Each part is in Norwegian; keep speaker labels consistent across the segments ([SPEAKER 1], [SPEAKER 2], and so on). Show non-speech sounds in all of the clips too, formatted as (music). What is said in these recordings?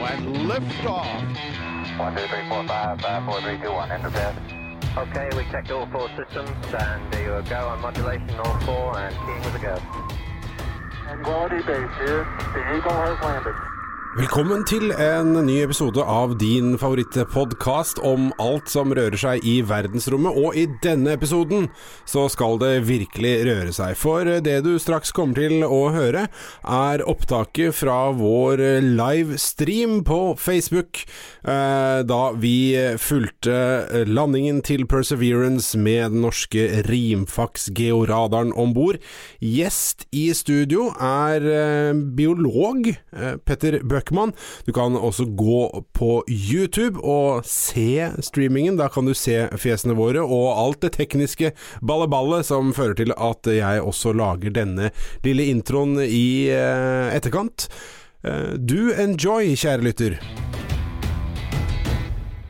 [SPEAKER 1] When liftoff.
[SPEAKER 2] One, two, three, four, five, five, four, three, two, one. Enter bed.
[SPEAKER 3] Okay, we checked all four systems, and there you go on modulation, all four, and keying with a go.
[SPEAKER 2] Quality base here. The Eagle has landed.
[SPEAKER 4] Velkommen til en ny episode av din favorittpodkast om alt som rører seg i verdensrommet. Og i denne episoden så skal det virkelig røre seg. For det du straks kommer til å høre, er opptaket fra vår livestream på Facebook. eh, Da vi fulgte landingen til Perseverance med den norske Rimfax-georadaren om bord. Gjest i studio er eh, biolog Petter Petter Bøckmann. Du kan også gå på YouTube og se streamingen. Da kan du se fjesene våre og alt det tekniske balleballet som fører til at jeg også lager denne lille introen i eh, etterkant. Do du enjoy, kjære lytter.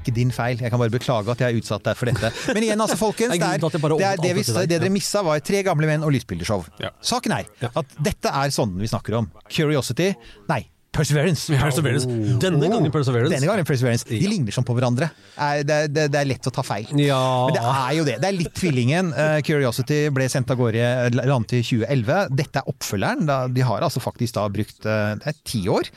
[SPEAKER 5] din feil. Jeg kan bare beklage at jeg har utsatt deg for dette. Men igjen, altså, folkens.
[SPEAKER 6] Det er
[SPEAKER 5] er, det, er det, vi, det dere missa, var tre gamle menn og lysbildeshow. Saken er at dette er sånne vi snakker om. Curiosity Nei, Perseverance.
[SPEAKER 6] Perseverance. Denne gangen Perseverance.
[SPEAKER 5] Denne gangen Perseverance. De ligner sånn på hverandre. Er- Det, er- det, det er lett å ta feil.
[SPEAKER 6] Ja.
[SPEAKER 5] Men det er jo det. Det er litt tvillingen. Uh, Curiosity ble sendt av gårde landet i 2011. Dette er oppfølgeren. De har altså faktisk da brukt eh, det er ti år.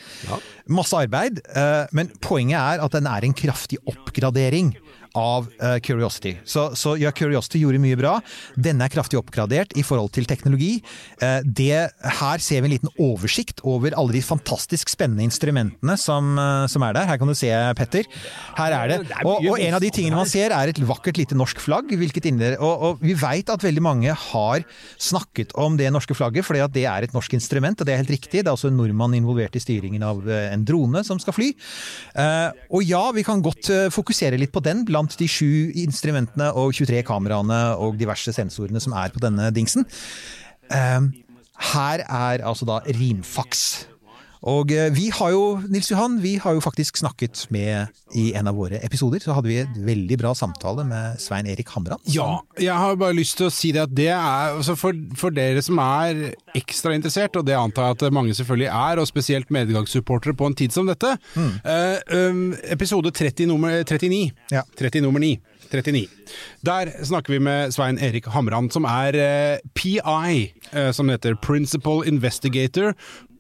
[SPEAKER 5] Masse arbeid. Uh, Men poenget er at den er en kraftig oppgradering av uh, Curiosity. Så, så ja, Curiosity gjorde mye bra. Denne er kraftig oppgradert i forhold til teknologi. Uh, Det, her ser vi en liten oversikt over alle de fantastisk spennende instrumentene som, uh, som er der. Her kan du se, Petter. Her er det. Og, og en av de tingene man ser er et vakkert lite norsk flagg. Hvilket og, og vi veit at veldig mange har snakket om det norske flagget, fordi at det er et norsk instrument, og det er helt riktig. Det er også en nordmann involvert i styringen av en drone som skal fly. Og ja, vi kan godt fokusere litt på den blant de sju instrumentene og 23 kameraene og diverse sensorene som er på denne dingsen. Eh, her er altså da rimfaks. Og eh, vi har jo, Nils Johan, vi har jo faktisk snakket med I en av våre episoder så hadde vi et veldig bra samtale med Svein Erik Hamran.
[SPEAKER 4] Ja, jeg har bare lyst til å si det at det er altså for, for dere som er ekstra interessert, og det antar jeg at mange selvfølgelig er, og spesielt medgangssupportere på en tid som dette. eh, um, episode 30 nummer 39.
[SPEAKER 5] Ja.
[SPEAKER 4] 30 nummer 9. 39. Der snakker vi med Svein Erik Hamran, som er eh, PI, eh, som heter Principal Investigator,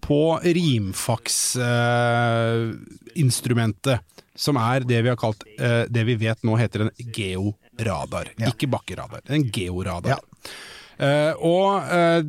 [SPEAKER 4] på Rimfax-instrumentet. som er det vi har kalt eh, det vi vet nå heter en georadar. Ikke bakkeradar, en georadar.
[SPEAKER 5] Ja.
[SPEAKER 4] Eh, og eh,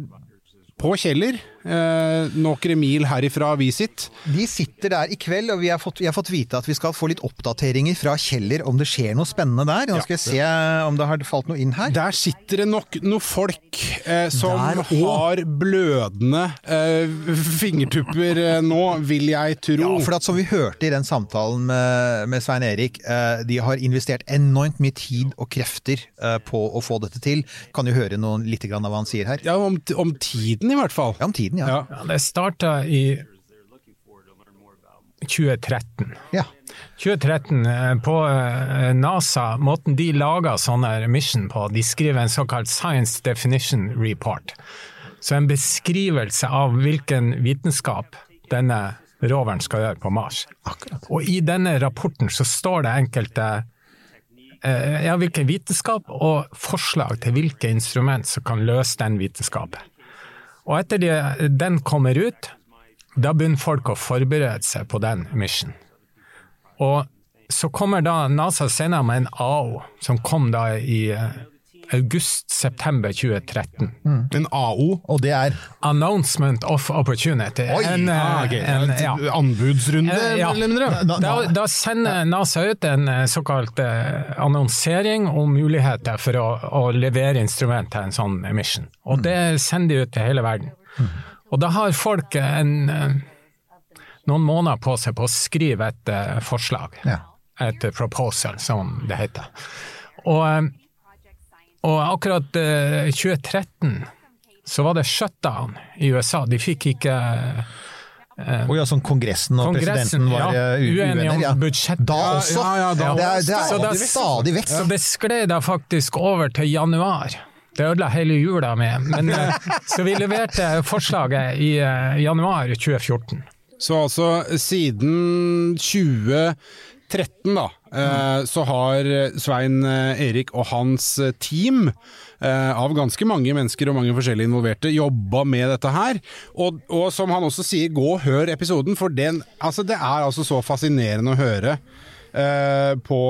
[SPEAKER 4] på Kjeller, eh, noen mil herifra vi sitter,
[SPEAKER 5] De sitter der i kveld, og vi har, fått, vi har fått vite at vi skal få litt oppdateringer fra Kjeller om det skjer noe spennende der. Nå skal vi se om det har falt noe inn her.
[SPEAKER 4] Der sitter det nok noen folk eh, som har blødende eh, fingertupper eh, nå, vil jeg tro.
[SPEAKER 5] Ja, for at som vi hørte i den samtalen med, med Svein Erik, eh, de har investert enormt mye tid og krefter eh, på å få dette til. Kan jo høre noe, litt grann av hva han sier her.
[SPEAKER 4] Ja, om, om tiden i hvert fall.
[SPEAKER 5] Ja, om tiden, ja.
[SPEAKER 4] Ja.
[SPEAKER 7] Ja, det starta i 2013.
[SPEAKER 5] Ja.
[SPEAKER 7] 2013 eh, på eh, NASA, måten de lager sånne mission på, de skriver en såkalt Science Definition Report. Så en beskrivelse av hvilken vitenskap denne roveren skal gjøre på Mars. Akkurat. Og i denne rapporten så står det enkelte eh, ja, hvilken vitenskap og forslag til hvilke instrument som kan løse den vitenskapen. Og etter det, den kommer ut, da begynner folk å forberede seg på den mission. Og så kommer da NASA senere med en AO, som kom da i eh, august-september 2013.
[SPEAKER 4] En AO.
[SPEAKER 5] Og det er
[SPEAKER 7] Announcement of Opportunity.
[SPEAKER 5] Oi,
[SPEAKER 7] en, eh,
[SPEAKER 4] Ah, ok.
[SPEAKER 7] en, ja.
[SPEAKER 4] Anbudsrunde,
[SPEAKER 7] Eh, ja.
[SPEAKER 4] eller mindre?
[SPEAKER 7] Da,
[SPEAKER 5] Da,
[SPEAKER 7] da sender NASA ut en eh, såkalt annonsering om muligheter for å, å levere instrument til en sånn mission. Og det sender de ut til hele verden. Og da har folk en, noen måneder på seg på å skrive et forslag.
[SPEAKER 5] Ja.
[SPEAKER 7] et proposal, som det heter. Og, og akkurat eh, 2013 så var det shutdown i USA. De fikk ikke
[SPEAKER 5] Og ja, sånn Kongressen og
[SPEAKER 7] Kongressen,
[SPEAKER 5] presidenten var
[SPEAKER 7] ja,
[SPEAKER 5] eh,
[SPEAKER 7] uenige om.
[SPEAKER 5] Ja.
[SPEAKER 7] budsjettet.
[SPEAKER 5] Da også?
[SPEAKER 4] ja, ja, da
[SPEAKER 5] det er, det
[SPEAKER 7] Så
[SPEAKER 5] er
[SPEAKER 7] da-
[SPEAKER 5] stadig vekk.
[SPEAKER 7] Så det skled da faktisk over til januar. Det ødela hele jula med. Men, eh, så vi leverte forslaget i eh, januar 2014.
[SPEAKER 4] Så altså siden 2013 da, eh, så har Svein eh, Erik og hans eh, team av ganske mange mennesker og mange forskjellige involverte jobba med dette her. Og, og som han også sier, gå og hør episoden, for den, altså det er altså så fascinerende å høre. på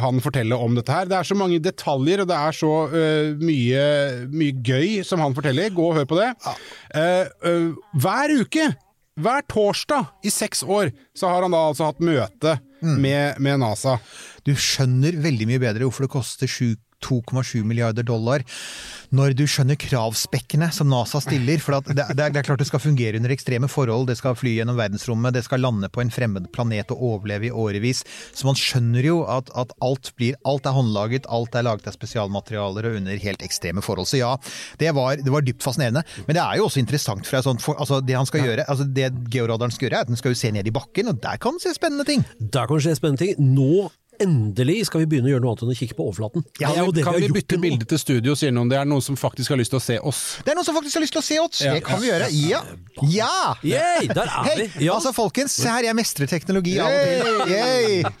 [SPEAKER 4] han fortelle om dette her. Det er så mange detaljer, og det er så uh, mye, mye gøy som han forteller. Gå og hør på det. Uh, hver uke hver torsdag i seks år så har han da altså hatt møte med, med NASA.
[SPEAKER 5] Du skjønner veldig mye bedre hvorfor det koster sju- 2,7 milliarder dollar når du skjønner kravspekkene som NASA stiller. For det, det, er, det er klart det skal fungere under ekstreme forhold, det skal fly gjennom verdensrommet, det skal lande på en fremmed planet og overleve i årevis. Så man skjønner jo at, at alt, blir, alt er håndlaget, alt er laget av spesialmaterialer og under helt ekstreme forhold. Så ja, det var, det var dypt fascinerende. Men det er jo også interessant fra sånt for, altså Det han skal gjøre, altså det georadaren skal gjøre, er at den skal jo se ned i bakken, og der kan den se spennende ting.
[SPEAKER 6] Der kan det skje spennende ting. Nå endelig skal vi begynne å gjøre noe annet enn å kikke på overflaten. Det er jo det
[SPEAKER 4] kan vi,
[SPEAKER 6] vi
[SPEAKER 4] bytte bilde til studio, sier noen. Det er noen som faktisk har lyst til å se oss.
[SPEAKER 5] Det er noen som faktisk har lyst til å se oss!
[SPEAKER 4] Ja.
[SPEAKER 5] Det kan vi gjøre. Ja! Ja!
[SPEAKER 6] Yay, der er
[SPEAKER 5] hey,
[SPEAKER 6] vi! Ja.
[SPEAKER 5] altså folkens, se her, jeg mestrer teknologi av og til. Yay! (laughs)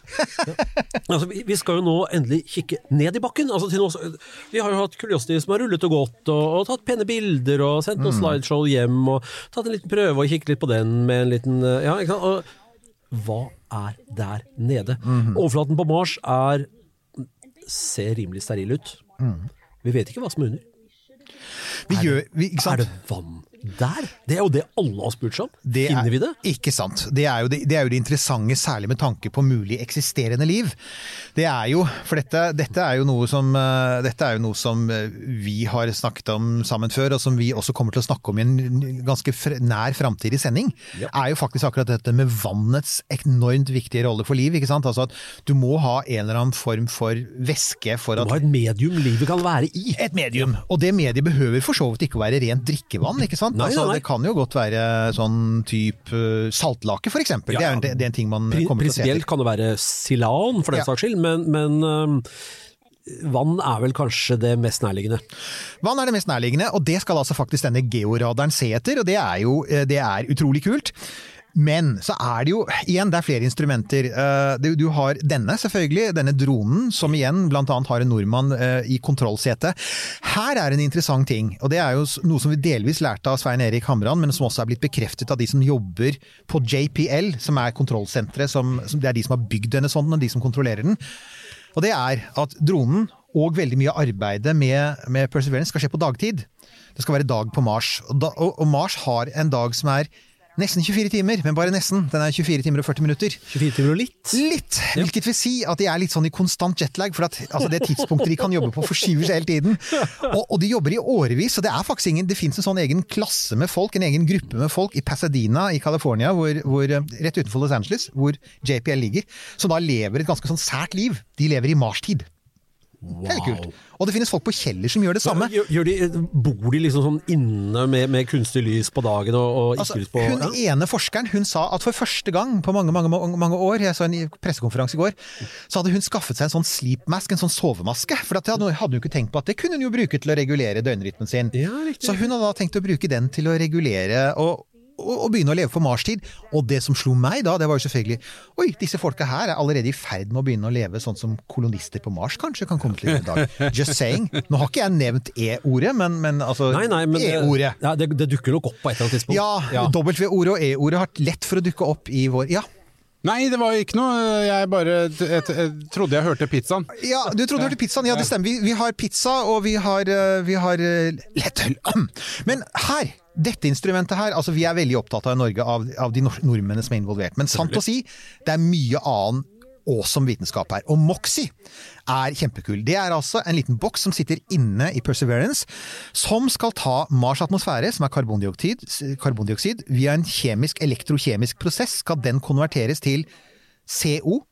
[SPEAKER 6] Altså, vi, vi skal jo nå endelig kikke ned i bakken. Altså, til nå, vi har jo hatt Curiosity som har rullet og gått, og, og tatt pene bilder, og sendt
[SPEAKER 5] Mm.
[SPEAKER 6] noen slideshow hjem, og tatt en liten prøve og kikket litt på den med en liten eh, Ja, ikke sant. Og, hva er der nede?
[SPEAKER 5] Mhm.
[SPEAKER 6] Overflaten på Mars er ser rimelig steril ut.
[SPEAKER 5] Mm.
[SPEAKER 6] Vi vet ikke hva som er under.
[SPEAKER 5] Vi gjør, vi?
[SPEAKER 6] Er det vann der? Det er jo det alle har spurt seg om.
[SPEAKER 5] Det er-
[SPEAKER 6] Finner vi det?
[SPEAKER 5] Ikke sant. Det er, jo det, det er jo det interessante, særlig med tanke på mulig eksisterende liv. Det er jo, for dette, dette, er jo som, eh, dette er jo noe som eh, vi har snakket om sammen før, og som vi også kommer til å snakke om i en ganske nær framtidig sending, er jo faktisk akkurat dette med vannets enormt viktige rolle for liv. ikke sant? Altså at Du må ha en eller annen form for væske for at
[SPEAKER 6] Du må ha et medium livet kan være i.
[SPEAKER 5] et medium. Og det mediet behøver for så vidt ikke å være rent drikkevann. ikke sant?
[SPEAKER 6] Nei,
[SPEAKER 5] altså,
[SPEAKER 6] nei.
[SPEAKER 5] Det kan jo godt være sånn type uh, saltlake, for eksempel.
[SPEAKER 6] Ja,
[SPEAKER 5] det, er,
[SPEAKER 6] ja.
[SPEAKER 5] det, det er en ting man
[SPEAKER 6] Pri-
[SPEAKER 5] kommer til å se etter.
[SPEAKER 6] kan det være silan, for den
[SPEAKER 5] Ja.
[SPEAKER 6] saks skyld, men, men vann er vel kanskje det mest nærliggende.
[SPEAKER 5] Vann er det mest nærliggende, og det skal altså faktisk denne georadaren se etter, og det er jo eh, det er utrolig kult. Men så er det jo, igjen, det er flere instrumenter. Eh, Du, har denne, selvfølgelig, denne dronen, som igjen annet har en nordmann eh, i kontrollsetet. Her er en interessant ting, og det er jo noe som vi delvis lærte av Svein Erik Hamran, men som også er blitt bekreftet av de som jobber på JPL, som er kontrollsenteret, det er de som har bygd denne sonden, og de som kontrollerer den. Og det er at dronen og veldig mye av arbeidet med, med Perseverance skal skje på dagtid. Det skal være dag på Mars. Og, da, og, og Mars har en dag som er nesten 24 timer, men bare nesten. Den er 24 timer og 40 minutter.
[SPEAKER 6] 24 timer og litt.
[SPEAKER 5] Litt! Hvilket vil si at de er litt sånn i konstant jetlag, for at altså det tidspunktet de kan jobbe på forskyver seg hele tiden. Og, og de jobber i årevis, så det er faktisk ingen Det fins en sånn egen klasse med folk, en egen gruppe med folk i Pasadena i California, hvor, hvor, eh, rett utenfor Los Angeles, hvor JPL ligger, som da lever et ganske sånn sært liv. De lever i marstid. Det Helt kult. Og det finnes folk på Kjeller som gjør det samme.
[SPEAKER 6] Gjør, de, bor de liksom sånn inne med, med kunstig lys på dagen og, og ikke
[SPEAKER 5] Altså,
[SPEAKER 6] lys på
[SPEAKER 5] hun
[SPEAKER 6] ja?
[SPEAKER 5] ene forskeren hun sa at for første gang på mange mange, mange, år, jeg så en pressekonferanse i går, så hadde hun skaffet seg en sånn sleep mask, en sånn sovemaske. For det hadde hadde hun ikke tenkt på at det kunne hun jo bruke til å regulere døgnrytmen sin.
[SPEAKER 6] Ja.
[SPEAKER 5] Så hun hadde da tenkt å bruke den til å regulere og, og, å begynne å leve på Mars-tid. Og det som slo meg da, det var jo selvfølgelig Oi, disse folka her er allerede i ferd med å begynne å leve sånn som kolonister på Mars kanskje kan komme til å en dag. Just saying. Nå har ikke jeg nevnt E-ordet, men, men altså
[SPEAKER 6] Nei, nei, men
[SPEAKER 5] E-ordet.
[SPEAKER 6] ja, det, det dukker nok opp på et eller annet tidspunkt.
[SPEAKER 5] Ja, W-ordet og E-ordet har lett for å dukke opp i vår Ja,
[SPEAKER 4] Nei, det var ikke noe. Jeg bare jeg, jeg, trodde jeg hørte pizzaen.
[SPEAKER 5] ja du trodde du hørte pizzaen? Ja, det stemmer. Vi, vi har pizza, og vi har, eh, vi har eh, lettøl. Men her, dette instrumentet her, altså vi er veldig opptatt av i Norge av, av de nordmennene som er involvert. Men sant å si, det er mye annen awesome vitenskap her. Og Moxie er kjempekul. Det er altså en liten boks som sitter inne i Perseverance, som skal ta Mars' atmosfære, som er karbondioksid, karbondioksid via en kjemisk, elektrokjemisk prosess skal den konverteres til CO,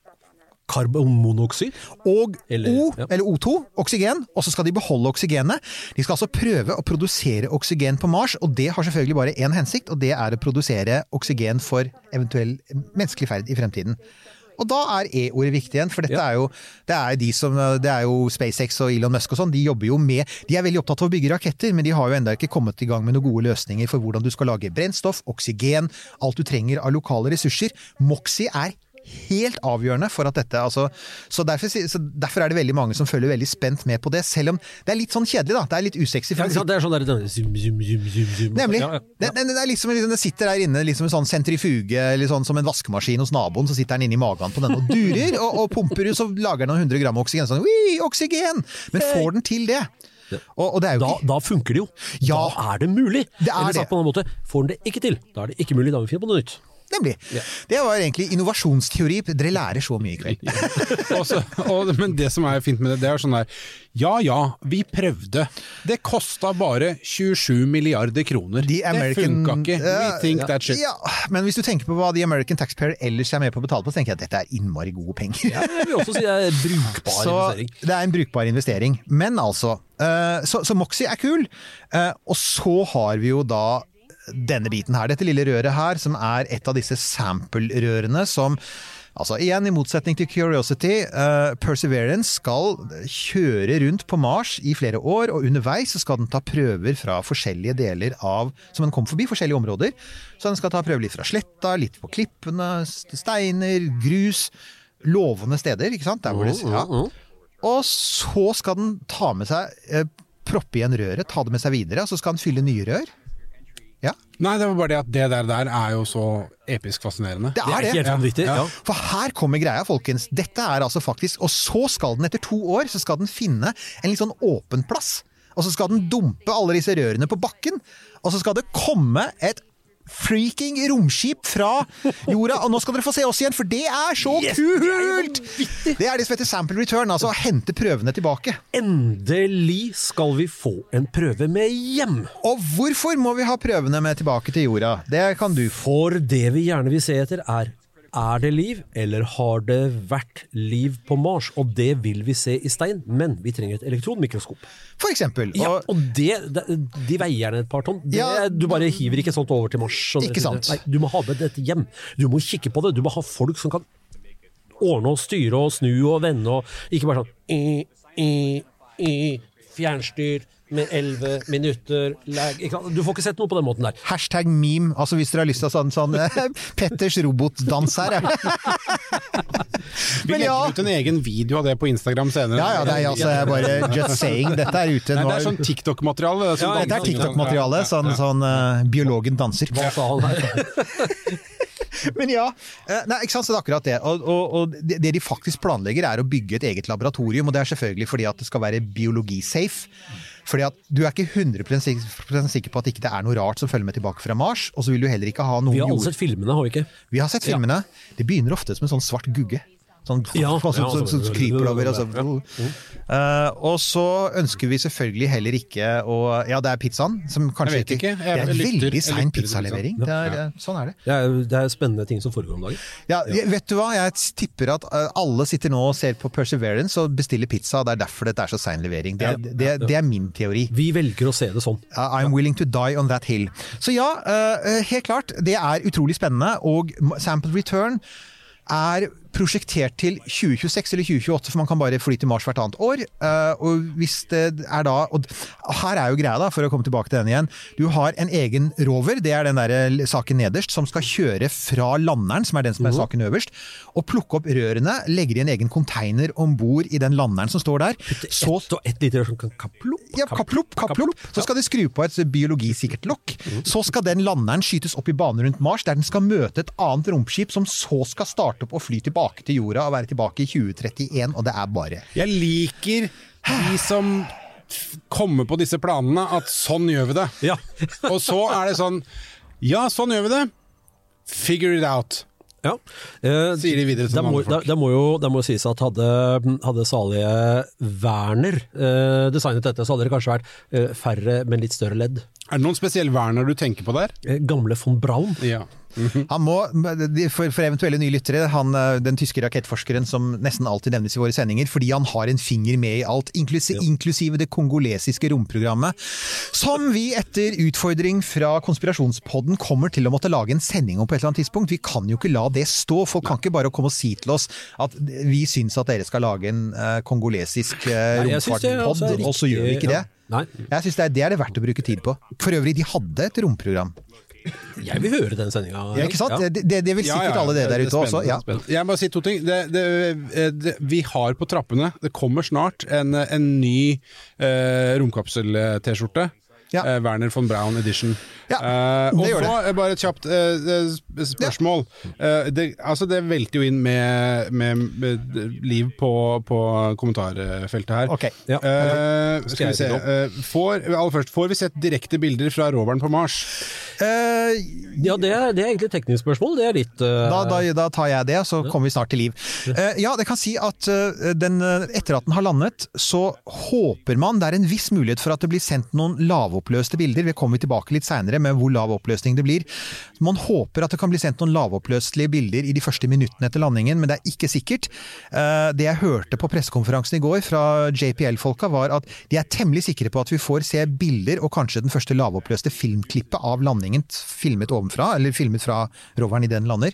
[SPEAKER 6] karbonmonoksid.
[SPEAKER 5] og
[SPEAKER 6] Eller-
[SPEAKER 5] O,
[SPEAKER 6] ja.
[SPEAKER 5] eller O2, oksygen, og så skal de beholde oksygenet. De skal altså prøve å produsere oksygen på Mars, og det har selvfølgelig bare én hensikt, og det er å produsere oksygen for eventuell menneskelig ferd i fremtiden. Og da er E-ordet viktig igjen, for dette
[SPEAKER 6] Ja.
[SPEAKER 5] er jo det er de som, det er jo SpaceX og Elon Musk og sånn, de jobber jo med De er veldig opptatt av å bygge raketter, men de har jo ennå ikke kommet i gang med noen gode løsninger for hvordan du skal lage brennstoff, oksygen, alt du trenger av lokale ressurser. Moxie er helt avgjørende for at dette altså, så, derfor, så derfor er det veldig mange som følger veldig spent med på det, selv om det er litt sånn kjedelig, da. Det er litt usexy.
[SPEAKER 6] Ja, det er sånn der zoom, zoom, zoom.
[SPEAKER 5] Nemlig.
[SPEAKER 6] Ja, ja.
[SPEAKER 5] Det, det, det er liksom, det sitter der inne liksom en sånn sentrifuge, eller sånn som en vaskemaskin hos naboen, så sitter den inni magen på den og durer, og, og pumper ut, så lager den noen hundre gram oksygen. Sånn, «Ui, oksygen! Men får den til det? Og, og det er jo
[SPEAKER 6] Da, da funker det jo.
[SPEAKER 5] Ja.
[SPEAKER 6] Da er det mulig.
[SPEAKER 5] Det er
[SPEAKER 6] Eller sagt på en annen måte, får den det ikke til, da er det ikke mulig. Da må vi finne på noe nytt.
[SPEAKER 5] Nemlig. Det var egentlig innovasjonsteori. Dere lærer så mye i kveld.
[SPEAKER 4] Ja. Også, og, men det som er fint med det, det er sånn der Ja ja, vi prøvde. Det kosta bare 27 milliarder kroner.
[SPEAKER 5] The
[SPEAKER 4] det
[SPEAKER 5] American-
[SPEAKER 4] funka ikke. We
[SPEAKER 5] Ja,
[SPEAKER 4] think that shit.
[SPEAKER 5] Ja, men hvis du tenker på hva The American Taxpayer ellers er med på å betale på, så tenker jeg at dette er innmari gode penger.
[SPEAKER 6] Ja, jeg vil også si det er brukbar (laughs)
[SPEAKER 5] Så
[SPEAKER 6] investering.
[SPEAKER 5] det er en brukbar investering. Men altså, eh, så, så Moxie er kul. eh, Og så har vi jo da denne biten her, dette lille røret her, som er et av disse sample-rørene som Altså igjen, i motsetning til Curiosity, uh, Perseverance skal kjøre rundt på Mars i flere år, og underveis skal den ta prøver fra forskjellige deler av Som den kom forbi, forskjellige områder. Så den skal ta prøver litt fra sletta, litt på klippene, steiner, grus. Lovende steder, ikke sant? Der hvor det, ja. Og så skal den ta med seg uh, proppe igjen røret, ta det med seg videre, og så skal den fylle nye rør. Ja,
[SPEAKER 4] Nei, det var bare det at det der, der er jo så episk fascinerende.
[SPEAKER 5] det
[SPEAKER 6] Det
[SPEAKER 5] er
[SPEAKER 6] er
[SPEAKER 5] det.
[SPEAKER 6] Ja.
[SPEAKER 5] For her kommer greia, folkens. Dette er altså faktisk Og så skal den etter to år så skal den finne en litt sånn åpen plass. Og så skal den dumpe alle disse rørene på bakken. Og så skal det komme et freaking romskip fra jorda. Og nå skal dere få se oss igjen, for det er så kult! Det er det som heter sample return, altså å hente prøvene tilbake.
[SPEAKER 6] Endelig skal vi få en prøve med hjem.
[SPEAKER 5] Og hvorfor må vi ha prøvene med tilbake til jorda? Det kan du.
[SPEAKER 6] For det vi gjerne vil se etter er er det liv, eller har det vært liv på Mars? Og det vil vi se i stein, men vi trenger et elektronmikroskop.
[SPEAKER 5] For eksempel.
[SPEAKER 6] Ja,
[SPEAKER 5] Og,
[SPEAKER 6] og det, de veier gjerne et par tonn. Det,
[SPEAKER 5] Ja.
[SPEAKER 6] du bare hiver ikke sånt over til Mars. og
[SPEAKER 5] Ikke sant.
[SPEAKER 6] Nei, du må ha med dette hjem. Du må kikke på det. Du må ha folk som kan ordne og styre og snu og vende og ikke bare sånn i, i, i, Fjernstyr med 11 minutter lag? Du får ikke sett noe på den måten der.
[SPEAKER 5] Hashtag meme, altså hvis dere har lyst til sånn, sånn (laughs) Petters robotdans her. (laughs)
[SPEAKER 4] Vi
[SPEAKER 5] Men
[SPEAKER 4] legger
[SPEAKER 5] ja.
[SPEAKER 4] ut en egen video av det på Instagram senere.
[SPEAKER 5] Ja, ja, det er altså jeg bare just saying. Dette er ute nå.
[SPEAKER 4] det er sånn TikTok-materiale. som
[SPEAKER 6] Ja,
[SPEAKER 5] Dette er. TikTok-materiale. Sånn, sånn uh, biologen danser.
[SPEAKER 6] Hva sa han her?
[SPEAKER 5] Men ja, eh, nei, ikke sant, så det er akkurat det. Og, og, og det det de faktisk planlegger er å bygge et eget laboratorium, og det er selvfølgelig fordi at det skal være biologisafe. Fordi at du er ikke 100 sik- sikker på at ikke det er noe rart som følger med tilbake fra Mars, og så vil du heller ikke ha noen
[SPEAKER 6] Vi har alle sett filmene, har vi ikke?
[SPEAKER 5] Vi har sett filmene. Det begynner ofte som en sånn svart gugge. Sånn,
[SPEAKER 6] Ja, (laughs) ja,
[SPEAKER 5] som, som
[SPEAKER 6] sånn-
[SPEAKER 5] kryper over. Og, så, Eh, og så ønsker vi selvfølgelig heller ikke å Ja, det er pizzaen som kanskje
[SPEAKER 4] ikke, ikke. Jeg
[SPEAKER 5] Det er
[SPEAKER 4] lytter-
[SPEAKER 5] veldig sein pizzalevering. Det er, ja. sånn er det.
[SPEAKER 6] Det er, det er spennende ting som foregår om dagen.
[SPEAKER 5] Ja, Vet du hva, jeg tipper at eh, alle sitter nå og ser på Perseverance og bestiller pizza. Det er derfor dette er så sein levering. Det, er- det, det er min teori.
[SPEAKER 6] Vi velger å se det sånn.
[SPEAKER 5] Uh, I'm willing to die on that hill. Så ja, uh, helt klart. Det er utrolig spennende. Og Sample Return er prosjektert til 2026 eller 2028, for man kan bare fly til Mars hvert annet år. Eh, og hvis det er da Og her er jo greia, da, for å komme tilbake til den igjen. Du har en egen rover, det er den der eh, saken nederst, som skal kjøre fra landeren, som er den som er saken øverst, og plukke opp rørene, legger i en egen container om bord i den landeren som står der. Så
[SPEAKER 6] et, og et lite rør som kan kaplopp.
[SPEAKER 5] ja, kaplopp, kaplopp. Så skal de skru på et biologisikkert lokk. Så skal den landeren skytes opp i bane rundt Mars, der den skal møte et annet romskip som så skal starte opp og fly tilbake til jorda og være tilbake i 2031, og det er bare
[SPEAKER 4] Jeg liker de som kommer på disse planene, at sånn gjør vi det.
[SPEAKER 6] Ja. (laughs)
[SPEAKER 4] Og så er det sånn Ja, sånn gjør vi det. Figure it out.
[SPEAKER 6] Ja. Eh,
[SPEAKER 4] Sier de videre til
[SPEAKER 6] det må,
[SPEAKER 4] vanlige folk.
[SPEAKER 6] det, det må jo det må sies at hadde, hadde salige Werner eh, designet dette, så hadde det kanskje vært eh, færre, men litt større ledd.
[SPEAKER 4] Er det noen spesiell Werner du tenker på der?
[SPEAKER 6] Eh, gamle von Braun.
[SPEAKER 4] Ja.
[SPEAKER 5] Han må, for, for eventuelle nye lyttere, han, eh, den tyske rakettforskeren som nesten alltid nevnes i våre sendinger, fordi han har en finger med i alt, inklusive, inklusive det kongolesiske romprogrammet, som vi etter utfordring fra Konspirasjonspodden kommer til å måtte lage en sending om på et eller annet tidspunkt. Vi kan jo ikke la det stå. Folk kan ikke bare komme og si til oss at vi syns at dere skal lage en eh, kongolesisk uh,
[SPEAKER 6] er
[SPEAKER 5] romfartpod, og så gjør vi ikke det.
[SPEAKER 6] ja. Nei,
[SPEAKER 5] Jeg synes det er, det er det verdt å bruke tid på. For øvrig, de hadde et romprogram.
[SPEAKER 6] jeg vil høre den sendinga.
[SPEAKER 5] Ja, ikke sant? Det, det, det vil sikkert
[SPEAKER 4] ja,
[SPEAKER 5] alle dere der
[SPEAKER 4] det er
[SPEAKER 5] ute også. Ja.
[SPEAKER 4] Jeg må bare si to ting. Det, det, eh, det, vi har på trappene, det kommer snart, en, en ny eh, romkapsel-T-skjorte.
[SPEAKER 5] Ja.
[SPEAKER 4] Eh, Werner von Braun edition.
[SPEAKER 5] Ja,
[SPEAKER 4] Eh,
[SPEAKER 5] det
[SPEAKER 4] og så eh, bare et kjapt eh, spørsmål. Det, altså det velter jo inn med, med, med liv på, på kommentarfeltet her.
[SPEAKER 5] Okay.
[SPEAKER 6] Ja.
[SPEAKER 4] Eh, skal vi se. eh, får, aller først, får vi sett direkte bilder fra roveren på Mars?
[SPEAKER 5] Eh,
[SPEAKER 6] Ja, det er, det er egentlig et teknisk spørsmål. Det er litt
[SPEAKER 5] da, da, da tar jeg det, så kommer vi snart til liv. Eh, ja, det kan si at den, etter at den har landet, så håper man det er en viss mulighet for at det blir sendt noen lavoppløste bilder. Vi kommer tilbake litt seinere med hvor lav oppløsning det blir. Man håper at det kan bli sendt noen lavoppløselige bilder i de første minuttene etter landingen, men det er ikke sikkert. Eh, det jeg hørte på pressekonferansen i går fra JPL-folka, var at de er temmelig sikre på at vi får se bilder og kanskje den første lavoppløste filmklippet av landingen filmet ovenfra, eller filmet fra roveren i den lander.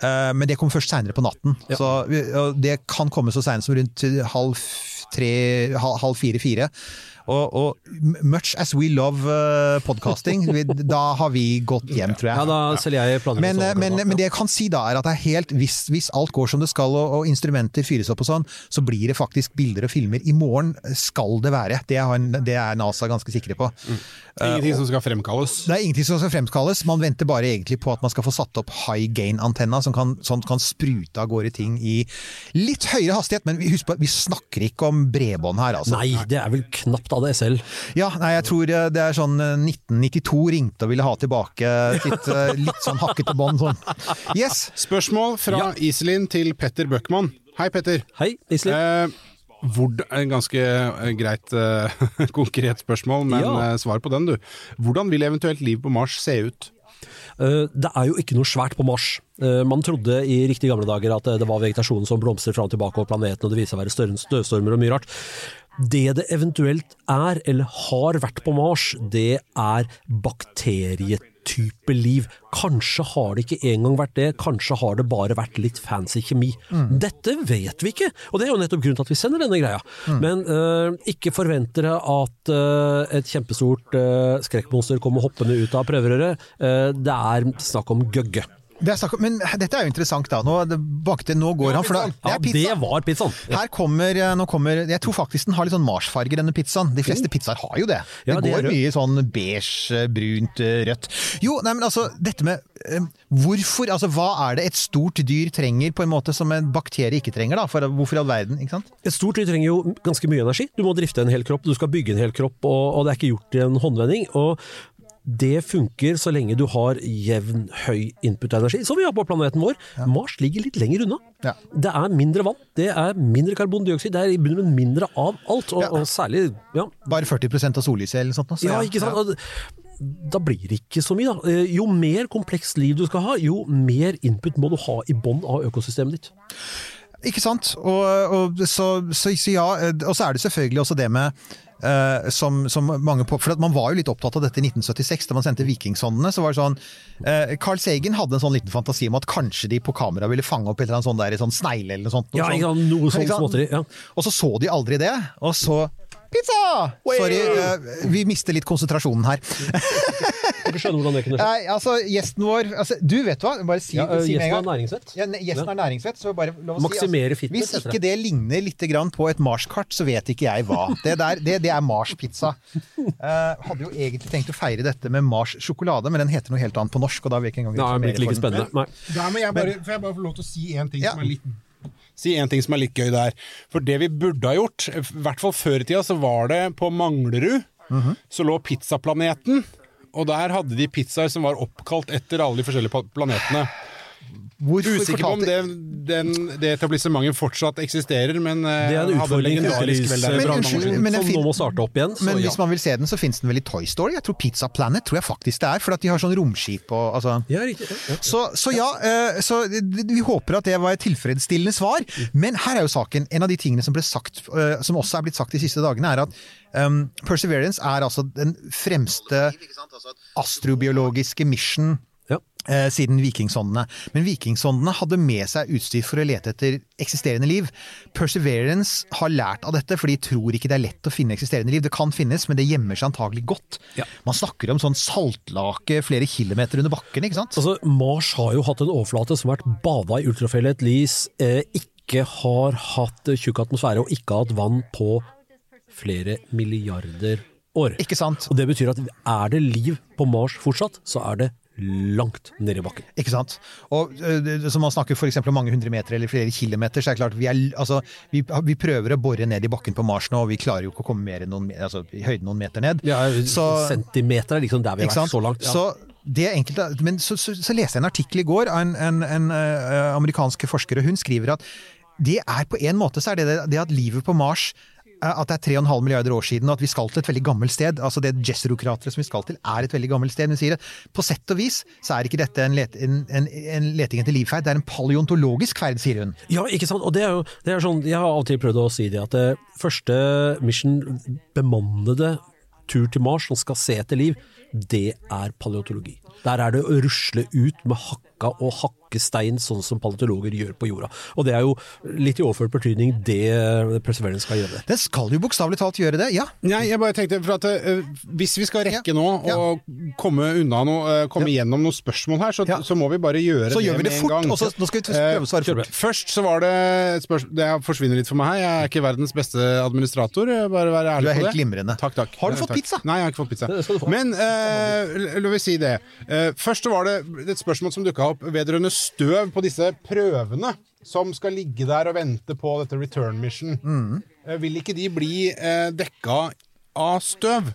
[SPEAKER 5] Eh, Men det kom først seinere på natten. Så det kan komme så seint som rundt halv tre, halv fire-fire. Og, og much as we love uh, podcasting, vi, da har vi gått hjem, tror jeg.
[SPEAKER 6] Ja, da selger jeg planer
[SPEAKER 5] Men, eh,
[SPEAKER 6] sånn,
[SPEAKER 5] men, men det jeg kan si da, er at det er helt, hvis, hvis alt går som det skal og, og instrumenter fyres opp og sånn, så blir det faktisk bilder og filmer. I morgen skal det være. Det er, en- det er NASA ganske sikre på.
[SPEAKER 4] Ingenting som skal fremkalles.
[SPEAKER 5] Det er ingenting som skal fremkalles. Man venter bare egentlig på at man skal få satt opp high gain-antenna, som kan, som kan sprute av gårde ting i litt høyere hastighet. Men husk på, vi snakker ikke om bredbånd her, altså.
[SPEAKER 6] Nei, det er vel knapt ADSL.
[SPEAKER 5] Ja, nei, jeg tror eh, det er sånn eh, 1992 ringte og ville ha tilbake sitt eh, litt sånn hakkete bånd. Sånn. Yes!
[SPEAKER 4] Spørsmål fra Iselin til Petter Bøckmann. Hei, Petter.
[SPEAKER 6] Hei, Iselin.
[SPEAKER 4] Eh, hvor, en ganske eh, greit eh, (laughs) konkret spørsmål, men
[SPEAKER 6] Ja.
[SPEAKER 4] eh, svar på den, du. Hvordan vil eventuelt liv på Mars se ut?
[SPEAKER 6] Eh, Det er jo ikke noe svært på Mars. Eh, Man trodde i riktig gamle dager at eh, det var vegetasjonen som blomstrer fram og tilbake over planeten, og det viser seg å være større støvstormer og mye rart. Det det eventuelt er, eller har vært på Mars, det er bakterietype liv. Kanskje har det ikke engang vært det, kanskje har det bare vært litt fancy kjemi. Dette vet vi ikke, og det er jo nettopp grunnen til at vi sender denne greia. Men uh, ikke forvent dere at uh, et kjempestort uh, skrekkmonster kommer hoppende ut av prøverøret. Det er snakk om gøgge.
[SPEAKER 5] Det snakket, men dette er jo interessant, da. Nå, bakte, nå går han, for da, det er pizza.
[SPEAKER 6] Ja, det var pizzaen.
[SPEAKER 5] Her kommer, eh, nå kommer Jeg tror faktisk den har litt sånn marsfarge, denne pizzaen. De fleste pizzaer har jo det. Det
[SPEAKER 6] Ja, det
[SPEAKER 5] går mye sånn beige, eh, brunt, eh, rødt. Jo, nei, men altså, dette med Hvorfor, altså hva er det et stort dyr trenger på en måte som en bakterie ikke trenger, da? For hvorfor i all verden, ikke sant?
[SPEAKER 6] Et stort dyr trenger jo ganske mye energi. Du må drifte en hel kropp, du skal bygge en hel kropp, og, og det er ikke gjort i en håndvending. og det funker så lenge du har jevn, høy input-energi, som vi har på planeten vår. Mars ligger litt lenger unna.
[SPEAKER 5] Ja.
[SPEAKER 6] Det er mindre vann, det er mindre karbondioksid, det er i bunn mindre av alt. Og,
[SPEAKER 5] Ja.
[SPEAKER 6] og særlig ja,
[SPEAKER 5] Bare 40% av sollyset eller sånt. altså,
[SPEAKER 6] ja, ikke sant? Da blir det ikke så mye, da. Eh, Jo mer komplekst liv du skal ha, jo mer input må du ha i bånn av økosystemet ditt.
[SPEAKER 5] Ikke sant? Og, og, så, så, så ja, eh, og så er det selvfølgelig også det med eh, som, som mange på, for Man var jo litt opptatt av dette i 1976, da man sendte vikingsondene. så var det sånn, uh, Carl Sagen hadde en sånn liten fantasi om at kanskje de på kamera ville fange opp et eller annet sånn der, sånn snegle eller noe sånt.
[SPEAKER 6] Ja, sånt. noe sånt småtteri. Ja.
[SPEAKER 5] Og så så de aldri det, og så Pizza! Sorry, uh, vi mister litt konsentrasjonen her. (laughs)
[SPEAKER 6] Kan skjønne hvordan det kunne skje.
[SPEAKER 5] Nei, altså, Gjesten vår altså, Du vet hva, bare si,
[SPEAKER 6] Ja, øh,
[SPEAKER 5] si
[SPEAKER 6] gjesten
[SPEAKER 5] er
[SPEAKER 6] næringsvett.
[SPEAKER 5] Ja, ne- gjesten er næringsvett, så bare lov å
[SPEAKER 6] Maksimere
[SPEAKER 5] si,
[SPEAKER 6] fitness,
[SPEAKER 5] Hvis ikke det ligner litt grann på et Mars-kart, så vet ikke jeg hva. Det, der, det, det er Mars-pizza. Uh, (laughs) hadde jo egentlig tenkt å feire dette med Mars-sjokolade, men den heter noe helt annet på norsk. og da vil jeg ikke engang
[SPEAKER 6] Nei, det blir ikke like spennende. Nei.
[SPEAKER 4] Da må jeg bare, får jeg bare få lov til å si en ting
[SPEAKER 5] Ja.
[SPEAKER 4] som er litt Si en ting som er litt gøy der. For det vi burde ha gjort, i hvert fall før i tida, så var det på Manglerud. Så lå Pizzaplaneten. Og der hadde de pizzaer som var oppkalt etter alle de forskjellige planetene.
[SPEAKER 5] Hvorfor
[SPEAKER 4] Usikker på om det, den, det etablissementet fortsatt eksisterer, men eh,
[SPEAKER 6] Det er en utfordring utelivsbransjen
[SPEAKER 5] unnskyld, men jeg
[SPEAKER 6] som nå må starte opp igjen. Så
[SPEAKER 5] Men
[SPEAKER 6] ja.
[SPEAKER 5] hvis man vil se den, så finnes den vel i Toy Story? Jeg tror Pizza Planet tror jeg faktisk det er, for at de har sånn romskip og altså
[SPEAKER 6] Ja, riktig. Ja, ja.
[SPEAKER 5] Så, så ja, eh, så vi håper at det var et tilfredsstillende svar. Men her er jo saken. En av de tingene som ble sagt, eh, som også er blitt sagt de siste dagene, er at um, Perseverance er altså den fremste astrobiologiske mission
[SPEAKER 6] Ja.
[SPEAKER 5] eh, siden vikingsondene. Men vikingsondene hadde med seg utstyr for å lete etter eksisterende liv. Perseverance har lært av dette, for de tror ikke det er lett å finne eksisterende liv. Det kan finnes, men det gjemmer seg antagelig godt.
[SPEAKER 6] Ja.
[SPEAKER 5] Man snakker om sånn saltlake flere kilometer under bakken, ikke sant?
[SPEAKER 6] Altså, Mars har jo hatt en overflate som har vært bada i ultrafiolet lys, eh, ikke har hatt eh, tjukk atmosfære og ikke har hatt vann på flere milliarder år.
[SPEAKER 5] Ikke sant?
[SPEAKER 6] Og Det betyr at er det liv på Mars fortsatt, så er det langt ned i bakken.
[SPEAKER 5] Ikke sant? Og øh, så Man snakker for eksempel om mange hundre meter eller flere kilometer. så er det klart Vi, er, altså, vi, vi prøver å bore ned i bakken på Mars nå, og vi klarer jo ikke å komme mer enn noen, altså, i høyden noen meter ned.
[SPEAKER 6] Ja,
[SPEAKER 5] Så-
[SPEAKER 6] Centimeter er liksom der vi har vært så langt. Ja.
[SPEAKER 5] Så det er enkelt, men så, så, så leste jeg en artikkel i går av en, en, en uh, amerikansk forsker, og hun skriver at det er på en måte så er det det, det at livet på Mars eh, at det er 3,5 milliarder år siden, og at vi skal til et veldig gammelt sted. altså Det Jezero-krateret som vi skal til, er et veldig gammelt sted. Men sier at på sett og vis så er ikke dette en, let, en, en, en leting etter livferd, det er en paleontologisk ferd, sier hun.
[SPEAKER 6] Ja, ikke sant. Og det er jo det er sånn, Jeg har alltid prøvd å si det, at det første mission, bemannede tur til Mars som skal se etter liv, det er paleontologi. Der er det å rusle ut med hakka og hakkestein, sånn som paleontologer gjør på jorda. Og det er jo litt i overført betydning det Perseverance skal gjøre.
[SPEAKER 5] Det skal jo bokstavelig talt gjøre det, ja.
[SPEAKER 4] Nei, jeg bare tenkte, for at uh, Hvis vi skal rekke
[SPEAKER 5] Ja.
[SPEAKER 4] nå
[SPEAKER 5] Ja.
[SPEAKER 4] komme unna noe, uh, komme
[SPEAKER 5] Ja.
[SPEAKER 4] gjennom noen spørsmål her, så,
[SPEAKER 5] Ja.
[SPEAKER 4] så må vi bare gjøre
[SPEAKER 5] Så
[SPEAKER 4] det
[SPEAKER 5] gjør vi det
[SPEAKER 4] med en
[SPEAKER 5] fort,
[SPEAKER 4] gang.
[SPEAKER 5] og så nå skal vi prøve å svare fort.
[SPEAKER 4] Uh, Først så var det et spørsmål Det forsvinner litt for meg her. Jeg er ikke verdens beste administrator. Bare være ærlig på det.
[SPEAKER 5] Du er helt glimrende.
[SPEAKER 4] Takk, takk.
[SPEAKER 5] Har du
[SPEAKER 4] Eh,
[SPEAKER 5] fått
[SPEAKER 4] takk.
[SPEAKER 5] pizza?
[SPEAKER 4] Nei, jeg har ikke fått pizza. (laughs) Men eh, la vi si det. Eh, først så var det et spørsmål som dukka opp vedrørende støv på disse prøvene som skal ligge der og vente på dette return mission.
[SPEAKER 5] Mm.
[SPEAKER 4] Eh, vil ikke de bli eh, dekka av støv?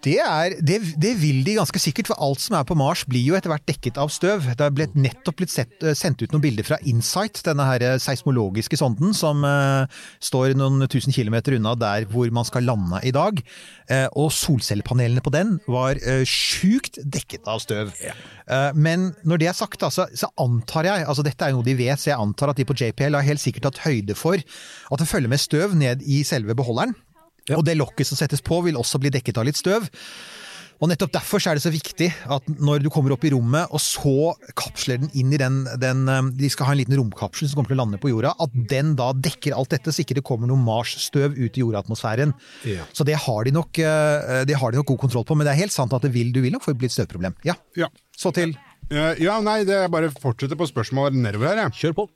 [SPEAKER 5] Det, er, det, det vil de ganske sikkert, for alt som er på Mars blir jo etter hvert dekket av støv. Det har blitt, nettopp blitt sett, eh, sendt ut noen bilder fra Insight, denne her eh, seismologiske sonden som eh, står noen tusen kilometer unna der hvor man skal lande i dag. Eh, og solcellepanelene på den var eh, sjukt dekket av støv. Eh, men når det er sagt, altså, så, så antar jeg, altså dette er jo noe de vet, så jeg antar at de på JPL har helt sikkert tatt høyde for at det følger med støv ned i selve beholderen. Og det lokket som settes på vil også bli dekket av litt støv. Og nettopp derfor så er det så viktig at når du kommer opp i rommet, og så kapsler den inn i den, den eh, De skal ha en liten romkapsel som kommer til å lande på jorda. At den da dekker alt dette, så ikke det kommer noe Mars-støv ut i jordatmosfæren.
[SPEAKER 6] Ja.
[SPEAKER 5] Så det har, de nok, eh, det har de nok god kontroll på. Men det er helt sant at det vil, du vil nok få et støvproblem. Ja.
[SPEAKER 4] Ja.
[SPEAKER 5] Så til
[SPEAKER 4] Eh, ja, nei, det er bare fortsette på spørsmålet nedover her, jeg.
[SPEAKER 6] Kjør på.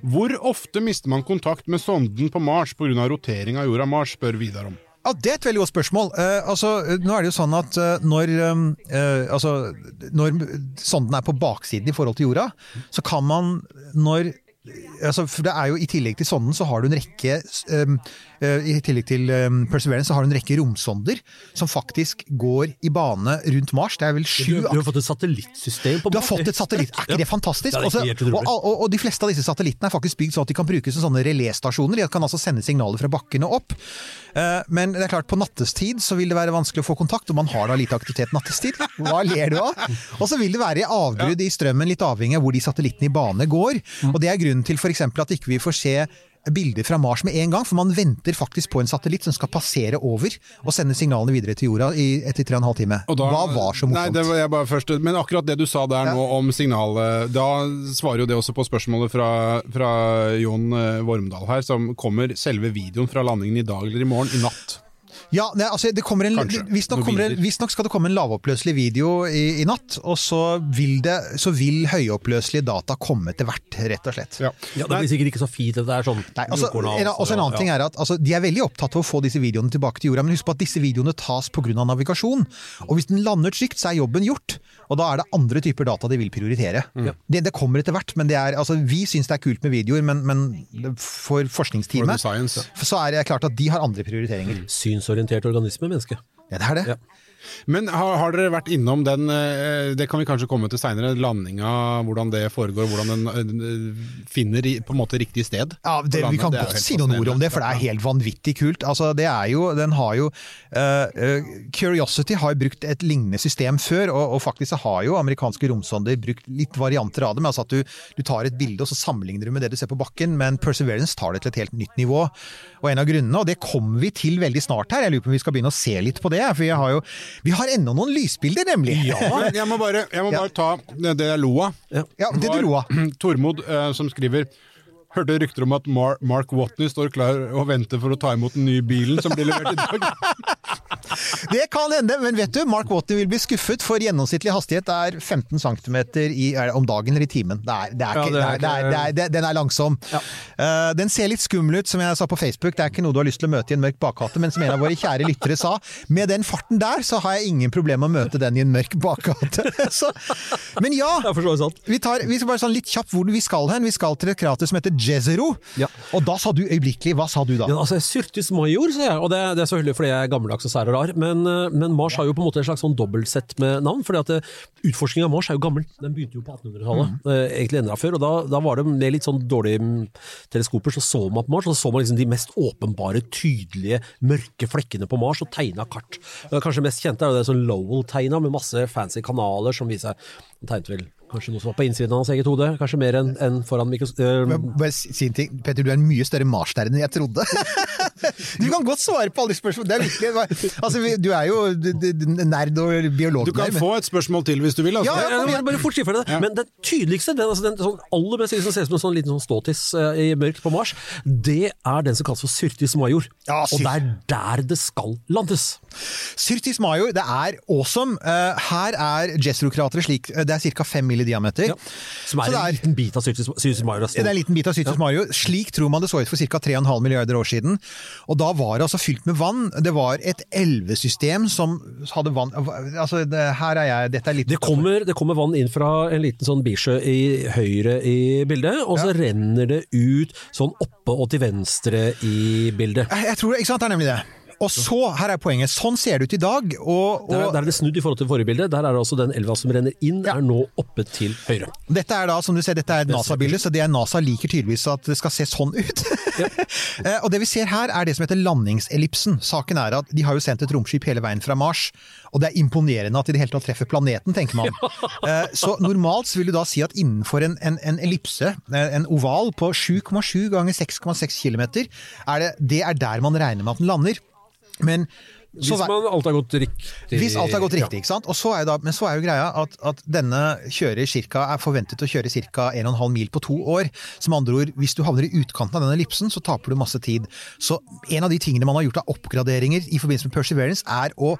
[SPEAKER 4] Hvor ofte mister man kontakt med sonden på Mars pga. rotering av jorda Mars, spør Vidar om.
[SPEAKER 5] Ja, Det er et veldig godt spørsmål. Eh, altså, nå er det jo sånn at eh, når, eh, altså, når sonden er på baksiden i forhold til jorda, så kan man når altså, for det er jo I tillegg til sonden så har du en rekke uh, I tillegg til um, Perseverance så har du en rekke romsonder som faktisk går i bane rundt Mars. Det er vel
[SPEAKER 6] Du,
[SPEAKER 5] sju
[SPEAKER 6] du har fått et satellittsystem på Mars?
[SPEAKER 5] du har fått et satellitt, er ikke det fantastisk?
[SPEAKER 6] Det er ikke
[SPEAKER 5] og, og, og de fleste av disse satellittene er faktisk bygd sånn at de kan brukes som sånne reléstasjoner. De kan altså sende signaler fra bakken og opp. Eh, Men det er klart, på nattestid så vil det være vanskelig å få kontakt, og man har da lite aktivitet nattestid. Hva ler du av? Og så vil det være avbrudd i strømmen, litt avhengig av hvor de satellittene i bane går. Og det er grunnen til f.eks. at ikke vi får se bilder fra Mars med en gang, for man venter faktisk på en satellitt som skal passere over og sende signalene videre til jorda i, etter tre og en halv time.
[SPEAKER 4] Da-
[SPEAKER 5] Hva var så
[SPEAKER 4] Nei,
[SPEAKER 5] morsomt?
[SPEAKER 4] det var jeg bare først, men akkurat det du sa der
[SPEAKER 5] Ja.
[SPEAKER 4] nå om signalet, da svarer jo det også på spørsmålet fra, fra Jon eh, Vormdal her, som kommer selve videoen fra landingen i dag eller i morgen, i natt.
[SPEAKER 5] Ja, nei, altså det kommer en,
[SPEAKER 4] Kanskje.
[SPEAKER 5] Visstnok det- visstnok skal det komme en lavoppløselig video i, i natt, og så vil, det, så vil høyoppløselige data komme til hvert, rett og slett.
[SPEAKER 4] Ja.
[SPEAKER 6] Ja, det blir sikkert ikke så fint. at Det er sånn
[SPEAKER 5] Nei, altså, en, også en annen
[SPEAKER 6] ja.
[SPEAKER 5] ting er at altså, De er veldig opptatt av å få disse videoene tilbake til jorda, men husk på at disse videoene tas pga. navigasjon. Og Hvis den lander trygt, så er jobben gjort. Og da er det andre typer data de vil prioritere. Det, det kommer etter hvert, men det er, altså, vi syns det er kult med videoer, men, men for
[SPEAKER 4] For
[SPEAKER 5] forskningsteamet
[SPEAKER 4] science.
[SPEAKER 5] så er det klart at de har andre prioriteringer.
[SPEAKER 6] Synsorientert organisme, mennesket.
[SPEAKER 5] Ja, det er det.
[SPEAKER 6] Ja.
[SPEAKER 4] Men har, har dere vært innom den, eh, det kan vi kanskje komme til seinere, landinga, hvordan det foregår, hvordan den eh, finner på en måte riktig sted?
[SPEAKER 5] Ja, det, Vi kan godt si noen ord om det, for det er helt vanvittig kult. Altså, det er jo, den har jo eh, Curiosity har brukt et lignende system før, og, og faktisk har jo amerikanske romsonder brukt litt varianter av det. altså at du, du tar et bilde og så sammenligner du med det du ser på bakken, men Perseverance tar det til et helt nytt nivå. Og en av grunnene, og det kommer vi til veldig snart her, jeg lurer på om vi skal begynne å se litt på det, for vi har jo vi har ennå noen lysbilder, nemlig.
[SPEAKER 4] Ja, jeg må bare, jeg må
[SPEAKER 5] Ja.
[SPEAKER 4] bare ta det jeg lo av.
[SPEAKER 5] Ja, det du lo av. (clears throat)
[SPEAKER 4] Tormod eh, som skriver Hørte rykter om at Mar Mark Watney står klar og venter for å ta imot den nye bilen som blir levert i dag. (laughs)
[SPEAKER 5] Det kan hende, men vet du, Mark Watney vil bli skuffet, for gjennomsnittlig hastighet er 15 cm i, er om dagen eller i timen. Den er, det er
[SPEAKER 6] Ja, det-
[SPEAKER 5] den langsom. Den ser litt skummel ut, som jeg sa på Facebook. Det er ikke noe du har lyst til å møte i en mørk bakgate, men som en av våre kjære lyttere sa, med den farten der, så har jeg ingen problem med å møte den i en mørk bakgate. (laughs) så, men ja,
[SPEAKER 6] Det for så vidt sant.
[SPEAKER 5] vi, tar, vi skal bare sånn litt kjapt hvor vi skal hen. Vi skal til et krater som heter Jezero.
[SPEAKER 6] Ja.
[SPEAKER 5] Og da sa du øyeblikkelig, hva sa du da?
[SPEAKER 6] Ja, altså, Syrtis major, sier jeg, og det, det er selvfølgelig fordi jeg er gammeldags og sær og rar, men, eh, men Mars har jo på en måte et slags sånn dobbeltsett med navn, fordi at eh, utforskningen av Mars er jo gammel. Den begynte jo på 1800-tallet, eh, egentlig enda før, og da, da var det med litt sånn dårlige mm, teleskoper, så så man på Mars, og så så man liksom de mest åpenbare, tydelige, mørke flekkene på Mars, og tegna kart. Kanskje mest kjente er jo det som Lowell tegna, med masse fancy kanaler som viser Han tegnet vel kanskje noe som var på innsiden av hans eget hode, kanskje mer enn en foran mikros...
[SPEAKER 5] Uh, Bare si en ting. Petter, du er en mye større Mars-nerd enn jeg trodde. (laughs) du kan godt svare på alle er virkelig, altså, du er jo nerd og biolog.
[SPEAKER 4] Du kan
[SPEAKER 5] der, men-
[SPEAKER 4] få et spørsmål til hvis du vil. Altså.
[SPEAKER 5] Ja, ja,
[SPEAKER 6] Ja, ja, bare fort skifre det. Men den tydeligste, den, altså den sånn aller mest som ser ut som en sånn liten sånn ståtiss uh, i mørkt på Mars, det er den som kalles for Syrtis major.
[SPEAKER 5] Ja,
[SPEAKER 6] og det er der det skal landes.
[SPEAKER 5] Syrtis Major, det er awesome. Uh, her er Jezero-krateret slik eh, Det er ca. 5 mil i diameter.
[SPEAKER 6] Ja. Som er en
[SPEAKER 5] er-
[SPEAKER 6] liten bit av Syrtis, Syrtis major.
[SPEAKER 5] Det er en liten bit av Syrtis Mario Slik tror man det så ut for ca. 3,5 milliarder år siden. Og da var det altså fylt med vann. Det var et elvesystem som hadde vann Altså, det, her er jeg Dette er litt
[SPEAKER 6] Det kommer, det kommer vann inn fra en liten sånn bisjø i høyre i bildet, og så renner det ut sånn oppe og til venstre i bildet.
[SPEAKER 5] Jeg jeg tror, ikke sant, det er nemlig det. Og så, her er poenget, sånn ser det ut i dag. Og,
[SPEAKER 6] Der,
[SPEAKER 5] og
[SPEAKER 6] der er det snudd i forhold til forrige bilde. Der er det altså den elva som renner inn,
[SPEAKER 5] Ja.
[SPEAKER 6] er nå oppe til høyre.
[SPEAKER 5] dette er da, som du ser, dette er et NASA-bilde, så det er NASA liker tydeligvis at det skal se sånn ut. Ja. (laughs) og det vi ser her er det som heter landingsellipsen. Saken er at de har jo sendt et romskip hele veien fra Mars, og det er imponerende at de i det hele tatt treffer planeten, tenker man. (laughs) Eh, så normalt så vil du da si at innenfor en, en, en ellipse, eh, en oval på 7,7 ganger 6,6 km, er det, det er der man regner med at den lander. Men så
[SPEAKER 6] Hvis man alt har gått riktig
[SPEAKER 5] hvis alt har gått riktig, ikke sant? Og så er jo da, men så er jo greia at, at denne kjører cirka, er forventet å kjøre ca. 1,5 mil på to år. Som andre ord, hvis du havner i utkanten av denne ellipsen, så taper du masse tid. Så en av de tingene man har gjort av oppgraderinger i forbindelse med Perseverance, er å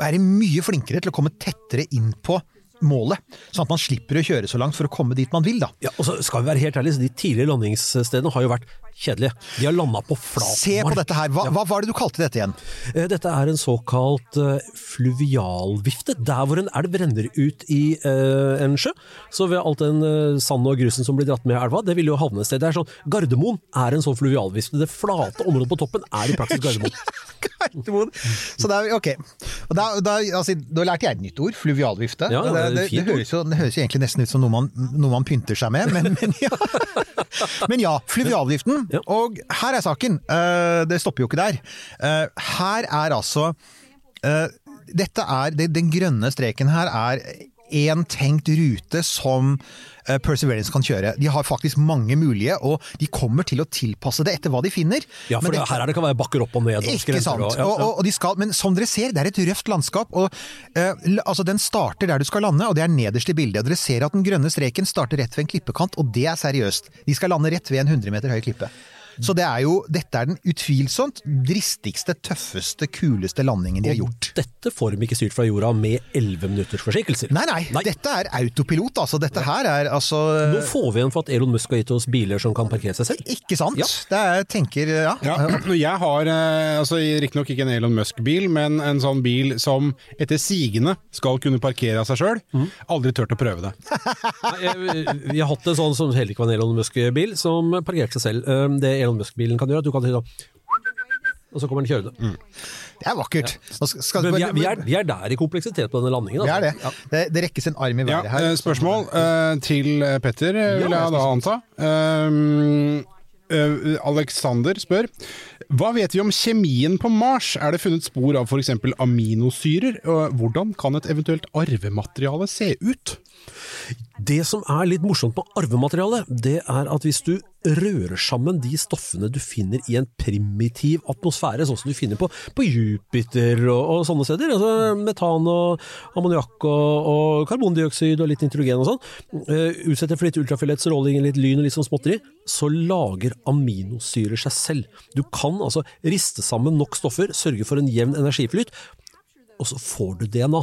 [SPEAKER 5] være mye flinkere til å komme tettere inn på målet. Sånn at man slipper å kjøre så langt for å komme dit man vil, da.
[SPEAKER 6] Ja, og så skal vi være helt ærlige, så De tidligere landingsstedene har jo vært kjedelige. De har landa på flat
[SPEAKER 5] Se på dette her. Hva, hva var det du kalte dette igjen?
[SPEAKER 6] Eh, Dette er en såkalt uh, fluvialvifte. Der hvor en elv renner ut i uh, en sjø. Så ved alt den uh, sand og grusen som blir dratt med elva, det vil jo havne et sted. Det er sånn, Gardermoen er en sånn fluvialvifte. Det flate området på toppen er i praksis Gardermoen. (laughs)
[SPEAKER 5] Gardermoen. Så er, ok. Da, da, altså, da lærte jeg et nytt ord, fluvialvifte.
[SPEAKER 6] Ja,
[SPEAKER 5] det,
[SPEAKER 6] det
[SPEAKER 5] det, det, høres jo, det høres jo egentlig nesten ut som noe man, noe man pynter seg med, men, men ja. (laughs) Men ja, fluvialviften. Og her er saken. Eh, det stopper jo ikke der. Eh, her er altså eh, Dette er Den grønne streken her er en tenkt rute som eh, Perseverance kan kjøre. De har faktisk mange mulige, og de kommer til å tilpasse det etter hva de finner.
[SPEAKER 6] Ja, for det, her er det kan være bakker opp og ned. Og
[SPEAKER 5] ikke sant.
[SPEAKER 6] Og, ja, ja.
[SPEAKER 5] og, og de skal, men som dere ser, det er et røft landskap. og eh, altså Den starter der du skal lande, og det er nederst i bildet. Og Dere ser at den grønne streken starter rett ved en klippekant, og det er seriøst. De skal lande rett ved en 100 meter høy klippe. Så det er jo, dette er den utvilsomt dristigste, tøffeste, kuleste landingen de har gjort.
[SPEAKER 6] Dette får de ikke styrt fra jorda med 11 minutters forsinkelser.
[SPEAKER 5] Nei, nei, dette er autopilot, altså. Dette her er altså
[SPEAKER 6] Nå får vi igjen for at Elon Musk har gitt oss biler som kan parkere seg selv.
[SPEAKER 5] Ikke sant?
[SPEAKER 6] Ja.
[SPEAKER 5] Det er, tenker, ja.
[SPEAKER 4] Ja, (clears throat) jeg har eh, altså, riktignok ikke en Elon Musk-bil, men en sånn bil som etter sigende skal kunne parkere av seg sjøl. Aldri turt å prøve det.
[SPEAKER 6] Nei, jeg- Vi har hatt en sånn som heller ikke var en Elon Musk-bil, som parkerte seg selv. Um, Det Elon Musk-bilen kan gjøre, at du kan si sånn Og så kommer den kjørende.
[SPEAKER 5] Det er vakkert. Ja. skal,
[SPEAKER 6] vi er, vi, er, vi er der i kompleksitet på denne landingen.
[SPEAKER 5] Vi er
[SPEAKER 6] altså.
[SPEAKER 5] det. det. Det rekkes en arm i
[SPEAKER 4] Ja,
[SPEAKER 5] her.
[SPEAKER 4] eh, spørsmål eh, til Petter, eh, vil jeg da anta. Um, Alexander spør Hva vet vi om kjemien på Mars? Er det funnet spor av f.eks. aminosyrer? Og hvordan kan et eventuelt arvemateriale se ut?
[SPEAKER 6] Det som er litt morsomt med arvemateriale, det er at hvis du rører sammen de stoffene du finner i en primitiv atmosfære, sånn som du finner på, på Jupiter og, og sånne steder, altså metan og ammoniakk og, og karbondioksid og litt nitrogen og sånn, uh, utsetter for litt ultrafiolett stråling, litt lyn og litt sånn småtteri, så lager aminosyrer seg selv. Du kan altså riste sammen nok stoffer, sørge for en jevn energiflyt, og så får du DNA.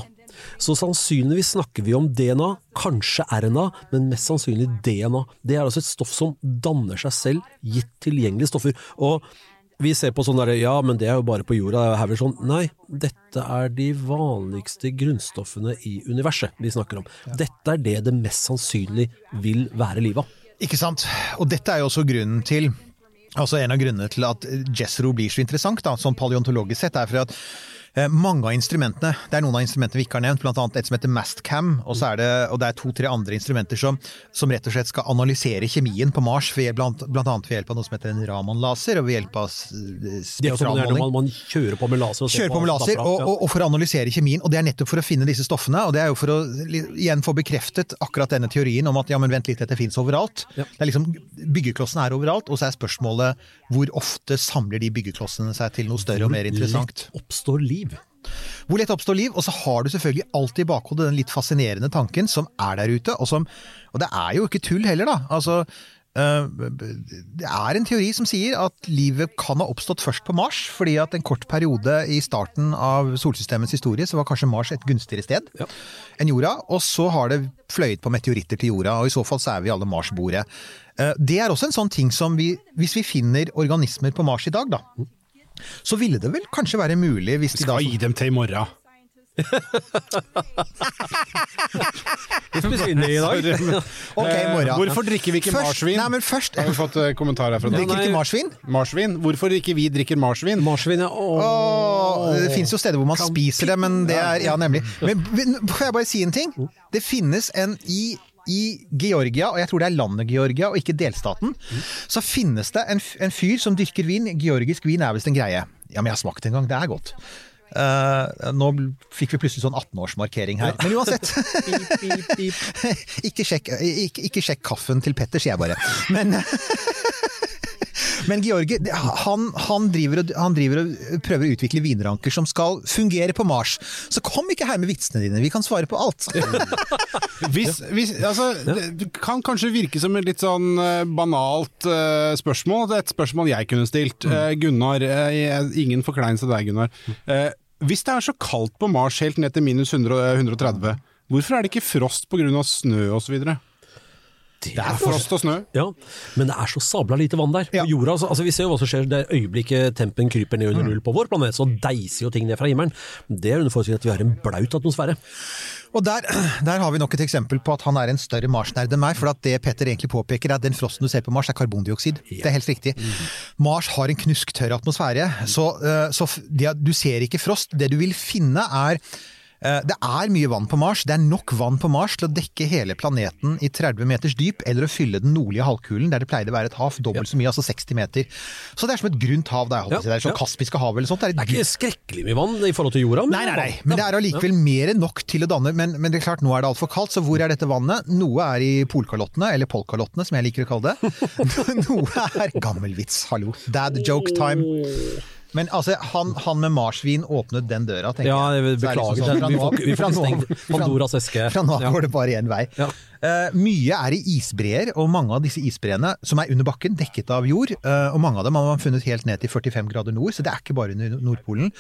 [SPEAKER 6] Så sannsynligvis snakker vi om DNA, kanskje RNA, men mest sannsynlig DNA. Det er altså et stoff som danner seg selv, gitt tilgjengelige stoffer. Og vi ser på sånn derre ja, men det er jo bare på jorda, det er her sånn. Nei, dette er de vanligste grunnstoffene i universet vi snakker om. Dette er det det mest sannsynlig vil være livet av.
[SPEAKER 5] Ikke sant. Og dette er jo også grunnen til Altså En av grunnene til at Jessro blir så interessant, da, sånn paleontologisk sett, er for at mange av instrumentene, det er noen av instrumentene vi ikke har nevnt, blant annet et som heter Mastcam, og, så er det, og det er to-tre andre instrumenter som, som rett og slett skal analysere kjemien på Mars, bl.a. ved hjelp av noe som heter en Raman-laser, og ved hjelp av spektralmåling.
[SPEAKER 6] man, man kjører på med laser og
[SPEAKER 5] Kjører på med laser, og, og, og for å analysere kjemien. Og det er nettopp for å finne disse stoffene. Og det er jo for å igjen få bekreftet akkurat denne teorien om at ja, men vent litt, dette fins overalt.
[SPEAKER 6] Ja.
[SPEAKER 5] Det er liksom, Byggeklossene er overalt, og så er spørsmålet hvor ofte samler de byggeklossene seg til noe større og mer interessant.
[SPEAKER 6] Litt oppstår liv.
[SPEAKER 5] Hvor lett oppstår liv, og så har du selvfølgelig alltid i bakhodet den litt fascinerende tanken som er der ute, og som Og det er jo ikke tull heller, da. Altså, øh, det er en teori som sier at livet kan ha oppstått først på Mars, fordi at en kort periode i starten av solsystemets historie så var kanskje Mars et gunstigere sted
[SPEAKER 6] Ja.
[SPEAKER 5] enn jorda, og så har det fløyet på meteoritter til jorda, og i så fall så er vi alle Mars-boere. Eh, Det er også en sånn ting som vi, hvis vi finner organismer på Mars i dag, da, så ville det vel kanskje være mulig hvis de da
[SPEAKER 4] Skal gi dem til i morgen. (laughs)
[SPEAKER 6] Vi spiser inn i dag.
[SPEAKER 5] Ok, i morgen.
[SPEAKER 4] Eh, Hvorfor drikker vi ikke
[SPEAKER 5] Først-
[SPEAKER 4] marsvin?
[SPEAKER 5] Nei, men først
[SPEAKER 4] Har vi fått eh, kommentar herfra?
[SPEAKER 5] Drikker ikke marsvin?
[SPEAKER 4] Marsvin? Hvorfor ikke vi drikker marsvin?
[SPEAKER 6] Marsvin, ja. Åh.
[SPEAKER 5] Det finnes jo steder hvor man spiser det, men det er Ja, nemlig. Men men, får jeg bare si en ting? Det finnes en i i Georgia, og jeg tror det er landet Georgia, og ikke delstaten, så finnes det en, en fyr som dyrker vin. Georgisk vin er visst en greie. Ja, men jeg har smakt det en gang. Det er godt. Uh, nå fikk vi plutselig sånn 18-årsmarkering her. Men uansett. (laughs) (laughs) ikke, sjekk, ikke, ikke sjekk kaffen til Petter, sier jeg bare. Men (laughs) Men Georgi han, han, driver og, han driver og prøver å utvikle vinranker som skal fungere på Mars. Så kom ikke her med vitsene dine, vi kan svare på alt. (laughs)
[SPEAKER 4] Hvis, hvis, altså, Det kan kanskje virke som et litt sånn eh, banalt uh, spørsmål. Det er et spørsmål jeg kunne stilt. Uh, Gunnar, uh, ingen forkleinelse til deg, Gunnar. Eh, hvis det er så kaldt på Mars helt ned til minus 100, 130, hvorfor er det ikke frost pga. snø osv.?
[SPEAKER 6] Det
[SPEAKER 4] er frost og snø.
[SPEAKER 6] Ja, men det er så sabla lite vann der.
[SPEAKER 5] Ja.
[SPEAKER 6] Jorda, altså, altså Vi ser jo hva som skjer det øyeblikket tempen kryper ned under null på vår planet, så deiser jo ting ned fra himmelen. Det er under forutsetning at vi har en blaut atmosfære.
[SPEAKER 5] Og der, der har vi nok et eksempel på at han er en større Mars-nerd enn meg. For at det Petter egentlig påpeker, er at den frosten du ser på Mars, er karbondioksid. Det er helt riktig. Mars har en knusktørr atmosfære, så, eh, så det, du ser ikke frost. Det du vil finne er det er mye vann på Mars. Det er nok vann på Mars til å dekke hele planeten i 30 meters dyp, eller å fylle den nordlige halvkulen, der det pleide å være et hav dobbelt så mye, altså 60 meter. Så det er som et grunt hav. Er, å si. det er
[SPEAKER 6] Ja,
[SPEAKER 5] sånn
[SPEAKER 6] ja.
[SPEAKER 5] Kaspiske hav eller sånt. Det er et
[SPEAKER 6] Det er ikke skrekkelig mye vann i forhold til jorda.
[SPEAKER 5] Nei, nei, nei, men det er allikevel mer enn nok til å danne men, men det er klart, nå er det altfor kaldt, så hvor er dette vannet? Noe er i polkalottene, eller polkalottene som jeg liker å kalle det. (laughs) Noe er Gammel vits, hallo. Dad joke time. Men altså, han, han med marsvin åpnet den døra, tenker
[SPEAKER 6] Ja, jeg
[SPEAKER 5] jeg. Så er det
[SPEAKER 6] beklager.
[SPEAKER 5] liksom sånn,
[SPEAKER 6] vi får, vi får ikke stengt Pandoras eske.
[SPEAKER 5] Fra nå av går det bare én vei.
[SPEAKER 6] Ja.
[SPEAKER 5] Uh, mye er i isbreer, og mange av disse isbreene som er under bakken, dekket av jord, uh, og mange av dem har man funnet helt ned til 45 grader nord, så det er ikke bare under Nordpolen.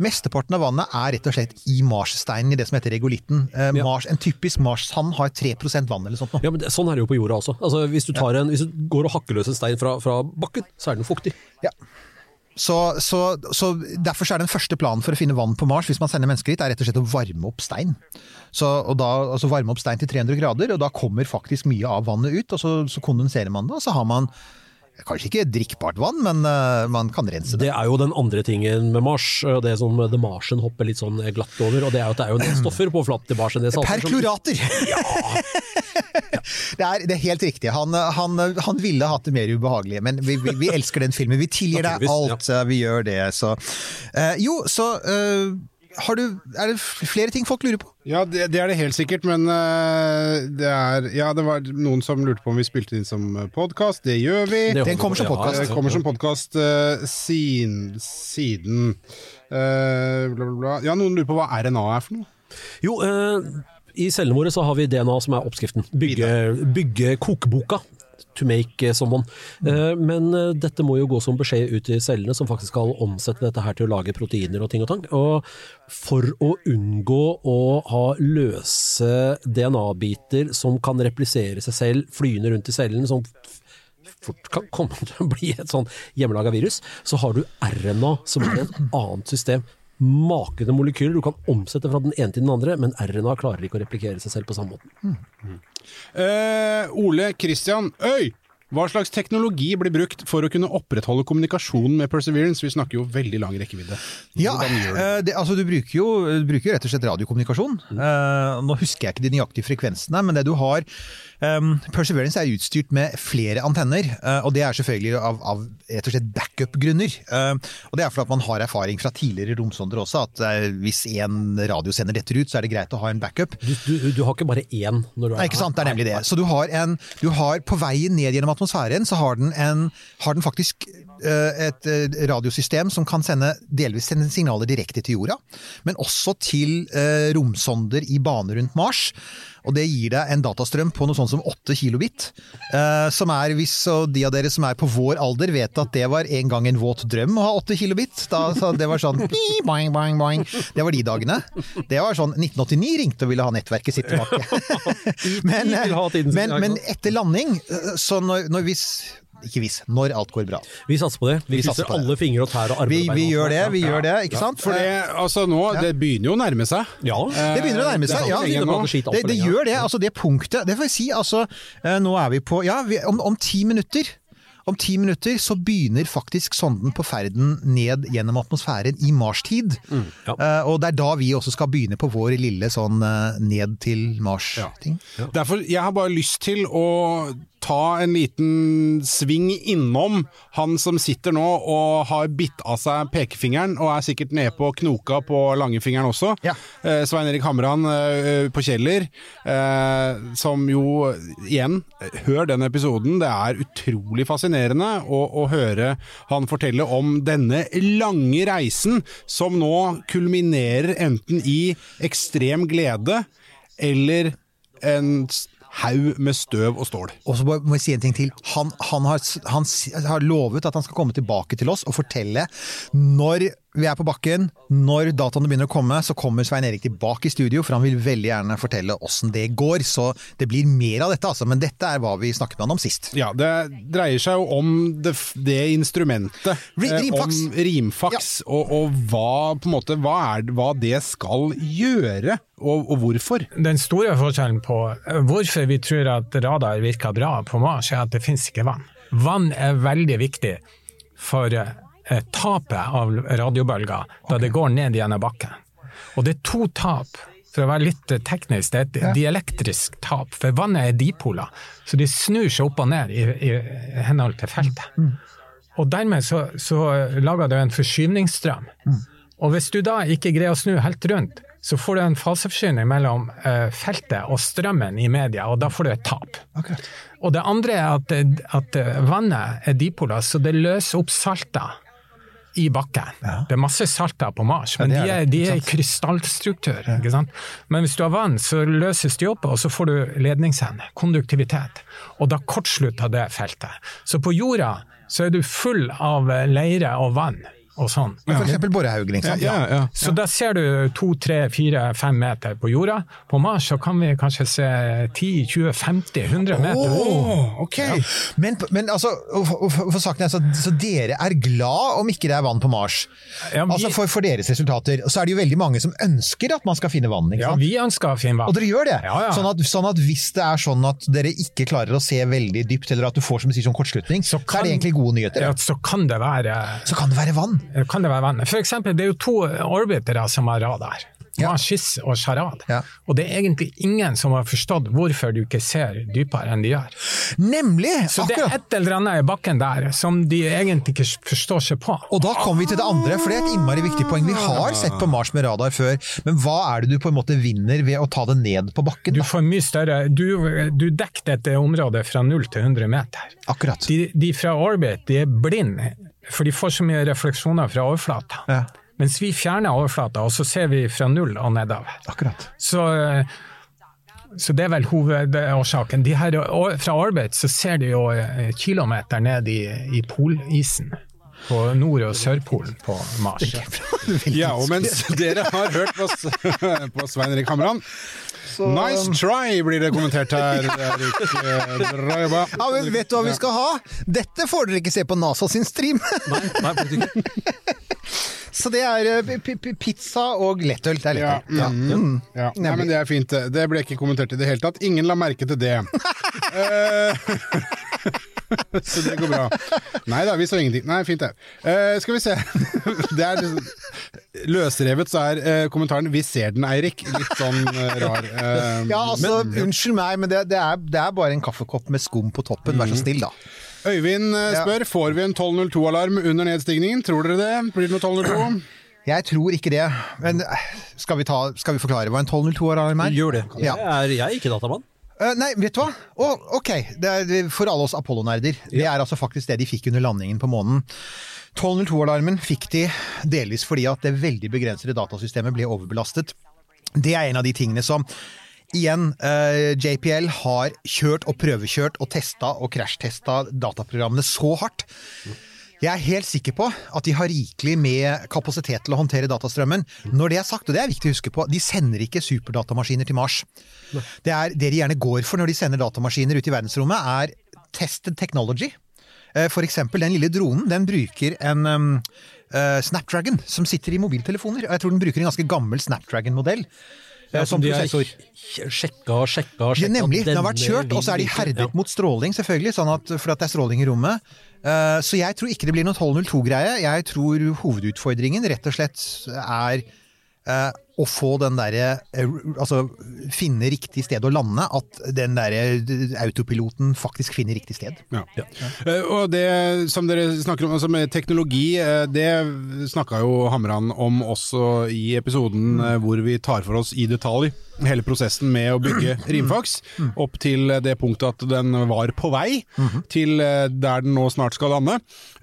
[SPEAKER 5] Mesteparten av vannet er rett og slett i marssteinen, i det som heter regolitten. Eh,
[SPEAKER 6] Ja.
[SPEAKER 5] Mars, en typisk marssand har 3% vann eller sånt. nå.
[SPEAKER 6] Ja, men det, Sånn er det jo på jorda også. Altså, hvis, du tar en, hvis du går og hakker løs en stein fra, fra bakken, så er den fuktig.
[SPEAKER 5] Ja. Så, så, så Derfor så er den første planen for å finne vann på Mars, hvis man sender mennesker dit, er rett og slett å varme opp stein. Så, og da, altså varme opp stein til 300 grader, og da kommer faktisk mye av vannet ut, og så, så kondenserer man det, og så har man Kanskje ikke drikkbart vann, men uh, man kan rense det.
[SPEAKER 6] Det er jo den andre tingen med Mars, det som The Martian hopper litt sånn glatt over, og det er jo at det er jo en del stoffer på overflaten til Mars. Perklorater! som-
[SPEAKER 5] Perklorater! (laughs) (laughs) det, er, det er helt riktig. Han, han, han ville hatt det mer ubehagelig, men vi, vi, vi elsker den filmen. Vi tilgir deg alt, Ja. vi gjør det. Så. uh, jo, så uh, har du, er det flere ting folk lurer på?
[SPEAKER 4] Ja, det, det er det helt sikkert, men uh, det er Ja, det var noen som lurte på om vi spilte inn som podkast. Det gjør vi.
[SPEAKER 6] Det
[SPEAKER 5] Den kommer som
[SPEAKER 6] ja,
[SPEAKER 5] podcast.
[SPEAKER 4] Det kommer som podkast siden, siden Uh, bla, bla, bla. Ja, noen lurer på hva RNA er for noe?
[SPEAKER 6] Jo, eh, i våre så har vi DNA som er oppskriften. Bygge, bygge kokeboka. To make eh, someone. Eh, men eh, dette må jo gå som beskjed ut til cellene, som faktisk skal omsette dette her til å lage proteiner og ting og tang. Og for å unngå å ha løse DNA-biter som kan replisere seg selv flyende rundt i cellen, som fort kan komme til å bli et sånn hjemmelaga virus, så har du RNA, som er et annet system. Makende molekyler du kan omsette fra den ene til den andre, men RNA klarer ikke å replikere seg selv på samme måten.
[SPEAKER 4] Eh, Ole Christian Øy! Hva slags teknologi blir brukt for å kunne opprettholde kommunikasjonen med Perseverance? Vi snakker jo veldig lang rekkevidde.
[SPEAKER 5] Ja,
[SPEAKER 4] du det?
[SPEAKER 5] eh, altså du bruker jo du bruker jo rett og slett radiokommunikasjon. Eh, nå husker jeg ikke de nøyaktige frekvensene, men det du har um, Perseverance er utstyrt med flere antenner, eh, og det er selvfølgelig av, av rett og slett backup-grunner. Eh, og det er for at man har erfaring fra tidligere romsonder også, at eh, hvis en radiosender detter ut, så er det greit å ha en backup.
[SPEAKER 6] Du, du, du har ikke bare én når du er
[SPEAKER 5] Nei, ikke sant, det er nemlig det. Så du har, en, du har på veien ned gjennom atmosfæren, så har den, en, har den faktisk eh, et eh, radiosystem som kan sende delvis sende signaler direkte til jorda, men også til eh, romsonder i bane rundt Mars. Og det gir deg en datastrøm på noe sånt som 8 kilobit. eh, som er, hvis de av dere som er på vår alder vet at det var en gang en våt drøm å ha 8 kilobit. Da, så det var sånn boing, boing, boing. Det var de dagene. Det var sånn 1989 ringte og ville ha nettverket sitt tilbake. (laughs) men,
[SPEAKER 6] sin,
[SPEAKER 5] men, men etter landing, eh, så når, når hvis Ikke hvis, når alt går bra.
[SPEAKER 6] Vi satser på det. Vi,
[SPEAKER 5] Vi satser det.
[SPEAKER 6] alle fingre og tær og armer.
[SPEAKER 5] Vi, vi gjør det, vi
[SPEAKER 6] Ja.
[SPEAKER 5] gjør det, ikke sant?
[SPEAKER 4] For det, altså nå, det begynner jo å nærme seg.
[SPEAKER 6] Ja.
[SPEAKER 5] Det begynner å nærme
[SPEAKER 4] Eh,
[SPEAKER 5] seg.
[SPEAKER 4] det
[SPEAKER 5] Ja, det, det gjør det. altså Det punktet Det får jeg si, altså eh, Nå er vi på Ja, vi, om, om ti minutter om ti minutter så begynner faktisk sonden på ferden ned gjennom atmosfæren i Mars-tid.
[SPEAKER 6] ja.
[SPEAKER 5] uh, og det er da vi også skal begynne på vår lille sånn uh, ned til Mars-ting.
[SPEAKER 4] Derfor, jeg har bare lyst til å ta en liten sving innom han som sitter nå og har bitt av seg pekefingeren, og er sikkert nede på knoka på langefingeren også.
[SPEAKER 5] Ja.
[SPEAKER 4] Eh, Svein Erik Hamran eh, på Kjeller, eh, som jo igjen, hør den episoden. Det er utrolig fascinerende å, å høre han fortelle om denne lange reisen som nå kulminerer enten i ekstrem glede eller en haug med støv og stål.
[SPEAKER 5] Og så må jeg si en ting til. Han, han, har, han har lovet at han skal komme tilbake til oss og fortelle når vi er på bakken, når dataene begynner å komme, så kommer Svein Erik tilbake i studio, for han vil veldig gjerne fortelle åssen det går. Så det blir mer av dette, altså. Men dette er hva vi snakket med han om sist.
[SPEAKER 4] Ja, det dreier seg jo om det, det instrumentet.
[SPEAKER 5] Rimfax!
[SPEAKER 4] eh,
[SPEAKER 5] rimfaks.
[SPEAKER 4] Om rimfaks, og, og hva, på en måte, hva, er, hva det skal gjøre, og, og hvorfor.
[SPEAKER 7] Den store forskjellen på eh, hvorfor vi tror at radar virker bra på Mars, er at det finnes ikke vann. Vann er veldig viktig for eh, tapet av radiobølger da det går ned gjennom bakken. Og det er to tap. For å være litt eh, teknisk, det er et dielektrisk tap, for vannet er dipoler. Så de snur seg opp og ned i, i henhold til feltet. Og dermed så, så lager det en forskyvningsstrøm. Og hvis du da ikke greier å snu helt rundt, så får du en faseforskyvning mellom eh, feltet og strømmen i media, og da får du et tap. Og det andre er at, at eh, vannet er dipoler, så det løser opp salter i bakken. Det er masse salter på Mars, men
[SPEAKER 5] er
[SPEAKER 7] de er, de er i krystallstruktur. Ikke sant? Men hvis du har vann, så løses de opp, og så får du ledningshende, konduktivitet. Og da kortslutter det feltet. Så på jorda så er du full av leire og vann og sånn.
[SPEAKER 5] For eksempel Borrehaug, liksom.
[SPEAKER 4] Ja, ja, ja.
[SPEAKER 7] Så da ser du to, tre, fire, fem meter på jorda. På Mars så kan vi kanskje se 10, 20, 50, 100 meter.
[SPEAKER 4] Åh, ok.
[SPEAKER 5] Men, men altså, for, for, saken er, så, så dere er glad om ikke det er vann på Mars?
[SPEAKER 7] Ja, vi-
[SPEAKER 5] Altså for, for deres resultater. Så er det jo veldig mange som ønsker at man skal finne vann. ikke
[SPEAKER 7] Ja, vi ønsker å finne vann.
[SPEAKER 5] Og dere gjør det?
[SPEAKER 7] Ja, ja.
[SPEAKER 5] Sånn, at, sånn at hvis det er sånn at dere ikke klarer å se veldig dypt, eller at du får som du sier, sånn kortslutning, så, er det egentlig gode nyheter.
[SPEAKER 7] Ja, så kan det være
[SPEAKER 5] Så kan det være vann.
[SPEAKER 7] Kan det være venner. For eksempel, det er jo to orbitere som har radar.
[SPEAKER 5] Ja.
[SPEAKER 7] Mars og Sharad.
[SPEAKER 5] Ja.
[SPEAKER 7] Og det er egentlig ingen som har forstått hvorfor du ikke ser dypere enn de gjør.
[SPEAKER 5] Nemlig!
[SPEAKER 7] Så det er et eller annet i bakken der som de egentlig ikke forstår seg på.
[SPEAKER 5] Og da kommer vi til det andre, for det er et innmari viktig poeng. Vi har sett på Mars med radar før, men hva er det du på en måte vinner ved å ta det ned på bakken?
[SPEAKER 7] Du får mye større Du, du dekker dette området fra 0 til 100 meter.
[SPEAKER 5] Akkurat.
[SPEAKER 7] De, de fra orbit de er blinde, for de får så mye refleksjoner fra overflata.
[SPEAKER 5] Ja.
[SPEAKER 7] Mens vi fjerner overflata, og så ser vi fra null og nedover.
[SPEAKER 5] Akkurat.
[SPEAKER 7] Så, eh, så det er vel hovedårsaken. De her, fra arbeid så ser de jo eh, kilometer ned i, i polisen. På Nord- og Sørpolen på Mars. (laughs)
[SPEAKER 4] Ja, og mens (laughs) dere har hørt på, (laughs) på Svein Erik Hamran Nice try, blir det kommentert her. Erik. Eh, Bra jobba.
[SPEAKER 5] Ja, men vet du hva vi skal ha? Dette får dere ikke se på NASA sin stream!
[SPEAKER 6] Nei, nei, ikke.
[SPEAKER 5] Så det er eh, p- p- pizza og lettøl. Det er
[SPEAKER 4] Ja,
[SPEAKER 5] lettøl. Ja.
[SPEAKER 4] mm, ja. Nei, men det er fint. det. Det ble ikke kommentert i det hele tatt. Ingen la merke til det. (laughs) Så det går bra. Nei da, vi så ingenting. Nei, fint det. Uh, skal vi se. (laughs) Det er liksom, løsrevet så er uh, kommentaren 'Vi ser den, Eirik'. Litt sånn uh, rar.
[SPEAKER 5] Ja, altså, unnskyld meg, men det, det, er, det er bare en kaffekopp med skum på toppen. Vær så snill, da.
[SPEAKER 4] Øyvind spør
[SPEAKER 5] Ja.
[SPEAKER 4] får vi en 1202-alarm under nedstigningen. Tror dere det? Blir det noe 1202?
[SPEAKER 5] Jeg tror ikke det. Men skal vi, ta, skal vi forklare hva en 1202-alarm er?
[SPEAKER 6] Gjør det.
[SPEAKER 5] Ja.
[SPEAKER 6] Jeg er, jeg er ikke datamann.
[SPEAKER 5] Eh, nei, vet du hva? Oh, ok, det er for alle oss Apollo-nerder. Det er altså faktisk det de fikk under landingen på månen. 1202-alarmen fikk de delvis fordi at det veldig begrensede datasystemet ble overbelastet. Det er en av de tingene som Igjen, uh, JPL har kjørt og prøvekjørt og testa og krasjtesta dataprogrammene så hardt. Jeg er helt sikker på at de har rikelig med kapasitet til å håndtere datastrømmen. Når det er sagt, og det er viktig å huske på, de sender ikke superdatamaskiner til Mars. Det, er, det de gjerne går for når de sender datamaskiner ut i verdensrommet, er tested technology. Eh, For eksempel den lille dronen, den bruker en um, uh, Snapdragon som sitter i mobiltelefoner. Og jeg tror den bruker en ganske gammel Snapdragon-modell. Ja, som
[SPEAKER 6] de har
[SPEAKER 5] prosessor.
[SPEAKER 6] sjekka og sjekka og
[SPEAKER 5] Ja, nemlig. Den har vært kjørt, og så er de herdet mot stråling, selvfølgelig, sånn at, for at det er stråling i rommet. Eh, Så jeg tror ikke det blir noen 1202-greie. Jeg tror hovedutfordringen rett og slett er eh, å få den derre eh, Altså finne riktig sted å lande. At den derre autopiloten faktisk finner riktig sted.
[SPEAKER 4] Ja. Ja. Og det som dere snakker om, altså med teknologi, eh, det snakka jo Hamran om også i episoden mm. hvor vi tar for oss i detalj hele prosessen med å bygge Rimfax, opp til det punktet at den var på vei til eh, der den nå snart skal lande.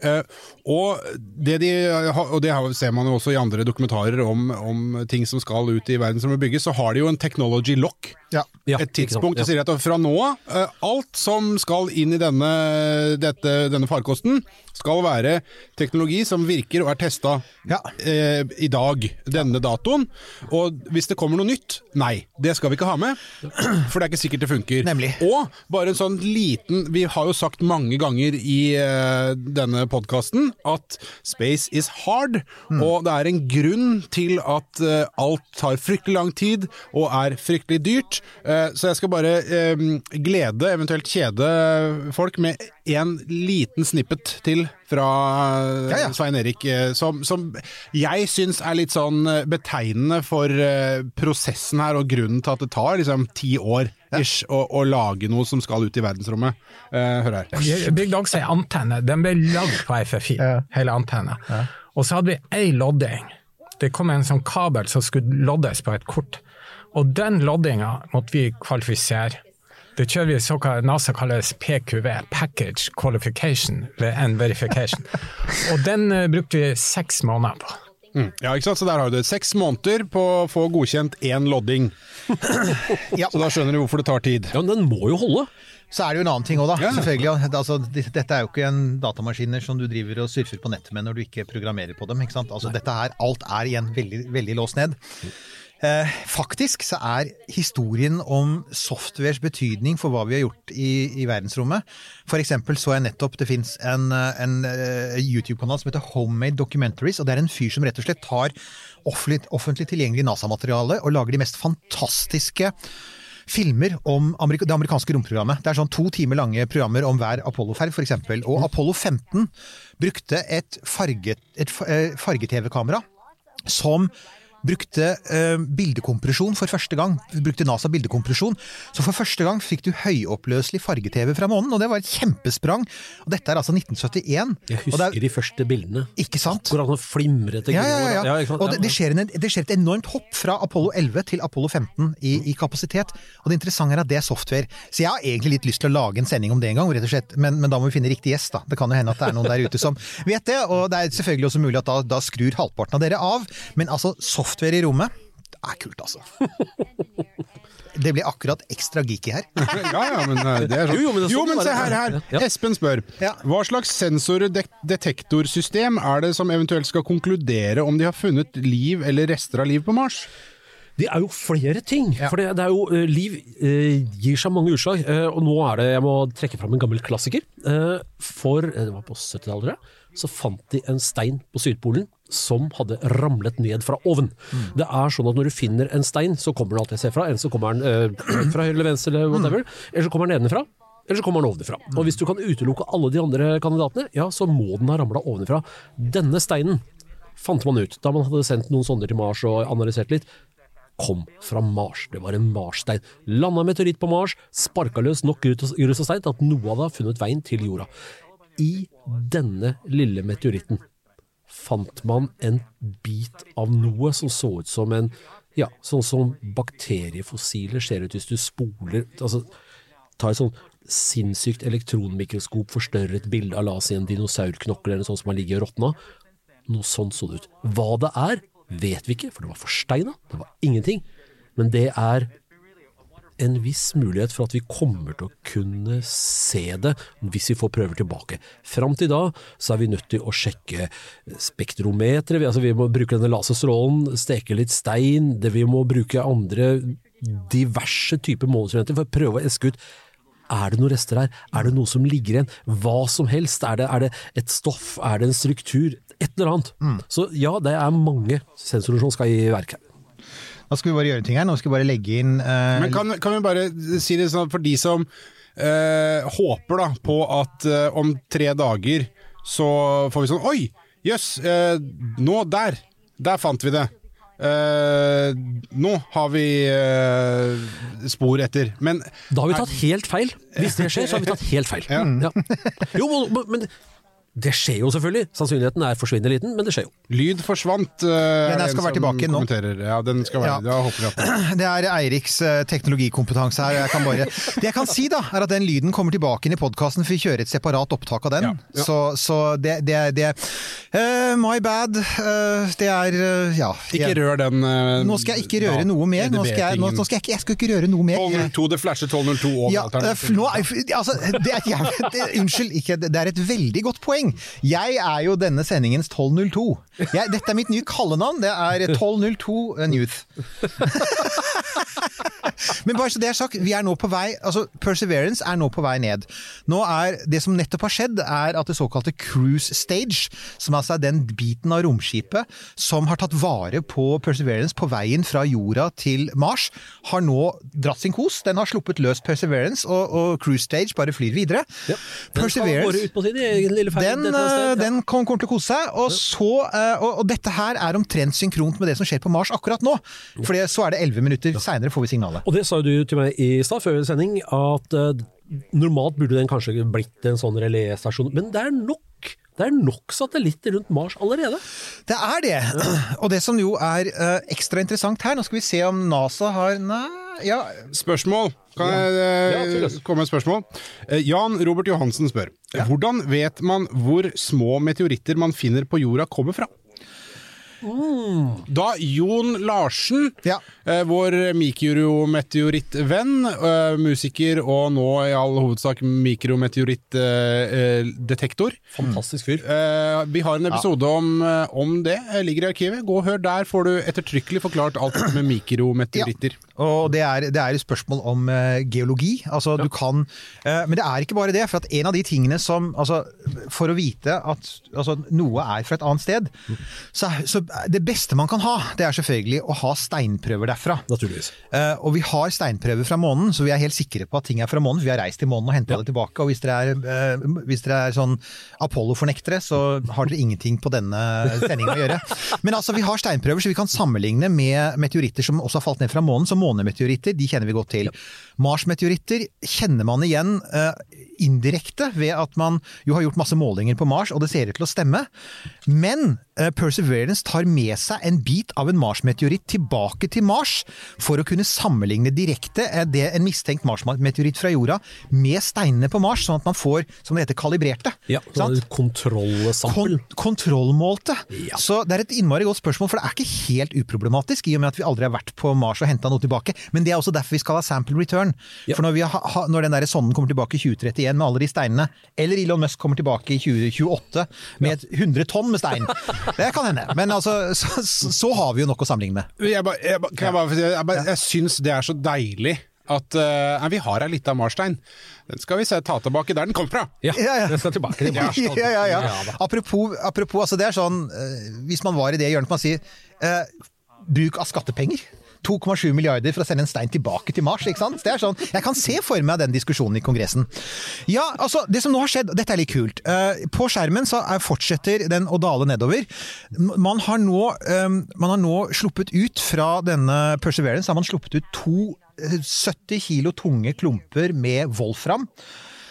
[SPEAKER 4] Eh, Og det, de, og det ser man jo også i andre dokumentarer om, om ting som skal ut i verdensrommet bygges, så har de jo en technology lock
[SPEAKER 5] Ja.
[SPEAKER 4] Et tidspunkt
[SPEAKER 6] ja.
[SPEAKER 4] sier at fra nå av, eh, alt som skal inn i denne, dette, denne farkosten, skal være teknologi som virker og er testa
[SPEAKER 5] Ja.
[SPEAKER 4] eh, i dag, denne datoen. Og hvis det kommer noe nytt, nei, det skal vi ikke ha med. (clears throat) For det er ikke sikkert det funker.
[SPEAKER 5] Nemlig.
[SPEAKER 4] Og bare en sånn liten Vi har jo sagt mange ganger i eh, denne podkasten at space is hard,
[SPEAKER 5] Mm.
[SPEAKER 4] og det er en grunn til at eh, alt tar fryktelig lang tid og er fryktelig dyrt. Eh, så jeg skal bare eh, glede, eventuelt kjede folk med en liten snippet til fra eh,
[SPEAKER 5] Ja, ja.
[SPEAKER 4] Svein Erik, eh, som, som jeg syns er litt sånn eh, betegnende for prosessen her, og grunnen til at det tar liksom ti år ish å, å lage noe som skal ut i verdensrommet. Eh, hør her.
[SPEAKER 7] Bygde også ei antenne. Den ble lagd på FFI,
[SPEAKER 5] Ja.
[SPEAKER 7] hele antenna. Og så hadde vi ei lodding. Det kom en sånn kabel som skulle loddes på et kort. Og den loddinga måtte vi kvalifisere. Det kjører vi såkalt NASA kalles PQV, Package Qualification and Verification. (laughs) Og den eh, brukte vi seks måneder på.
[SPEAKER 4] Mm. Ja, ikke sant? Så der har du det. Seks måneder på å få godkjent én lodding. (laughs)
[SPEAKER 5] Ja.
[SPEAKER 4] Så da skjønner du hvorfor det tar tid.
[SPEAKER 6] Ja, men den må jo holde.
[SPEAKER 5] Så er det jo en annen ting òg, da.
[SPEAKER 4] Ja.
[SPEAKER 5] Selvfølgelig. Altså, dette er jo ikke en datamaskiner som du driver og surfer på nettet med når du ikke programmerer på dem. ikke sant? Altså, dette her, alt er igjen veldig, veldig låst ned. Eh, faktisk så er historien om softwares betydning for hva vi har gjort i, i verdensrommet For eksempel så jeg nettopp det fins en, eh, en eh, YouTube-kanal som heter Homemade Documentaries. og Det er en fyr som rett og slett tar offentlig, offentlig tilgjengelig NASA-materiale og lager de mest fantastiske filmer om amerika det amerikanske romprogrammet. Det er sånn to timer lange programmer om hver Apollo-ferd, f.eks. Og Apollo 15 brukte et farge- et fa- farge-TV-kamera som brukte eh, bildekompresjon for første gang. Brukte NASA bildekompresjon. Så for første gang fikk du høyoppløselig farge-TV fra månen, og det var et kjempesprang. Og dette er altså 1971.
[SPEAKER 6] Jeg husker
[SPEAKER 5] er,
[SPEAKER 6] de første bildene.
[SPEAKER 5] ikke sant?
[SPEAKER 6] Hvor han flimrete
[SPEAKER 5] Ja, ja, ja.
[SPEAKER 6] ja?
[SPEAKER 5] Og det, det, skjer en, det skjer et enormt hopp fra Apollo 11 til Apollo 15 i, i kapasitet. Og det interessante er at det er software. Så jeg har egentlig litt lyst til å lage en sending om det en gang, rett og slett. Men, men da må vi finne riktig gjest, da. Det kan jo hende at det er noen der ute som vet det. Og det er selvfølgelig også mulig at da, da skrur halvparten av dere av. Men altså, software i rommet, det er kult, altså. (laughs) Det blir akkurat ekstra geeky her. (laughs)
[SPEAKER 4] Ja, ja, men eh, det er sånn.
[SPEAKER 6] Jo, jo, men
[SPEAKER 4] jo,
[SPEAKER 6] sånn
[SPEAKER 4] men se
[SPEAKER 6] er.
[SPEAKER 4] her, her. Espen spør. Hva slags sensor-detektorsystem er det som eventuelt skal konkludere om de har funnet liv eller rester av liv på Mars?
[SPEAKER 6] Det er jo flere ting. For det, det er jo, eh, Liv eh, gir seg mange utslag. eh, og nå er det, jeg må trekke fram en gammel klassiker. Eh, for eh, det var på 70-tallet, tror jeg, så fant de en stein på Sydpolen som hadde ramlet ned fra oven. Det er sånn at når du finner en stein, så kommer den alltid fra. Enten så kommer den eh, fra høyre eller venstre, eller whatever, eller så kommer den nedenfra. Eller så kommer den ovenfra. Og hvis du kan utelukke alle de andre kandidatene, ja, så må den ha ramla ovenfra. Denne steinen fant man ut da man hadde sendt noen sonder til Mars og analysert litt kom fra Mars. Det var en Mars-stein. Landa meteoritt på Mars, sparka løs nok grus og stein til at noe av det har funnet veien til jorda. I denne lille meteoritten fant man en bit av noe som så ut som en ja, sånn som bakteriefossiler ser ut hvis du spoler altså, Ta et sånn sinnssykt elektronmikroskop, forstørret et bilde av la oss si en dinosaurknokkel eller noe sånt som har ligget og råtna. Noe sånt så det ut. Hva det er, vet vi ikke, for det var forsteina. Det var ingenting. Men det er en viss mulighet for at vi kommer til å kunne se det hvis vi får prøver tilbake. Fram til da så er vi nødt til å sjekke spektrometeret. Vi- Altså vi må bruke denne laserstrålen, steke litt stein. Det vi må bruke andre diverse typer måleinstrumenter for å prøve å eske ut er det noen rester her? Er det noe som ligger igjen? Hva som helst? Er det, er det et stoff? Er det en struktur? Et eller annet. Så ja, det er mange sensorer som skal i verk her.
[SPEAKER 5] Nå skal vi bare gjøre ting her. Nå skal vi bare legge inn uh,
[SPEAKER 4] Men kan, kan vi bare si det sånn for de som uh, håper da på at uh, om tre dager så får vi sånn Oi, jøss, eh, nå der! Der fant vi det. Uh, nå har vi uh, spor etter. Men
[SPEAKER 6] Da har vi tatt helt feil. Hvis det skjer, så har vi tatt helt feil.
[SPEAKER 4] Ja.
[SPEAKER 6] Ja. Jo, men det skjer jo selvfølgelig. Sannsynligheten er forsvinnende liten, men det skjer jo.
[SPEAKER 4] lyd forsvant. Uh,
[SPEAKER 5] Den skal være tilbake nå.
[SPEAKER 4] Ja, den skal være
[SPEAKER 5] Ja.
[SPEAKER 4] Da håper jeg (clears throat)
[SPEAKER 5] Det er Eiriks uh, teknologikompetanse her. Jeg kan bare, det jeg kan si, da, er at den lyden kommer tilbake inn i podkasten, for vi kjører et separat opptak av den.
[SPEAKER 4] Ja, ja.
[SPEAKER 5] Så, så det, det, det uh, My bad. Uh, det er Ja.
[SPEAKER 4] Ikke rør den
[SPEAKER 5] Nå skal jeg ikke røre
[SPEAKER 4] da-
[SPEAKER 5] noe mer. Nå skal jeg, nå, nå skal jeg, ikke, jeg skal ikke røre noe mer.
[SPEAKER 4] 1202, det flasher 1202 og
[SPEAKER 5] Ja, nå, er- altså, det er unnskyld, ikke, det er et veldig godt poeng. Jeg er jo denne sendingens 1202. Jeg, dette er mitt nye kallenavn. Det er 1202 Youth. (laughs) Men bare så det er sagt, vi er nå på vei altså Perseverance er nå på vei ned. Nå er Det som nettopp har skjedd, er at det såkalte cruise stage, som altså er den biten av romskipet som har tatt vare på Perseverance på veien fra jorda til Mars, har nå dratt sin kos. Den har sluppet løs Perseverance, og, og cruise stage bare flyr videre.
[SPEAKER 6] Den, annet
[SPEAKER 5] eh, den kommer til å kose seg, og, så, eh, og, og dette her er omtrent synkront med det som skjer på Mars akkurat nå. For så er det 11 minutter seinere får vi signalet.
[SPEAKER 6] Og det sa du til meg i stad, før sending, at eh, normalt burde den kanskje blitt en sånn reléstasjon, men det er nok. Det er nok satellitter rundt Mars allerede.
[SPEAKER 5] Det er det! (clears throat) Og det som jo er uh, ekstra interessant her, nå skal vi se om NASA har Nei, ja
[SPEAKER 4] Spørsmål. Kan jeg uh,
[SPEAKER 6] Ja,
[SPEAKER 4] komme med et spørsmål? Uh, Jan Robert Johansen spør. Hvordan vet man hvor små meteoritter man finner på jorda kommer fra? Da Jon Larsen,
[SPEAKER 5] Ja.
[SPEAKER 4] eh, vår mikrometeorittvenn, eh, musiker og nå i all hovedsak mikrometeorittdetektor.
[SPEAKER 6] Fantastisk fyr.
[SPEAKER 4] Eh, vi har en episode om, eh, om det, eh, ligger i arkivet. Gå og hør der, får du ettertrykkelig forklart alt med mikrometeoritter.
[SPEAKER 5] Og det er, det er et spørsmål om eh, geologi. Altså, du kan, eh, men det er ikke bare det. For at en av de tingene som altså, For å vite at altså, noe er fra et annet sted, så, så det beste man kan ha, det er selvfølgelig å ha steinprøver derfra.
[SPEAKER 6] Naturligvis.
[SPEAKER 5] Uh, og vi har steinprøver fra månen, så vi er helt sikre på at ting er fra månen. For vi har reist til månen og henta det tilbake. Og hvis dere er, uh, hvis dere er sånn Apollo-fornektere, så har dere ingenting på denne sendingen å gjøre. Men altså, vi har steinprøver, så vi kan sammenligne med meteoritter som også har falt ned fra månen. Så månemeteoritter, de kjenner vi godt til. Mars-meteoritter kjenner man igjen eh, indirekte ved at man jo har gjort masse målinger på Mars, og det ser ut til å stemme. Men eh, Perseverance tar med seg en bit av en Mars-meteoritt tilbake til Mars for å kunne sammenligne direkte eh, det en mistenkt Mars-meteoritt fra jorda med steinene på Mars, sånn at man får, som det heter, kalibrerte.
[SPEAKER 6] Ja, sånn kontrollsampel.
[SPEAKER 5] Kon kontrollmålte.
[SPEAKER 6] Ja.
[SPEAKER 5] Så det er et innmari godt spørsmål, for det er ikke helt uproblematisk, i og med at vi aldri har vært på Mars og henta noe tilbake. Men det er også derfor vi skal ha sample return.
[SPEAKER 6] Ja.
[SPEAKER 5] For når, vi ha, ha- når den der sonden kommer tilbake i 2031 med alle de steinene, eller Elon Musk kommer tilbake i 2028 med et 100 tonn med stein, (laughs) det kan hende. Men altså, så, så, har vi jo nok å sammenligne med.
[SPEAKER 4] Jeg, ba, jeg, ba, kan jeg, bare, jeg, bare, jeg syns det er så deilig at uh, vi har ei lita marstein. Den skal vi se, ta tilbake der den kom fra.
[SPEAKER 6] Ja,
[SPEAKER 5] Ja, ja.
[SPEAKER 6] den skal tilbake til Mars. (laughs)
[SPEAKER 5] ja, ja, ja.
[SPEAKER 6] da.
[SPEAKER 5] Apropos, apropos altså det er sånn, uh, hvis man var i det hjørnet man sier uh, bruk av skattepenger. 2,7 milliarder for å sende en stein tilbake til Mars. ikke sant? Det er sånn, Jeg kan se for meg den diskusjonen i Kongressen. Ja, altså, det som nå har skjedd, Dette er litt kult. Eh, på skjermen så er, fortsetter den å dale nedover. Man har, nå, eh, man har nå sluppet ut fra denne Perseverance har man sluppet ut to eh, 70 kilo tunge klumper med wolfram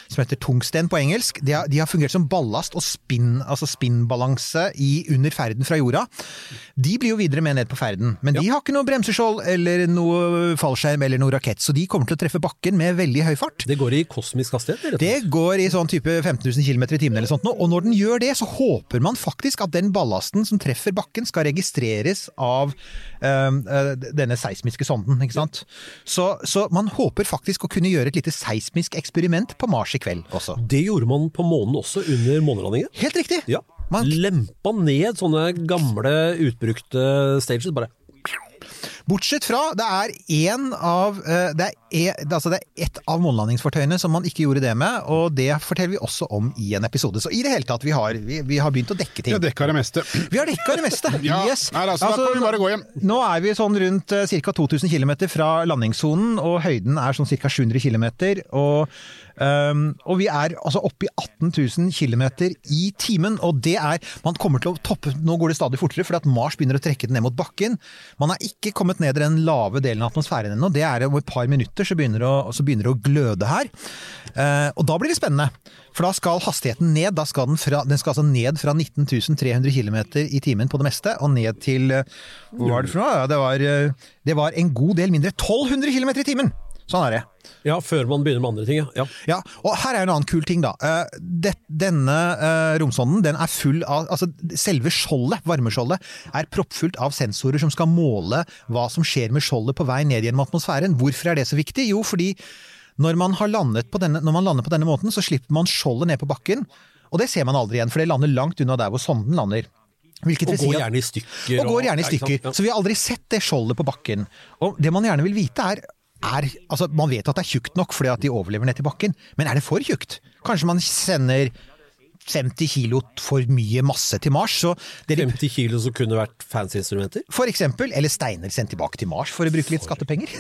[SPEAKER 5] som heter tungsten på engelsk. De har, de har fungert som ballast og spinn, altså spinnbalanse under ferden fra jorda. De blir jo videre med ned på ferden, men de har ikke noe bremseskjold eller noe fallskjerm eller noe rakett, så de kommer til å treffe bakken med veldig høy fart.
[SPEAKER 6] Det går i kosmisk hastighet? eller?
[SPEAKER 5] Det går i sånn type 15 000 km i timen eller sånt noe, og når den gjør det, så håper man faktisk at den ballasten som treffer bakken skal registreres av øh, denne seismiske sonden, ikke sant? Så, så man håper faktisk å kunne gjøre et lite seismisk eksperiment på Mars i kveld også.
[SPEAKER 6] Det gjorde man på månen også under månelandingen.
[SPEAKER 5] Helt riktig!
[SPEAKER 6] Ja.
[SPEAKER 5] Man-
[SPEAKER 6] Lempa ned sånne gamle, utbrukte stages. Bare
[SPEAKER 5] Bortsett fra det er én av øh, Det er, e- altså det er ett av månelandingsfartøyene som man ikke gjorde det med, og det forteller vi også om i en episode. Så i det hele tatt, vi har, vi, vi har begynt å dekke ting.
[SPEAKER 4] Vi har dekka det meste.
[SPEAKER 5] Vi har dekka det meste! (laughs)
[SPEAKER 4] Ja,
[SPEAKER 5] yes.
[SPEAKER 4] nei, altså, da kan vi bare gå hjem.
[SPEAKER 5] Nå er vi sånn rundt uh, ca. 2000 km fra landingssonen, og høyden er sånn ca. 700 km. Og, ehm, og vi er altså oppe i 18 000 km i timen, og det er Man kommer til å toppe Nå går det stadig fortere, fordi at Mars begynner å trekke den ned mot bakken. Man har ikke kommet ned i den lave delen av atmosfæren ennå. Det er om et par minutter så begynner det å, begynner det å gløde her. Uh, og da blir det spennende. For da skal hastigheten ned. Da skal den, fra, den skal altså ned fra 19 300 km i timen på det meste, og ned til hvor Hva var det for noe? Det, var, eh, det var en god del mindre. 1200 km i timen! Sånn er det.
[SPEAKER 6] Ja, før man begynner med andre ting, ja. ja.
[SPEAKER 5] Ja, og her er en annen kul ting, da. Eh, denne eh, romsonden den er full av altså Selve skjoldet, varmeskjoldet, er proppfullt av sensorer som skal måle hva som skjer med skjoldet på vei ned gjennom atmosfæren. Hvorfor er det så viktig? Jo, fordi når man, har landet på denne, når man lander på denne måten, så slipper man skjoldet ned på bakken. Og det ser man aldri igjen, for det lander langt unna der hvor sonden lander. Hvilket
[SPEAKER 6] Og går gjerne i stykker.
[SPEAKER 5] og går gjerne i stykker. Så vi har aldri sett det skjoldet på bakken. Og det man gjerne vil vite er, er altså Man vet at det er tjukt nok fordi at de overlever ned til bakken, men er det for tjukt? Kanskje man sender 50 kilo for mye masse til Mars. Så det de,
[SPEAKER 6] 50 kilo som kunne vært fansinstrumenter?
[SPEAKER 5] for eksempel, eller steiner sendt tilbake til Mars for å bruke litt skattepenger.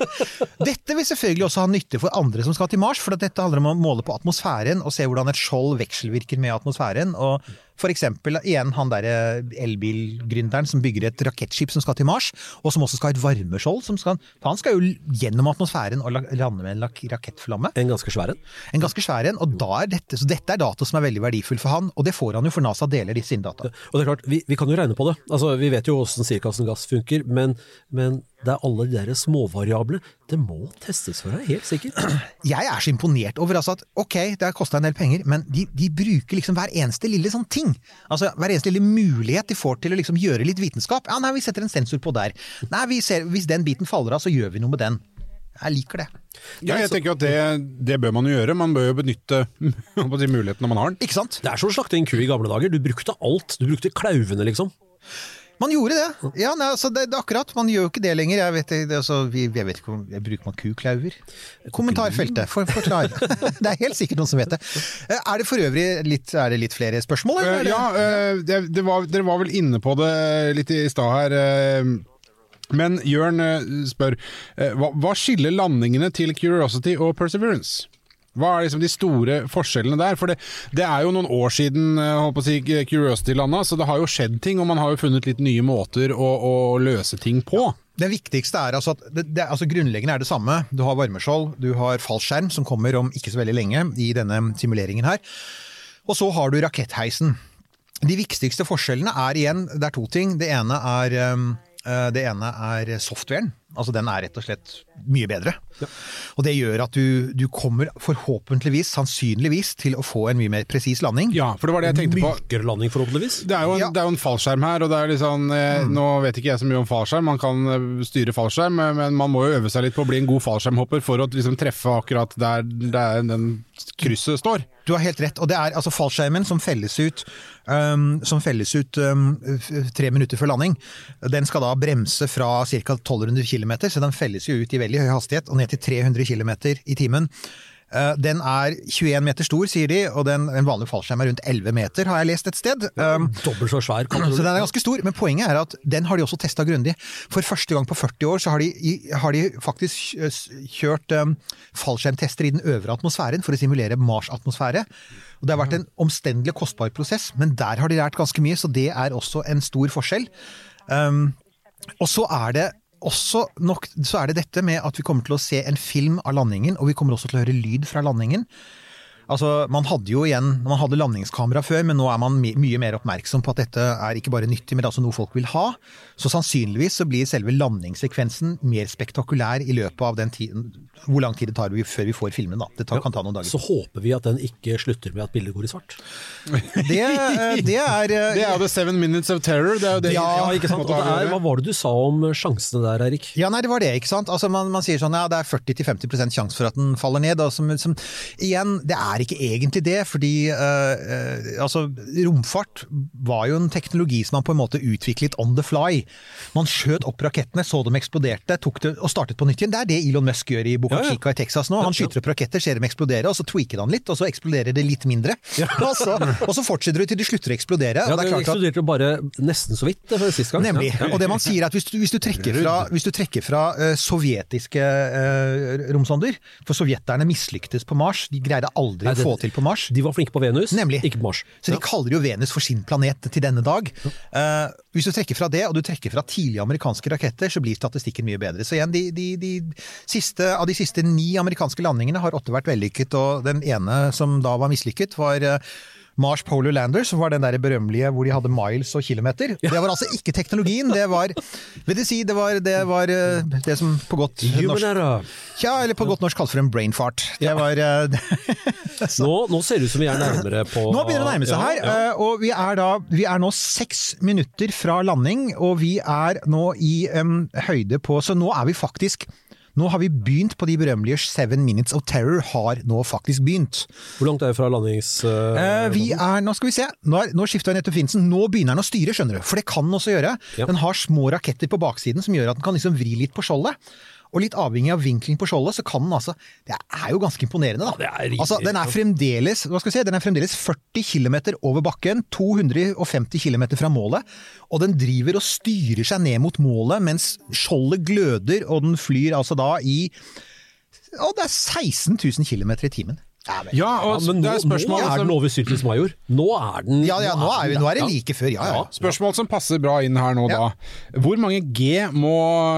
[SPEAKER 5] (laughs) dette vil selvfølgelig også ha nytte for andre som skal til Mars, for dette handler om å måle på atmosfæren og se hvordan et skjold vekselvirker med atmosfæren. og for eksempel igjen han derre elbilgründeren som bygger et rakettskip som skal til Mars, og som også skal ha et varmeskjold. Som skal, han skal jo gjennom atmosfæren og la- lande med en rakettflamme.
[SPEAKER 6] En ganske svær en.
[SPEAKER 5] En ganske svær en. Og da er dette, så dette er data som er veldig verdifull for han, og det får han jo for NASA deler disse sine data.
[SPEAKER 6] Og det er klart, vi, vi kan jo regne på det. Altså, Vi vet jo hvordan sirkasen gass funker, men, men Det er alle de der småvariablene. Det må testes for deg, helt sikkert. (clears throat)
[SPEAKER 5] Jeg er så imponert over altså at ok, det har kosta en del penger, men de, de bruker liksom hver eneste lille sånn ting. Altså Hver eneste lille mulighet de får til å liksom gjøre litt vitenskap. Ja, nei, vi setter en sensor på der. Nei, vi ser, Hvis den biten faller av, så gjør vi noe med den. Jeg liker det.
[SPEAKER 4] Ja, jeg tenker at det, det bør man jo gjøre. Man bør jo benytte (laughs) si, mulighetene man har.
[SPEAKER 5] Ikke sant?
[SPEAKER 6] Det er som å slakte en ku i gamle dager. Du brukte alt. Du brukte klauvene, liksom.
[SPEAKER 5] Man gjorde det. Ja, nei, altså det, det akkurat. Man gjør jo ikke det lenger. Jeg vet, det, altså, vi, jeg vet ikke om jeg Bruker man kuklauver? Kommentarfeltet, for, forklar. (laughs) det er helt sikkert noen som vet det. Eh, Er det for øvrig litt, er det litt flere spørsmål? eller?
[SPEAKER 4] Eh, ja, eh, det, det var, dere var vel inne på det litt i stad her. Men Jørn spør hva, hva skiller landingene til Curiosity og Perseverance? Hva er liksom de store forskjellene der? For det, det er jo noen år siden eh, si, Curiosity landa, så det har jo skjedd ting, og man har jo funnet litt nye måter å, å løse ting på.
[SPEAKER 5] Det viktigste er altså at det, det, altså grunnleggende er det samme. Du har varmeskjold, du har fallskjerm som kommer om ikke så veldig lenge i denne simuleringen her. Og så har du rakettheisen. De viktigste forskjellene er igjen, det er to ting. Det ene er, um, eh, det ene er softwaren. Altså Den er rett og slett mye bedre. Og det gjør at du, du kommer forhåpentligvis, sannsynligvis, til å få en mye mer presis landing.
[SPEAKER 4] Ja, for det var det jeg tenkte på.
[SPEAKER 6] Mykere landing, forhåpentligvis.
[SPEAKER 4] Det er, jo en,
[SPEAKER 5] Ja.
[SPEAKER 4] det er jo en fallskjerm her, og det er litt sånn eh, Nå vet ikke jeg så mye om fallskjerm, man kan eh, styre fallskjerm, men man må jo øve seg litt på å bli en god fallskjermhopper for å liksom treffe akkurat der, der den krysset står.
[SPEAKER 5] Du har helt rett. Og det er altså fallskjermen som felles ut, um, som felles ut um, tre minutter før landing. Den skal da bremse fra ca. 1200 km, så den felles jo ut i veldig høy hastighet og ned til 300 km i timen. Uh, Den er 21 meter stor, sier de, og den, en vanlig fallskjerm er rundt 11 meter, har jeg lest et sted. Um,
[SPEAKER 6] Dobbelt så svær. (clears throat)
[SPEAKER 5] Så den er ganske stor, men poenget er at den har de også testa grundig. For første gang på 40 år så har de, har de faktisk kjørt um, fallskjermtester i den øvre atmosfæren for å simulere Mars-atmosfære. Og Det har vært en omstendelig og kostbar prosess, men der har de lært ganske mye, så det er også en stor forskjell. Um, og så er det også nok, så er det dette med at vi kommer til å se en film av landingen, og vi kommer også til å høre lyd fra landingen. Altså, Man hadde jo igjen, man hadde landingskamera før, men nå er man my mye mer oppmerksom på at dette er ikke bare nyttig, men det er også noe folk vil ha. Så sannsynligvis så blir selve landingssekvensen mer spektakulær i løpet av den tiden Hvor lang tid det tar vi før vi får filmen, da. Det tar, kan ta noen dager.
[SPEAKER 6] Så håper vi at den ikke slutter med at bildet går i svart. (laughs)
[SPEAKER 5] Det, eh, det er eh,
[SPEAKER 4] Det er jo The Seven Minutes of Terror. Det er jo det
[SPEAKER 5] Ja,
[SPEAKER 6] Ja, ikke sant? Og det er, hva var det du sa om sjansene der, Erik?
[SPEAKER 5] Ja, nei, det var det, ikke sant. Altså, man, man sier sånn, ja, det er 40-50% sjanse for at den faller ned. Og som, som, igjen, det er ikke egentlig det, fordi eh, altså, romfart var jo en teknologi som man på en måte utviklet on the fly. Man skjøt opp rakettene, så dem eksploderte, tok det og startet på nytt igjen. Det er det Elon Musk gjør i Boca
[SPEAKER 6] Ja.
[SPEAKER 5] Chica i Texas nå. Han skyter opp raketter, ser dem eksplodere, og så tweaker han litt, og så eksploderer det litt mindre. (laughs) Og, så, og så fortsetter det til de slutter å eksplodere.
[SPEAKER 6] Ja,
[SPEAKER 5] det
[SPEAKER 6] det
[SPEAKER 5] er
[SPEAKER 6] eksploderte jo bare nesten så vidt for sist gang.
[SPEAKER 5] Nemlig. Og det man sier er at hvis du, hvis du trekker fra, du trekker fra uh, sovjetiske uh, romsonder For sovjeterne mislyktes på Mars. De greide aldri å få til på Mars.
[SPEAKER 6] De var flinke på Venus,
[SPEAKER 5] Nemlig.
[SPEAKER 6] ikke på Mars.
[SPEAKER 5] Så de kaller jo Venus for sin planet til denne dag. Eh, hvis du trekker fra det, og du trekker fra tidlige amerikanske raketter, så blir statistikken mye bedre. Så igjen, de, de, de siste, av de siste ni amerikanske landingene har åtte vært vellykket, og den ene som da var mislykket, var eh, Mars Polar Lander, som var den der berømmelige hvor de hadde miles og kilometer. Det var altså ikke teknologien, det var Vil det si, det var det, var, eh, det som på godt norsk. Ja, eller på godt norsk kalles for en brain fart. Det var eh, (laughs)
[SPEAKER 6] Nå, nå ser det ut som vi er nærmere på
[SPEAKER 5] Nå begynner det å nærme seg her,
[SPEAKER 6] ja.
[SPEAKER 5] eh, og vi er, da, vi er nå seks minutter fra landing, og vi er nå i em, høyde på Så nå er vi faktisk nå har vi begynt på de berømmelige Seven Minutes of Terror, har nå faktisk begynt.
[SPEAKER 6] Hvor langt er det fra landings... Uh,
[SPEAKER 5] Eh, vi er, nå skal vi se, nå, er, nå skifter til Finsen, nå begynner den å styre, skjønner du. For det kan den også gjøre.
[SPEAKER 6] Ja.
[SPEAKER 5] Den har små raketter på baksiden som gjør at den kan liksom vri litt på skjoldet. Og litt avhengig av vinkling på skjoldet, så kan den altså Det er jo ganske imponerende, da.
[SPEAKER 6] Ja, det er
[SPEAKER 5] altså, den er fremdeles hva skal vi si, den er fremdeles 40 km over bakken, 250 km fra målet. Og den driver og styrer seg ned mot målet mens skjoldet gløder, og den flyr altså da i og det er 16 000 km i timen.
[SPEAKER 4] Ja,
[SPEAKER 6] Ja,
[SPEAKER 4] og
[SPEAKER 6] men
[SPEAKER 4] det
[SPEAKER 6] nå,
[SPEAKER 4] er spørsmål
[SPEAKER 6] nå er den
[SPEAKER 4] over
[SPEAKER 6] overstyrelsesmajor. Nå er den
[SPEAKER 5] Ja, ja, nå er, vi, nå er det like før, ja ja.
[SPEAKER 4] Spørsmål som passer bra inn her nå,
[SPEAKER 5] Ja.
[SPEAKER 4] da. Hvor mange G må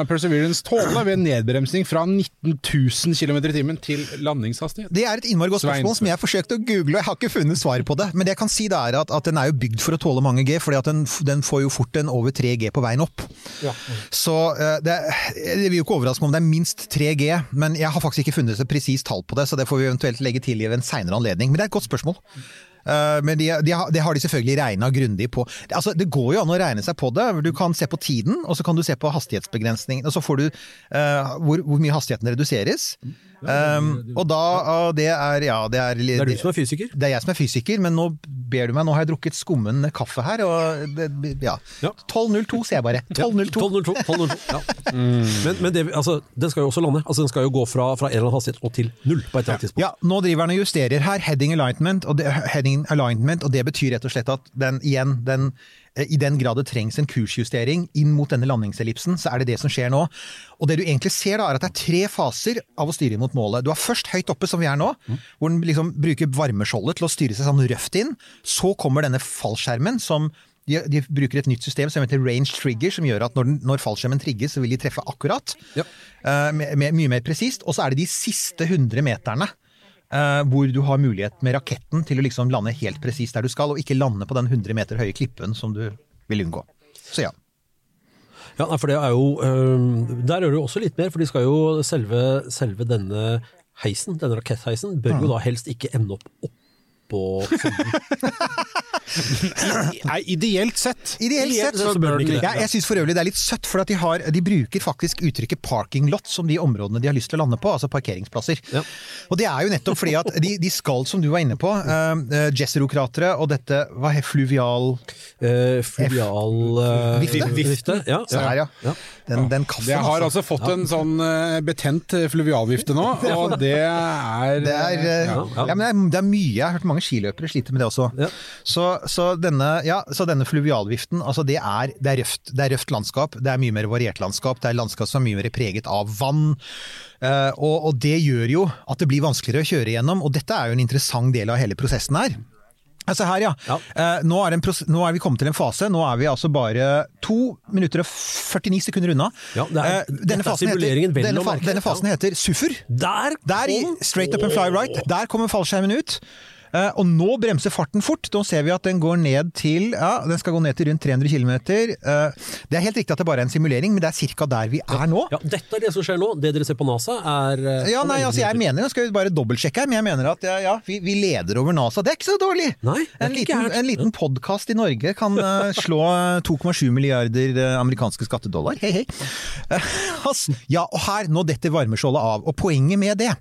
[SPEAKER 4] Perseverance tåle ved nedbremsing fra 19 000 km i timen til landingshastighet?
[SPEAKER 5] Det er et innmari godt
[SPEAKER 4] Svein.
[SPEAKER 5] spørsmål som jeg har forsøkt å google, og jeg har ikke funnet svar på det. Men det jeg kan si det er at, at den er jo bygd for å tåle mange G, fordi den, den får jo fort en over 3 G på veien opp. Så eh, det, det vil jo ikke overraske meg om det er minst 3 G, men jeg har faktisk ikke funnet et presist tall på det, så det får vi eventuelt legge til i en seinere anledning. Men det er et godt spørsmål. Eh, men de, de har, det de selvfølgelig regna grundig på. Det- Altså, det går jo an å regne seg på det. Du kan se på tiden, og så kan du se på hastighetsbegrensningen. Og så får du uh, hvor, hvor mye hastigheten reduseres. Um, og da og det er ja, det er,
[SPEAKER 6] Det er du som er fysiker.
[SPEAKER 5] det er jeg som er fysiker, men nå ber du meg, nå har jeg drukket skummen kaffe her, og det, ja.
[SPEAKER 6] Ja.
[SPEAKER 5] 12.02 sier jeg bare. 12.02.
[SPEAKER 6] 12 12 ja. Men, men det, altså, den skal jo også lande. Altså, den skal jo gå fra, fra en eller annen hastighet og til null på et eller annet tidspunkt.
[SPEAKER 5] Ja, nå driver den og justerer her, heading alignment, og det, heading alignment, og det betyr rett og slett at den, igjen, den, i den grad det trengs en kursjustering inn mot denne landingsellipsen, så er det det som skjer nå. Og det du egentlig ser da, er at det er tre faser av å styre mot målet. Du har først høyt oppe, som vi er nå, hvor den liksom bruker varmeskjoldet til å styre seg sånn røft inn. Så kommer denne fallskjermen som de, de bruker et nytt system som heter range trigger, som gjør at når, når fallskjermen trigges, så vil de treffe akkurat.
[SPEAKER 6] Ja.
[SPEAKER 5] Uh, med, med, mye mer presist. Og så er det de siste 100 meterne. Eh, hvor du har mulighet med raketten til å liksom lande helt presist der du skal, og ikke lande på den 100 meter høye klippen som du vil unngå. Så ja.
[SPEAKER 6] Ja, for det er jo Der gjør du også litt mer, for de skal jo selve, selve denne heisen, denne rakettheisen, bør jo da helst ikke ende opp oppå (laughs)
[SPEAKER 4] Nei, ideelt sett.
[SPEAKER 5] Ideelt sett.
[SPEAKER 6] så bør den ikke det.
[SPEAKER 5] Ja, jeg syns for øvrig det er litt søtt, for at de, har, de bruker faktisk uttrykket 'parking lot' som de områdene de har lyst til å lande på, altså parkeringsplasser.
[SPEAKER 6] Ja.
[SPEAKER 5] Og det er jo nettopp fordi at de, de skal, som du var inne på, uh, Jezero-krateret og dette hva er fluvial
[SPEAKER 6] uh, fluvial uh,
[SPEAKER 5] Vifte.
[SPEAKER 6] vifte. Ja,
[SPEAKER 5] Så her, ja. Den, den kaffen,
[SPEAKER 4] Jeg har altså fått en sånn eh, betent fluvialvifte nå, (laughs) og det er
[SPEAKER 5] Det er, eh,
[SPEAKER 6] Ja,
[SPEAKER 5] ja,
[SPEAKER 6] ja.
[SPEAKER 5] men det er, mye. Jeg har hørt mange skiløpere sliter med det også.
[SPEAKER 6] Ja.
[SPEAKER 5] Så, så, denne, ja, så denne fluvialviften, altså det er, det, er røft, det er røft landskap. Det er mye mer variert landskap. Det er landskap som er mye mer preget av vann. Uh, og, og det gjør jo at det blir vanskeligere å kjøre gjennom, og dette er jo en interessant del av hele prosessen her. Altså her, ja.
[SPEAKER 6] Ja.
[SPEAKER 5] Uh, nå, er nå er vi kommet til en fase, nå er vi altså bare to minutter og 49 sekunder unna.
[SPEAKER 6] Ja, det er- uh, denne, fasen heter,
[SPEAKER 5] denne, fa denne fasen heter suffer.
[SPEAKER 6] Der
[SPEAKER 5] Der i Straight Up and Fly Right, der kommer fallskjermen ut. Eh, og nå bremser farten fort. Nå ser vi at den går ned til ja, den skal gå ned til rundt 300 km. det er helt riktig at det bare er en simulering, men det er ca. der vi er nå.
[SPEAKER 6] Ja, dette er det som skjer nå. Det dere ser på NASA, er uh,
[SPEAKER 5] Ja, nei, altså jeg mener, nå skal vi bare dobbeltsjekke her, men jeg mener at ja, ja vi, vi leder over NASA. Det er ikke så dårlig!
[SPEAKER 6] Nei,
[SPEAKER 5] en, liten, en liten podkast i Norge kan eh, (laughs) slå eh, 2,7 milliarder eh, amerikanske skattedollar. Hei, hei. Eh, ja, og her, nå detter varmeskjoldet av. Og poenget med det,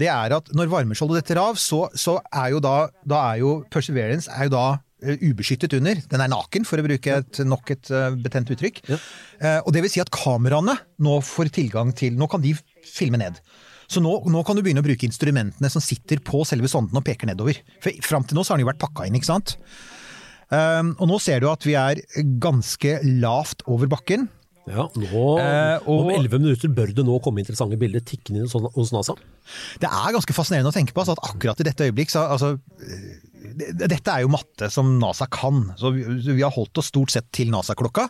[SPEAKER 5] det er at når varmeskjoldet detter av, så, så er jo da, da er jo Perseverance er jo da eh, ubeskyttet under. Den er naken, for å bruke et, nok et eh, betent uttrykk. Eh, og det vil si at kameraene nå får tilgang til Nå kan de filme ned. Så nå, nå kan du begynne å bruke instrumentene som sitter på selve sonden og peker nedover. For Fram til nå så har den jo vært pakka inn, ikke sant? Um, og nå ser du at vi er ganske lavt over bakken.
[SPEAKER 6] Ja, nå,
[SPEAKER 5] Eh, og-
[SPEAKER 6] Om elleve minutter bør det nå komme interessante bilder tikkende inn hos NASA.
[SPEAKER 5] Det er ganske fascinerende å tenke på altså, at akkurat i dette øyeblikk så, altså, det, Dette er jo matte som NASA kan, så vi, vi har holdt oss stort sett til NASA-klokka.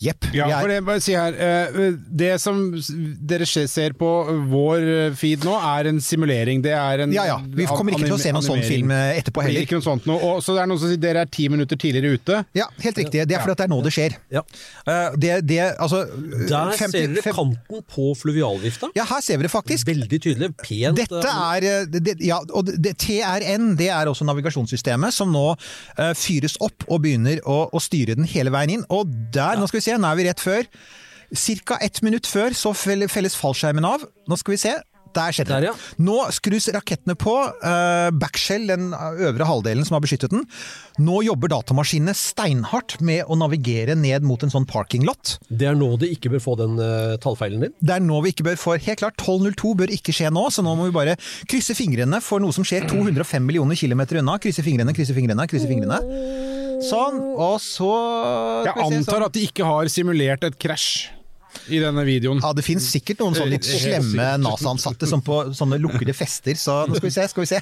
[SPEAKER 5] Jepp.
[SPEAKER 4] Ja,
[SPEAKER 5] er-
[SPEAKER 4] for det, bare si her, eh, det som dere ser på vår feed nå, er en simulering. Det er en
[SPEAKER 5] Ja, ja. Vi kommer ikke til å se noen sånn film etterpå
[SPEAKER 4] Det
[SPEAKER 5] heller.
[SPEAKER 4] Ikke noe sånt nå. Og, så det er noen som sier dere er ti minutter tidligere ute.
[SPEAKER 5] Ja, helt riktig. Det er fordi at det er nå det skjer.
[SPEAKER 6] Ja.
[SPEAKER 5] Eh, Det, det, altså
[SPEAKER 6] Der
[SPEAKER 5] 50
[SPEAKER 6] ser dere kanten på fluvialvifta.
[SPEAKER 5] Ja, her ser vi det faktisk.
[SPEAKER 6] Veldig tydelig. Pent.
[SPEAKER 5] Dette
[SPEAKER 6] eh,
[SPEAKER 5] er, eh, det, ja, og det, TRN det er også navigasjonssystemet som nå eh, fyres opp og begynner å, å styre den hele veien inn. Og der, nå skal vi se, nå er vi rett før. Cirka ett minutt før så felles fallskjermen av. Nå skal vi se. Der skjedde
[SPEAKER 6] Der,
[SPEAKER 5] det.
[SPEAKER 6] ja.
[SPEAKER 5] Nå skrus rakettene på. Uh, backshell, den øvre halvdelen som har beskyttet den. Nå jobber datamaskinene steinhardt med å navigere ned mot en sånn parking lot.
[SPEAKER 6] Det er nå de ikke bør få den uh, tallfeilen din.
[SPEAKER 5] Det er nå vi ikke bør få Helt klart, 12.02 bør ikke skje nå, så nå må vi bare krysse fingrene for noe som skjer 205 millioner kilometer unna. Krysse fingrene, krysse fingrene, krysse fingrene. Sånn, og så
[SPEAKER 4] Jeg antar
[SPEAKER 5] sånn.
[SPEAKER 4] at de ikke har simulert et krasj. I denne videoen.
[SPEAKER 5] Ja, det finnes sikkert noen sånne litt slemme. NASA-ansatte som på sånne lukkede fester, så nå skal vi se, skal vi se.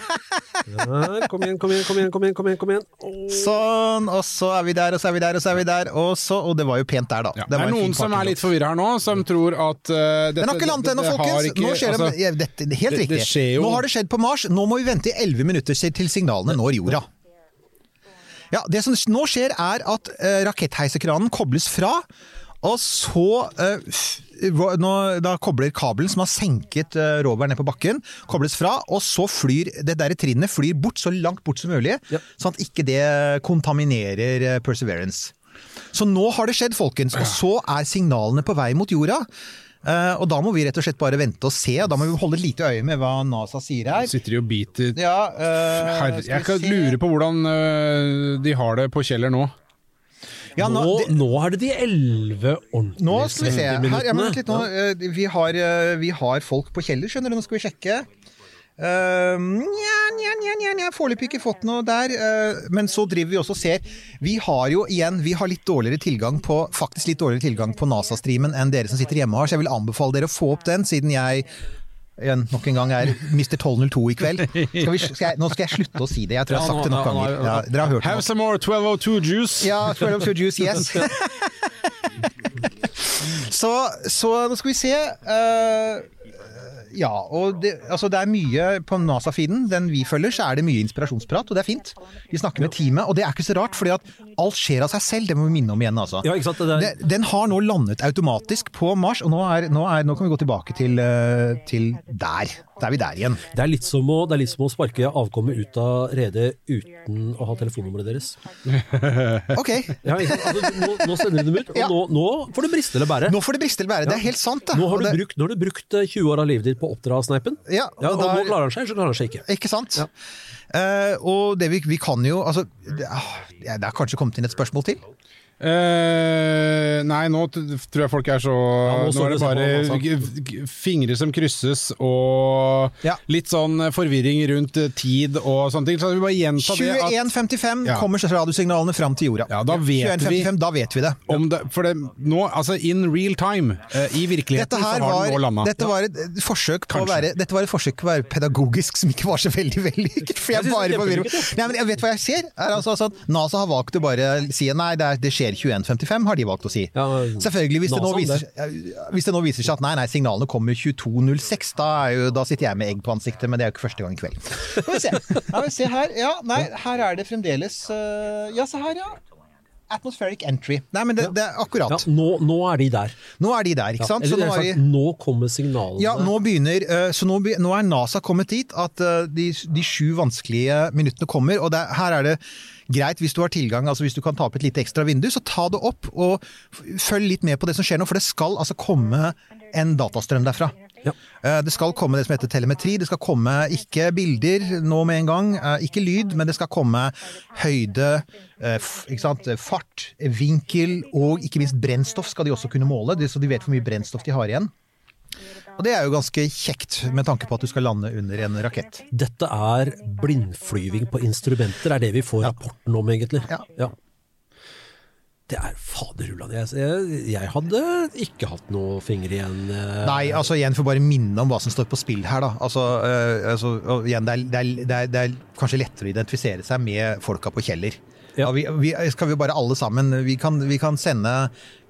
[SPEAKER 6] Der, kom igjen, kom igjen, kom igjen, kom igjen. kom igjen, kom igjen.
[SPEAKER 5] Sånn, og så er vi der, og så er vi der, og så er vi der, og så Og det var jo pent der, da.
[SPEAKER 4] Ja,
[SPEAKER 5] Det
[SPEAKER 4] det er noen som er litt forvirra her nå, som tror at uh, dette
[SPEAKER 5] Den har ikke landet ennå, folkens!
[SPEAKER 4] ikke-
[SPEAKER 5] Nå skjer
[SPEAKER 4] altså,
[SPEAKER 5] det, dette, det Helt riktig.
[SPEAKER 4] det skjer jo-
[SPEAKER 5] Nå har det skjedd på Mars, nå må vi vente i 11 minutter til signalene når jorda. Ja, Det som nå skjer, er at uh, rakettheisekranen kobles fra. Og så eh, nå, Da kobler kabelen som har senket uh, roveren ned på bakken, kobles fra, og så flyr det der trinnet flyr bort så langt bort som mulig,
[SPEAKER 6] Ja.
[SPEAKER 5] sånn at ikke det kontaminerer eh, Perseverance. Så nå har det skjedd, folkens, og så er signalene på vei mot jorda. Uh, og da må vi rett og slett bare vente og se, og da må vi holde et lite øye med hva NASA sier her.
[SPEAKER 4] Sitter de og biter
[SPEAKER 5] Ja, uh,
[SPEAKER 4] Herre, Jeg kan lure på hvordan uh, de har det på Kjeller nå.
[SPEAKER 5] Ja, nå,
[SPEAKER 6] Nå,
[SPEAKER 5] det,
[SPEAKER 6] nå er det de elleve ordentlige
[SPEAKER 5] nå skal vi se. Her, ja, men litt nå. eh, vi, har, eh, vi har folk på Kjeller, skjønner du. Nå skal vi sjekke. Uh, nja, nja, nja, nja, nja. Foreløpig ikke fått noe der. Uh, men så driver vi også og ser Vi har jo igjen vi har litt dårligere tilgang på faktisk litt dårligere tilgang på NASA-streamen enn dere som sitter hjemme har, så jeg vil anbefale dere å få opp den, siden jeg igjen, nok en gang er Mr. 1202 i kveld. Skal vi, skal jeg, nå skal jeg slutte å si det. Jeg tror jeg har sagt det nok ganger. Ja, dere har hørt
[SPEAKER 4] Have some more 1202 juice.
[SPEAKER 5] Ja, 1202 juice, yes. (laughs) så, så nå skal vi se. eh, ja, og det, altså det er mye på NASA-feeden, den vi følger, så er det mye inspirasjonsprat, og det er fint. Vi snakker med teamet, og det er ikke så rart, fordi at alt skjer av seg selv, det må vi minne om igjen, altså.
[SPEAKER 6] Ja, sant? Det
[SPEAKER 5] den har nå landet automatisk på Mars, og nå, er, nå, er, nå kan vi gå tilbake til, eh, til der. Da er vi der igjen.
[SPEAKER 6] det, er litt som å, det er litt som å sparke avkommet ut av redet uten å ha telefonnummeret deres. (laughs)
[SPEAKER 5] Ok,
[SPEAKER 6] Ja. Altså, nå, nå sender du dem ut, og
[SPEAKER 5] Ja.
[SPEAKER 6] nå, nå får det briste eller bære.
[SPEAKER 5] nå får det briste eller bære. Det er helt sant, Da.
[SPEAKER 6] Nå har, du
[SPEAKER 5] det-
[SPEAKER 6] brukt, har du brukt eh, 20 år av livet ditt på å oppdra sneipen.
[SPEAKER 5] Ja,
[SPEAKER 6] Ja,
[SPEAKER 5] og
[SPEAKER 6] og
[SPEAKER 5] da
[SPEAKER 6] nå
[SPEAKER 5] er-
[SPEAKER 6] klarer han seg, så klarer han seg ikke.
[SPEAKER 5] Ikke sant?
[SPEAKER 6] Ja.
[SPEAKER 5] Eh, og det vi, vi kan jo altså, det, ah, det er kanskje kommet inn et spørsmål til?
[SPEAKER 4] Eh, nei, nå tror jeg folk er så
[SPEAKER 6] nå
[SPEAKER 4] Nå er det bare
[SPEAKER 6] så på,
[SPEAKER 4] g- g- fingre som krysses og
[SPEAKER 5] Ja.
[SPEAKER 4] litt sånn forvirring rundt eh, tid og sånne ting. Så vi bare gjenta det
[SPEAKER 5] 21.55
[SPEAKER 4] Ja.
[SPEAKER 5] kommer radiosignalene fram til jorda.
[SPEAKER 4] Ja, da vet vi-
[SPEAKER 5] 21.55, da vet vi det.
[SPEAKER 4] om det, For det nå, altså in real time, uh, i virkeligheten, så har
[SPEAKER 5] var,
[SPEAKER 4] den nå landa.
[SPEAKER 5] dette, var et forsøk på å være, dette var et forsøk på å være pedagogisk som ikke var så veldig vellykket. For jeg
[SPEAKER 6] Jeg
[SPEAKER 5] bare forvirrer
[SPEAKER 6] kjempelykkelig,
[SPEAKER 5] jeg vet hva jeg ser. Er altså, altså, NASA har valgt å bare si nei, det, er, det skjer 21.55, har de valgt å si.
[SPEAKER 6] Ja,
[SPEAKER 5] Selvfølgelig, hvis det, nå viser, hvis det nå viser seg at nei, nei, signalene kommer 22.06, da, er jo, da sitter jeg med egg på ansiktet, men det er jo ikke første gang i kveld. Skal vi se. Ja, vi se her. Ja, nei, her er det fremdeles øh, Ja, se her, ja. Atmospheric entry. Nei, men det, det er akkurat.
[SPEAKER 6] Ja, nå, nå er de der.
[SPEAKER 5] Nå er de der, ikke
[SPEAKER 6] Ja,
[SPEAKER 5] sant? Så
[SPEAKER 6] eller
[SPEAKER 5] nå sagt, de
[SPEAKER 6] nå kommer signalene.
[SPEAKER 5] ja, nå begynner, eh, så nå, nå er NASA kommet dit at eh, de, de sju vanskelige minuttene kommer, og det, er- her er det greit hvis du har tilgang, altså hvis du kan ta opp et lite ekstra vindu, så ta det opp og følg litt med på det som skjer nå, for det skal altså komme en datastrøm derfra.
[SPEAKER 6] Ja.
[SPEAKER 5] Eh, Det skal komme det som heter telemetri, det skal komme ikke bilder nå med en gang, eh, ikke lyd, men det skal komme høyde, eh, fart, vinkel og ikke minst brennstoff skal de også kunne måle, så de vet hvor mye brennstoff de har igjen. Og det er jo ganske kjekt med tanke på at du skal lande under en rakett.
[SPEAKER 6] Dette er blindflyving på instrumenter, er det vi får rapporten om, egentlig.
[SPEAKER 5] Ja. Ja.
[SPEAKER 6] Det er faderullan. Jeg, jeg, hadde ikke hatt noe finger igjen. eh,
[SPEAKER 5] Nei, altså igjen for bare minne om hva som står på spill her, da. Altså, eh, altså igjen, det er, det, er, det, er, det er kanskje lettere å identifisere seg med folka på Kjeller.
[SPEAKER 6] Ja.
[SPEAKER 5] Vi, vi skal vi bare alle sammen Vi kan, vi kan sende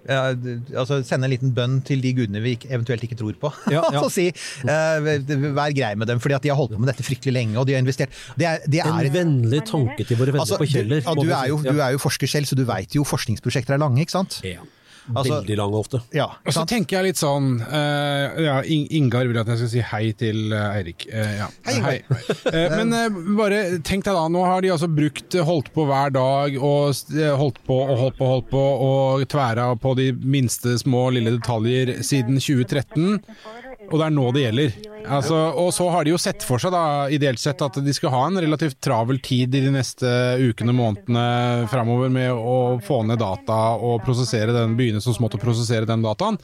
[SPEAKER 5] altså sende en liten bønn til de gudene vi eventuelt ikke tror på.
[SPEAKER 6] Ja, (laughs) ja.
[SPEAKER 5] og si eh, vær grei med dem, fordi at de har holdt på med dette fryktelig lenge, og de har investert. Det er, det er
[SPEAKER 6] En vennlig tanke til våre venner
[SPEAKER 5] Altså,
[SPEAKER 6] på Kjeller.
[SPEAKER 5] Du, du, er jo, du er jo forsker selv, så du veit jo forskningsprosjekter er lange, ikke sant?
[SPEAKER 6] Ja.
[SPEAKER 5] Altså-
[SPEAKER 6] Veldig lang ofte.
[SPEAKER 5] Ja,
[SPEAKER 4] Og så tenker jeg litt sånn uh, Ja, Ingar vil at jeg skal si hei til eh, Eirik. Uh, ja.
[SPEAKER 5] Hei, Ingar.
[SPEAKER 4] Eh, men uh, bare tenk deg da, nå har de altså brukt Holdt på hver dag og holdt på og holdt på holdt på og tværa på de minste små lille detaljer siden 2013. Og det er nå det gjelder. Altså, og så har de jo sett for seg, da, ideelt sett, at de skal ha en relativt travel tid i de neste ukene, og månedene framover med å få ned data og prosessere den, begynne så smått å prosessere den dataen.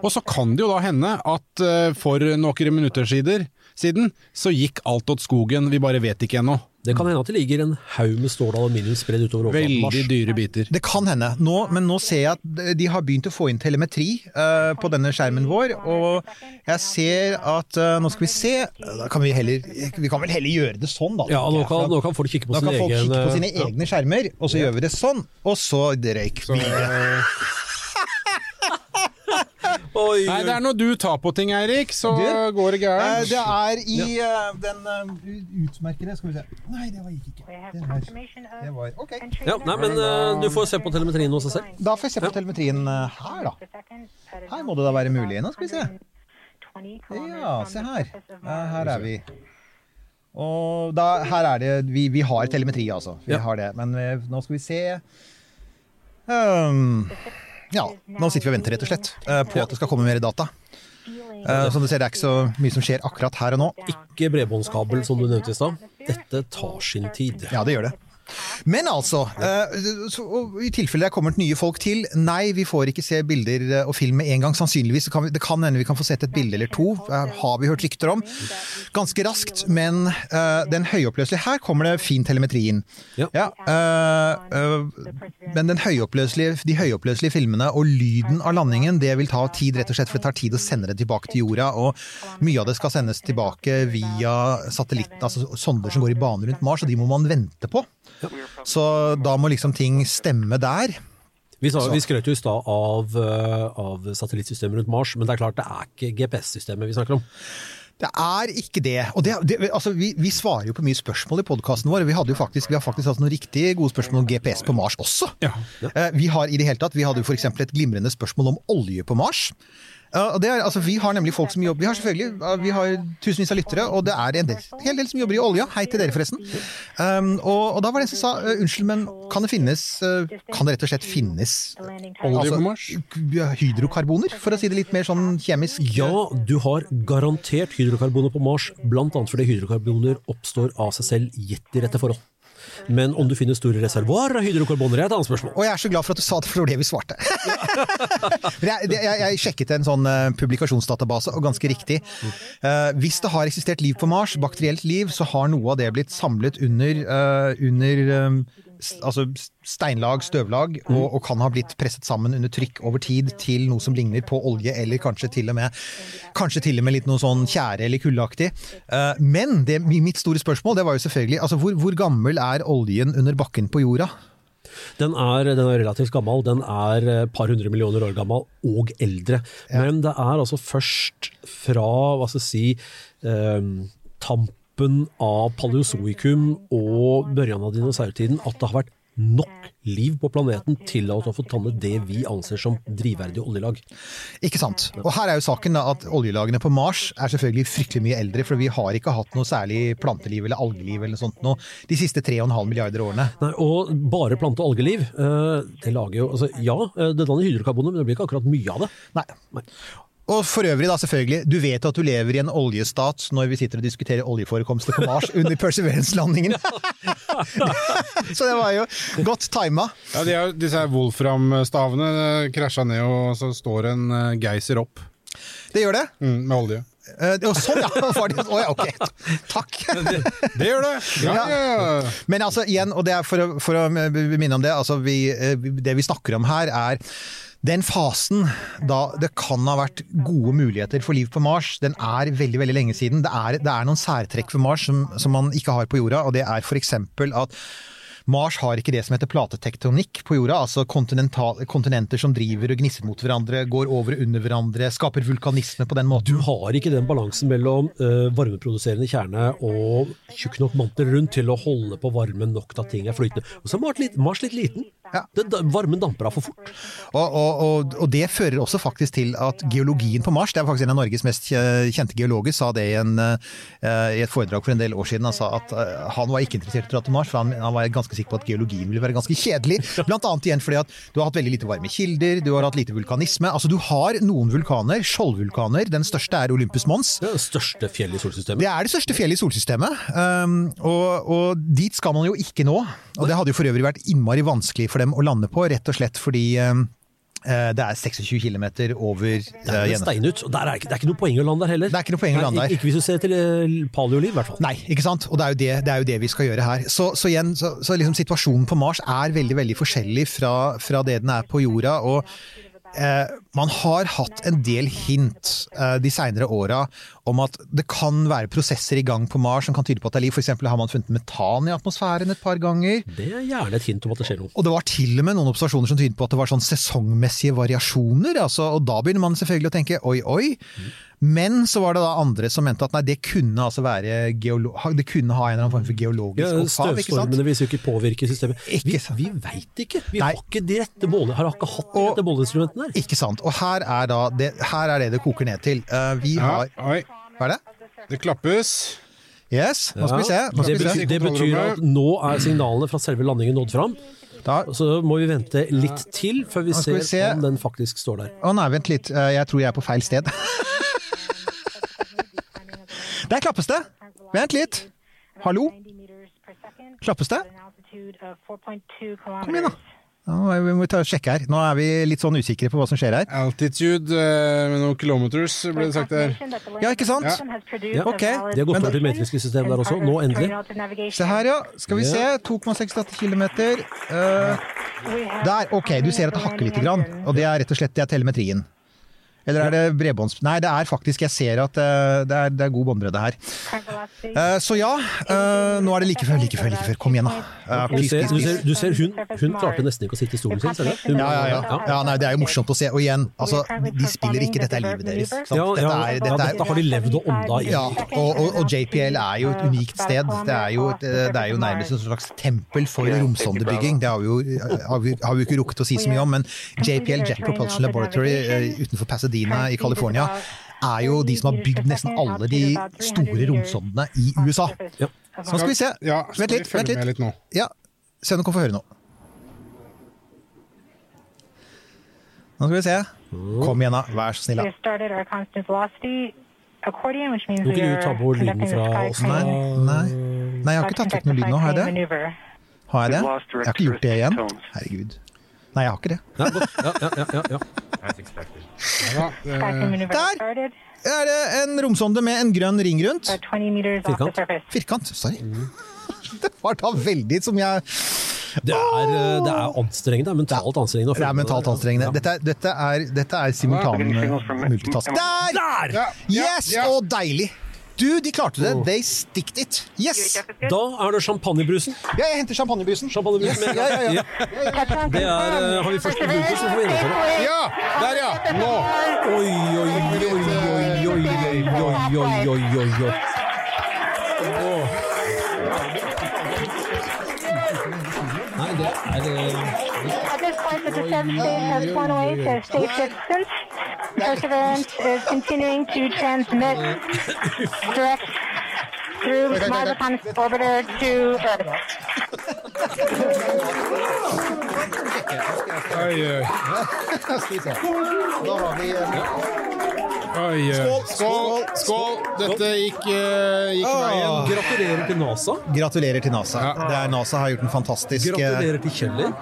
[SPEAKER 4] Og så kan det jo da hende at eh, for noen minutter siden, siden så gikk alt åt skogen, vi bare vet ikke ennå.
[SPEAKER 6] Det kan hende at det ligger en haug med stål og aluminium spredd utover overflaten
[SPEAKER 4] Veldig dyre biter.
[SPEAKER 5] Det kan hende, nå, men nå ser jeg at de har begynt å få inn telemetri uh, på denne skjermen vår. Og jeg ser at uh, Nå skal vi se Da kan vi heller Vi kan vel heller gjøre det sånn, da.
[SPEAKER 6] Ja, nå kan, nå kan folk kikke på
[SPEAKER 5] Da
[SPEAKER 6] sin
[SPEAKER 5] kan folk
[SPEAKER 6] egen
[SPEAKER 5] kikke på
[SPEAKER 6] eh,
[SPEAKER 5] sine egne skjermer, og så gjør vi det sånn. Og så røyk vi.
[SPEAKER 6] Oi,
[SPEAKER 4] Nei, det er når du tar på ting, Eirik, så
[SPEAKER 5] Du,
[SPEAKER 4] går det
[SPEAKER 5] Eh,
[SPEAKER 4] gærent.
[SPEAKER 5] Det er i eh, den uh, utmerkede Skal vi se Nei, det var gikk ikke. Det var, Det var Ok.
[SPEAKER 6] Ja, nei, men uh, du får se på telemetrien hos deg selv.
[SPEAKER 5] Da får jeg se på telemetrien eh, her, da. Her må det da være mulig. Nå skal vi se. Ja, se her. Ja, her er vi. Og da, her er det Vi, vi har telemetri, altså. Vi
[SPEAKER 6] Ja.
[SPEAKER 5] har det. Men eh, nå skal vi se um, Ja, nå sitter vi og venter, rett og slett, eh, på at det skal komme mer data. Eh, Som du ser, det er ikke så mye som skjer akkurat her og nå.
[SPEAKER 6] Ikke bredbåndskabel, som du nevnte i stad. Dette tar sin tid.
[SPEAKER 5] Ja, det gjør det. Men altså, uh, i tilfelle det er kommet nye folk til, nei, vi får ikke se bilder eh, og film med en gang. Sannsynligvis så kan vi, det kan hende vi kan få sett et bilde eller to, uh, har vi hørt rykter om. Ganske raskt, men uh, den høyoppløselige Her kommer det fin telemetri inn.
[SPEAKER 6] Ja.
[SPEAKER 5] eh, men den høyoppløselige, de høyoppløselige filmene og lyden av landingen, det vil ta tid, rett og slett, for det tar tid å sende det tilbake til jorda. Og mye av det skal sendes tilbake via satellitt, altså sonder som går i bane rundt Mars, og de må man vente på. Så da må liksom ting stemme der.
[SPEAKER 6] Vi, sa, vi skrøt jo i stad av, eh, av satellittsystemet rundt Mars, men det er klart det er ikke GPS-systemet vi snakker om.
[SPEAKER 5] Det er ikke det. Og det, det altså, vi, vi svarer jo på mye spørsmål i podkasten vår. Vi, hadde jo faktisk, vi har faktisk hatt noen riktig gode spørsmål om GPS på Mars også.
[SPEAKER 4] Ja.
[SPEAKER 5] ja. Vi har i det hele tatt, vi hadde jo f.eks. et glimrende spørsmål om olje på Mars. Og det er, altså, vi har nemlig folk som jobber Vi har selvfølgelig vi har tusenvis av lyttere, og det er en del, hel del som jobber i olja. Hei til dere, forresten. Um, og, og da var det en som sa eh, unnskyld, men kan det finnes eh, Kan det rett og slett finnes altså hydrokarboner, for å si det litt mer sånn kjemisk?
[SPEAKER 6] Ja, du har garantert hydrokarboner på Mars, blant annet fordi hydrokarboner oppstår av seg selv gitt i rette forhold. Men om du finner store reservoarer av hydrokarboner, er et annet spørsmål.
[SPEAKER 5] Og jeg er så glad for at du sa det, for det var det vi svarte. (laughs) Jeg, jeg, jeg sjekket en sånn eh, publikasjonsdatabase, og ganske riktig. Uh, hvis det har eksistert liv på Mars, bakterielt liv, så har noe av det blitt samlet under, uh, under s- altså steinlag, støvlag, og, og kan ha blitt presset sammen under trykk over tid til noe som ligner på olje, eller kanskje til og med, kanskje til og med litt noe sånn tjære eller kuldeaktig. Eh, men det, mitt store spørsmål det var jo selvfølgelig altså hvor, hvor gammel er oljen under bakken på jorda?
[SPEAKER 6] Den er, den er relativt gammel, den er et par hundre millioner år gammel og eldre. Men det er altså først fra, hva skal jeg si, eh, tampen av paleozoikum og børjan av dinosaurtiden at det har vært nok liv på planeten til at vi har fått dannet det vi anser som drivverdige oljelag.
[SPEAKER 5] Ikke sant. Og her er jo saken at oljelagene på Mars er selvfølgelig fryktelig mye eldre, for vi har ikke hatt noe særlig planteliv eller algeliv eller sånt nå de siste 3,5 milliarder årene.
[SPEAKER 6] Nei, og bare plante- og algeliv, eh, det lager jo altså, Ja, eh, det danner hydrokarboner, men det blir ikke akkurat mye av det.
[SPEAKER 5] Nei. Og for øvrig, da selvfølgelig, du vet at du lever i en oljestat når vi sitter og diskuterer oljeforekomster på Mars under Perseverance-landingen. (laughs) Så det var jo godt tima.
[SPEAKER 4] Ja, de er, disse Wolfram-stavene eh, krasja ned, og så står en eh, geyser opp
[SPEAKER 5] Det gjør det.
[SPEAKER 4] mm, med olje.
[SPEAKER 5] Uh, sånn, ja! Var det, oh, ja ok. Takk.
[SPEAKER 4] Det gjør det! Ja, ja. ja.
[SPEAKER 5] Men altså igjen, og det er for å, for å minne om det, altså vi, det vi snakker om her er den fasen da det kan ha vært gode muligheter for liv på Mars, den er veldig veldig lenge siden. Det er, det er noen særtrekk for Mars som, som man ikke har på jorda, og det er f.eks. at Mars har ikke det som heter platetektonikk på jorda, altså kontinenter som driver og gnisser mot hverandre, går over og under hverandre, skaper vulkanisme på den måten.
[SPEAKER 6] Du har ikke den balansen mellom uh, varmeproduserende kjerne og tjukk nok mantel rundt til å holde på varmen nok til at ting er flytende. Og så er Mars litt, Mars litt liten.
[SPEAKER 5] Ja.
[SPEAKER 6] Det, varmen damper av for fort.
[SPEAKER 5] Og, og, og, og det fører også faktisk til at geologien på Mars, det er faktisk en av Norges mest kjente geologer, sa det i, en, eh, i et foredrag for en del år siden. Han sa at eh, han var ikke interessert i å dra til Mars, for han, han var ganske sikker på at geologien ville være ganske kjedelig. Blant annet igjen fordi at du har hatt veldig lite varme kilder, du har hatt lite vulkanisme. Altså du har noen vulkaner, skjoldvulkaner, den største er Olympus Mons.
[SPEAKER 6] Det er det største fjellet i solsystemet.
[SPEAKER 5] Det er det største fjellet i solsystemet, um, og, og dit skal man jo ikke nå. Og det hadde jo for øvrig vært innmari vanskelig for dem å lande på, rett og slett fordi um, Eh, Det er 26 km over eh,
[SPEAKER 6] steinut, og der er ikke, det er ikke noe poeng å lande der heller.
[SPEAKER 5] Det er ikke noe poeng å lande der.
[SPEAKER 6] Ikke hvis du ser til eh, paleoliv, i hvert fall.
[SPEAKER 5] Nei, ikke sant? Og det er jo det, det, er jo det vi skal gjøre her. Så, så igjen, så, så liksom situasjonen på Mars er veldig veldig forskjellig fra, fra det den er på jorda. og eh, Man har hatt en del hint eh, de seinere åra om at det kan være prosesser i gang på Mars som kan tyde på at det er liv. For eksempel har man funnet metan i atmosfæren et par ganger.
[SPEAKER 6] Det er gjerne et hint om at det skjer noe.
[SPEAKER 5] Og det var til og med noen observasjoner som tydet på at det var sånn sesongmessige variasjoner. Altså, og da begynner man selvfølgelig å tenke oi, oi. Men så var det da andre som mente at nei, det kunne altså være geolo det kunne ha en eller annen form for geologisk
[SPEAKER 6] Ja,
[SPEAKER 5] opphav.
[SPEAKER 6] Støvstormene vil jo ikke påvirke systemet.
[SPEAKER 5] Ikke
[SPEAKER 6] Vi,
[SPEAKER 5] sant.
[SPEAKER 6] vi veit ikke! Vi
[SPEAKER 5] Nei.
[SPEAKER 6] har ikke de rette måle, har ikke hatt de rette måleinstrumentene der.
[SPEAKER 5] Ikke sant. Og her er, da det, her er det det koker ned til. Uh, vi
[SPEAKER 4] Ja,
[SPEAKER 5] har
[SPEAKER 4] oi.
[SPEAKER 5] Hva er det?
[SPEAKER 4] Det klappes.
[SPEAKER 5] Yes, nå skal vi se. Skal det,
[SPEAKER 6] betyr, det betyr at nå er signalene fra selve landingen nådd fram.
[SPEAKER 5] Da,
[SPEAKER 6] Så må vi vente litt til før vi ser
[SPEAKER 5] vi se.
[SPEAKER 6] om den faktisk står der.
[SPEAKER 5] å nei, vent litt. Eh, Jeg tror jeg er på feil sted. (laughs) Der klappes det! Vent litt. Hallo? Klappes det? Kom igjen, da. Ja, vi må ta og sjekke her. Nå er vi litt sånn usikre på hva som skjer her.
[SPEAKER 4] Altitude eh, med noen kilometers, ble det sagt der.
[SPEAKER 5] Ja, ikke sant?
[SPEAKER 6] Ja.
[SPEAKER 5] Ok.
[SPEAKER 6] De har gått over til metriske system der også, nå endelig.
[SPEAKER 5] Se her, ja. Skal vi se. 2,68 km. der. Ok, du ser at det hakker lite grann. Og det er rett og slett det er telemetrien. Eller er det bredbånds... Nei, det er faktisk Jeg ser at eh, det er, det er god båndbredde her. Eh, så ja, eh, nå er det like før, like før, like før. Kom igjen, da.
[SPEAKER 6] Du ser, du ser, du ser hun, hun klarte nesten ikke å sitte i stolen sin, ser du?
[SPEAKER 5] Ja, ja, ja. ja nei, det er jo morsomt å se. Og igjen, altså, de spiller ikke 'dette er livet deres'.
[SPEAKER 6] Ja, ja,
[SPEAKER 5] Dette er, er,
[SPEAKER 6] har de levd og ånda i.
[SPEAKER 5] Ja, og, og, og JPL er jo et unikt sted. Det er jo, det er jo nærmest et slags tempel for romsondebygging. Det har vi jo har vi, har vi ikke rukket å si så mye om, men JPL, Jet Propulsion Laboratory utenfor Pasadena i California, er jo de som har bygd nesten alle de store romsondene i USA.
[SPEAKER 6] Ja.
[SPEAKER 5] Nå skal vi se.
[SPEAKER 4] Ja, skal
[SPEAKER 5] Vent
[SPEAKER 4] vi
[SPEAKER 5] litt, vent litt.
[SPEAKER 4] litt nå?
[SPEAKER 5] Ja, se om du kan få høre noe. Nå skal vi se. Kom igjen, da. Vær så snill. Da.
[SPEAKER 8] accordion, which means
[SPEAKER 6] kan du ta bort lyden fra oss.
[SPEAKER 5] Nei, nei. Nei, jeg har ikke tatt vekk noe lyd nå. Har jeg det? Har jeg det? Jeg har ikke gjort det igjen. Herregud. Nei, jeg har ikke det.
[SPEAKER 6] Ja, ja, ja, ja, ja, ja.
[SPEAKER 4] Ja, da,
[SPEAKER 8] Sky
[SPEAKER 4] eh,
[SPEAKER 8] crane maneuver
[SPEAKER 5] Der! Er det en romsonde med en grønn ring rundt?
[SPEAKER 8] About 20 meters off the
[SPEAKER 6] Firkant.
[SPEAKER 5] Firkant. Sorry. (laughs) Det var da veldig som jeg
[SPEAKER 6] Det er, eh, det er anstrengende. Det er mentalt anstrengende.
[SPEAKER 5] Det er mentalt anstrengende. Dette, er- dette er, dette er simultan multitask. Der! Yes! Og deilig! Du, de klarte det. They sticked it. Yes!
[SPEAKER 6] Da er det champagnebrusen.
[SPEAKER 5] Ja, jeg henter champagnebrusen.
[SPEAKER 6] Champagnebrusen med
[SPEAKER 5] Ja, ja, ja.
[SPEAKER 6] Det er, eh, har vi først bruken, så får vi gjennomføre.
[SPEAKER 4] ja! Der, ja! Nå!
[SPEAKER 6] Oi, oi, oi, oi, oi, oi, oi, oi, oi, oi,
[SPEAKER 8] the descent stage has flown away to stage distance. Perseverance is continuing to transmit (coughs) direct through Marzipan's orbiter to Earth.
[SPEAKER 4] Oi, oi.
[SPEAKER 5] Vi. Da har vi eh,
[SPEAKER 4] oi, oi.
[SPEAKER 5] Skål,
[SPEAKER 4] Skål!
[SPEAKER 5] skål.
[SPEAKER 4] Dette gikk, eh, gikk veien.
[SPEAKER 6] Gratulerer til NASA.
[SPEAKER 5] Gratulerer til NASA.
[SPEAKER 4] Ja.
[SPEAKER 5] Det er NASA har gjort en fantastisk eh,
[SPEAKER 6] Gratulerer til Kjeller.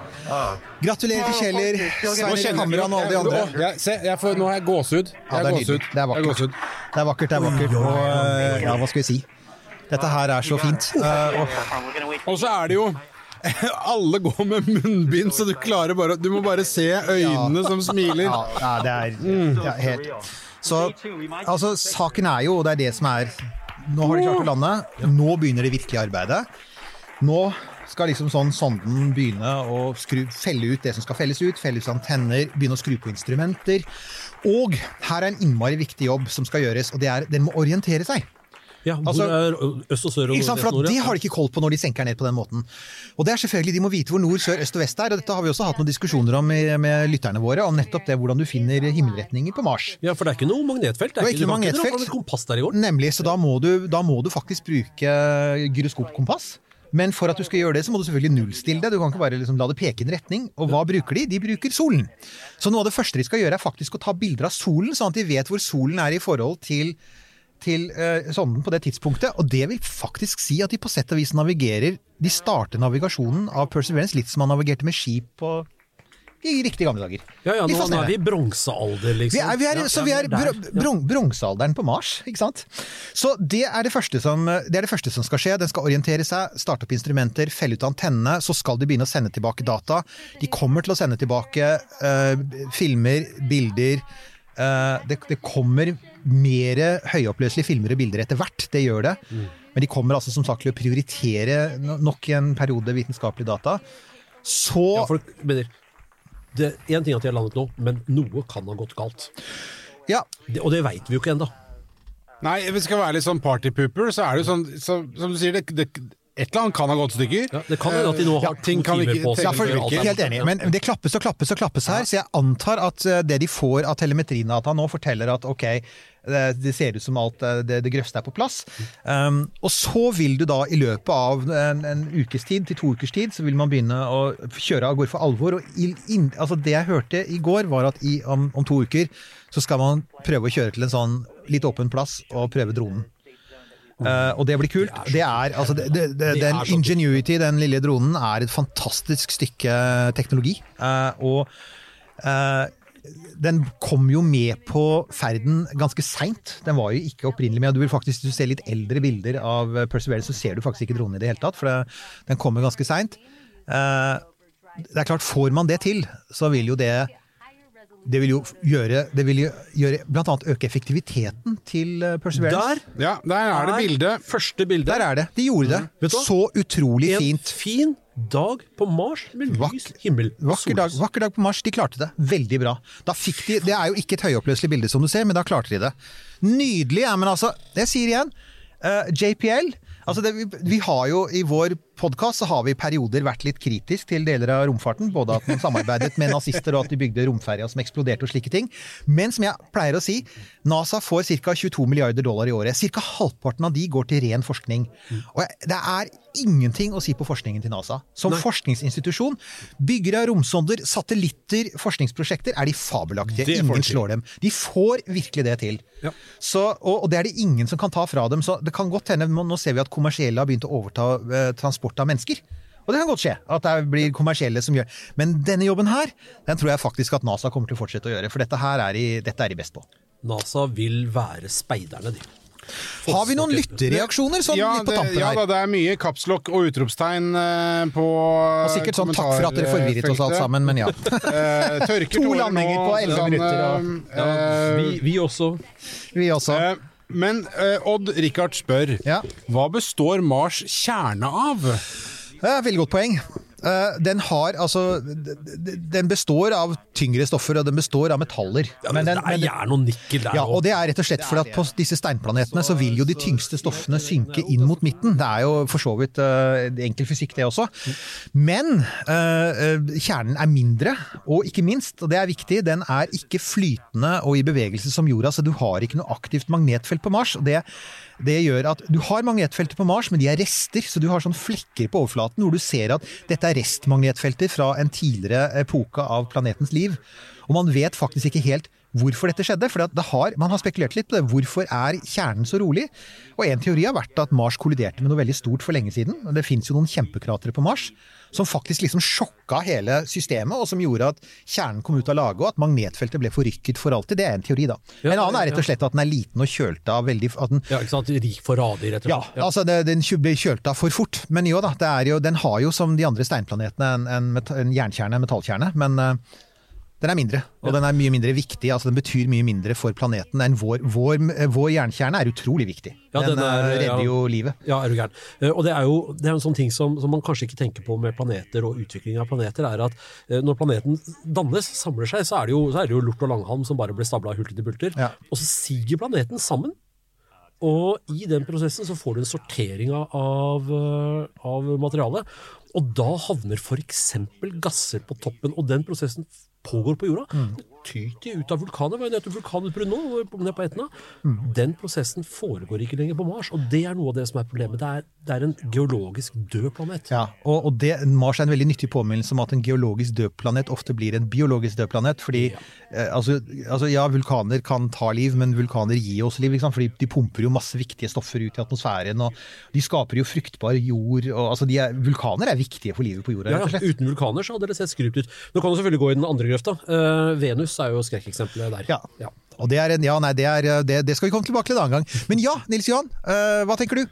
[SPEAKER 5] Gratulerer til Kjeller,
[SPEAKER 4] Nå
[SPEAKER 5] Svein Kamran og alle de andre.
[SPEAKER 4] Jeg, se, jeg får, nå har jeg gåsehud.
[SPEAKER 5] Ja, det er
[SPEAKER 4] gåsehud.
[SPEAKER 5] Det er vakkert. Det er vakkert, det er vakkert. Og ja, hva skal vi si? Dette her er så fint. Eh, og
[SPEAKER 4] så er det jo (laughs) alle går med munnbind, så du klarer bare Du må bare se øynene som smiler.
[SPEAKER 5] Ja, ja, det er ja, helt Så altså, saken er jo, og det er det som er Nå har de klart å lande. Nå begynner det virkelige arbeidet. Nå skal liksom sånn sonden begynne å skru, felle ut det som skal felles ut, felle ut antenner, begynne å skru på instrumenter. Og her er en innmari viktig jobb som skal gjøres, og det er den må orientere seg.
[SPEAKER 6] Ja, hvor
[SPEAKER 5] Altså-
[SPEAKER 6] er øst og sør og
[SPEAKER 5] sant? For Det har de ikke koll på når de senker ned på den måten. Og det er selvfølgelig, De må vite hvor nord, sør, øst og vest er. og Dette har vi også hatt noen diskusjoner om med, med lytterne våre, om nettopp det hvordan du finner himmelretninger på Mars.
[SPEAKER 6] Ja, for det er ikke noe magnetfelt. Det
[SPEAKER 5] Det er
[SPEAKER 6] er
[SPEAKER 5] ikke noe magnetfelt.
[SPEAKER 6] Det kompass der i går.
[SPEAKER 5] Nemlig, så da må du, da må du faktisk bruke gyroskopkompass. Men for at du skal gjøre det, så må du selvfølgelig nullstille det. Du kan ikke bare liksom la det peke i en retning. Og hva bruker de? De bruker solen. Så noe av det første de skal gjøre, er faktisk å ta bilder av solen, sånn at de vet hvor solen er i forhold til til eh, sonden på det tidspunktet, og det vil faktisk si at de på sett og vis navigerer De starter navigasjonen av Perseverance litt som man navigerte med skip på i riktig gamle dager.
[SPEAKER 6] Ja, ja, nå, nå er vi i bronsealder, liksom.
[SPEAKER 5] Vi er, vi er,
[SPEAKER 6] Ja,
[SPEAKER 5] så vi er
[SPEAKER 6] der.
[SPEAKER 5] bro- bron, bronsealderen på Mars, ikke sant? Så det er det, første som, det er det første som skal skje. Den skal orientere seg, starte opp instrumenter, felle ut antennene. Så skal de begynne å sende tilbake data. De kommer til å sende tilbake uh, filmer, bilder. Eh, det, det kommer mer høyoppløselige filmer og bilder etter hvert, det gjør det.
[SPEAKER 6] Mm.
[SPEAKER 5] Men de kommer altså som sagt til å prioritere nok nok en periode vitenskapelig data. Så
[SPEAKER 6] Ja, folk mener det, er En ting at de har landet nå, men noe kan ha gått galt.
[SPEAKER 5] Ja.
[SPEAKER 6] Det, og det veit vi jo ikke ennå.
[SPEAKER 4] Nei, hvis vi skal være litt sånn partypooper, så er det jo sånn så, Som du sier, det, det, et eller annet kan ha gått i stykker.
[SPEAKER 6] Ja, det kan jo at de nå har
[SPEAKER 4] Ja,
[SPEAKER 6] to timer på seg
[SPEAKER 5] Ja,
[SPEAKER 6] før er
[SPEAKER 5] helt enig, men det klappes og klappes og klappes her, så jeg antar at eh, det de får av telemetridata nå, forteller at ok, det, det ser ut som alt eh, det, det grøvste er på plass. Um, og så vil du da i løpet av en, en ukes tid til to ukers tid, så vil man begynne å kjøre av gårde for alvor. Og i, inn, altså det jeg hørte i går, var at i, om, om to uker så skal man prøve å kjøre til en sånn litt åpen plass og prøve dronen. Eh, og det blir kult. Det er, altså, det, det, det, den. Ingenuity, den lille dronen, er et fantastisk stykke teknologi. Uh, og uh, den kom jo med på ferden ganske seint. Den var jo ikke opprinnelig med. Du vil faktisk, Hvis du ser litt eldre bilder av Perseverance, så ser du faktisk ikke dronen i det hele tatt. For det, den kommer ganske seint. Det er klart, får man det til, så vil jo det det vil jo gjøre, det vil jo gjøre blant annet øke effektiviteten til eh, Perseverance.
[SPEAKER 6] Der
[SPEAKER 4] Ja, der er det bildet.
[SPEAKER 6] Første bilde.
[SPEAKER 5] Der er det. De gjorde det.
[SPEAKER 6] Mm.
[SPEAKER 5] Så utrolig
[SPEAKER 6] En
[SPEAKER 5] fint.
[SPEAKER 6] fin dag på Mars med lys
[SPEAKER 5] Vak-
[SPEAKER 6] himmel.
[SPEAKER 5] Vakker dag, vakker dag på Mars. De klarte det. Veldig bra. Da fikk de, det er jo ikke et høyoppløselig bilde, som du ser, men da klarte de det. Nydelig. Ja, men altså, jeg sier igjen, uh, JPL altså det, vi, vi har jo I vår podkast har vi i perioder vært litt kritisk til deler av romfarten. Både at man samarbeidet med nazister og at de bygde romferja som eksploderte og slike ting. Men som jeg pleier å si, NASA får ca. 22 milliarder dollar i året. Ca. halvparten av de går til ren forskning. Og det er ingenting å si på forskningen til NASA. Som forskningsinstitusjon, byggere av romsonder, satellitter, forskningsprosjekter, er de fabelaktige. Ingen slår dem. De får virkelig det til.
[SPEAKER 6] Ja.
[SPEAKER 5] Så, og, og det er det ingen som kan ta fra dem. Så det kan godt hende, nå ser vi at kommersielle har begynt å overta eh, transport av mennesker. Og det kan godt skje at det blir kommersielle som gjør Men denne jobben her, den tror jeg faktisk at NASA kommer til å fortsette å gjøre. For dette her er de, dette er de best på.
[SPEAKER 6] NASA vil være speiderne, de.
[SPEAKER 5] Har vi noen lytterreaksjoner sånn
[SPEAKER 4] Ja,
[SPEAKER 5] litt på
[SPEAKER 4] det,
[SPEAKER 5] tampen
[SPEAKER 4] ja da, det er mye kapslokk og utropstegn eh, på
[SPEAKER 5] Og sikkert sånn takk for at dere forvirret oss alt sammen, men ja. (laughs)
[SPEAKER 4] Eh,
[SPEAKER 5] To landinger
[SPEAKER 4] nå,
[SPEAKER 5] på 11
[SPEAKER 4] sånn,
[SPEAKER 5] minutter,
[SPEAKER 4] Og,
[SPEAKER 6] Ja,
[SPEAKER 4] eh,
[SPEAKER 6] vi, vi også.
[SPEAKER 5] Vi også.
[SPEAKER 4] eh, men eh, Odd Rikard spør
[SPEAKER 5] Ja.
[SPEAKER 4] Hva består Mars kjerne av?
[SPEAKER 5] Det er et veldig godt poeng. Eh, Den har altså Den består av tyngre stoffer, og den består av metaller.
[SPEAKER 6] Ja,
[SPEAKER 5] Men
[SPEAKER 6] men
[SPEAKER 5] den-
[SPEAKER 6] det er jern og nikkel der
[SPEAKER 5] Ja, og det er rett og slett fordi at på disse steinplanetene så vil jo de tyngste stoffene synke inn mot midten. Det er jo for så vidt uh, enkel fysikk det også. Men eh, kjernen er mindre, og ikke minst, og det er viktig, den er ikke flytende og i bevegelse som jorda, så du har ikke noe aktivt magnetfelt på Mars. og det det gjør at Du har magnetfelter på Mars, men de er rester. Så du har sånn flekker på overflaten hvor du ser at dette er restmagnetfelter fra en tidligere epoke av planetens liv. Og man vet faktisk ikke helt hvorfor dette skjedde. For det har, man har spekulert litt på det. Hvorfor er kjernen så rolig? Og en teori har vært at Mars kolliderte med noe veldig stort for lenge siden. Det fins jo noen kjempekratre på Mars som faktisk liksom sjokka hele systemet, og som gjorde at kjernen kom ut av lage, og at magnetfeltet ble forrykket for alltid. Det er en teori, da.
[SPEAKER 6] Ja,
[SPEAKER 5] en annen er rett og slett at den er liten og kjølt av veldig den,
[SPEAKER 6] Ja, ikke sant? Rik for radig, rett og slett.
[SPEAKER 5] ja, altså det, den ble kjølt av for fort. Men jo da, det jo, den har jo som de andre steinplanetene en, en, en jernkjerne, en metallkjerne. Men eh, den er mindre, og den er mye mindre viktig. altså Den betyr mye mindre for planeten enn vår. Vår, vår jernkjerne er utrolig viktig.
[SPEAKER 6] Ja,
[SPEAKER 5] den
[SPEAKER 6] den er-
[SPEAKER 5] eh, redder
[SPEAKER 6] ja.
[SPEAKER 5] jo livet.
[SPEAKER 6] Ja, er du gæren. Eh, Og det er jo det er en sånn ting som, som man kanskje ikke tenker på med planeter og utvikling av planeter, er at eh, når planeten dannes, samler seg, så er det jo, så er det jo lort og langhalm som bare blir stabla hulter til bulter.
[SPEAKER 5] Ja.
[SPEAKER 6] Og så siger planeten sammen. Og i den prosessen så får du en sortering av, av, av materialet. Og da havner f.eks. gasser på toppen, og den prosessen pågår på jorda. Tyter ut av vulkaner. Hva heter vulkanutbrudd nå, nede på Etna? Den prosessen foregår ikke lenger på Mars, og det er noe av det som er problemet. Det er, det er en geologisk død planet.
[SPEAKER 5] Ja, og, og det, Mars er en veldig nyttig påminnelse om at en geologisk død planet ofte blir en biologisk død planet. fordi eh, altså, altså, Ja, vulkaner kan ta liv, men vulkaner gir oss liv. Fordi de pumper jo masse viktige stoffer ut i atmosfæren. og De skaper jo fruktbar jord. og altså, de er, Vulkaner er viktige for livet på jorda.
[SPEAKER 6] Ja, ja. Uten vulkaner så hadde det sett skrupt ut. Nå kan du selvfølgelig gå i den andre grøfta. Uh, Venus er jo skrekkeksempelet der.
[SPEAKER 5] Ja. Og det er en, ja, nei, det, er, det, det skal vi komme tilbake til en annen gang. Men ja, Nils Johan, uh, hva tenker du?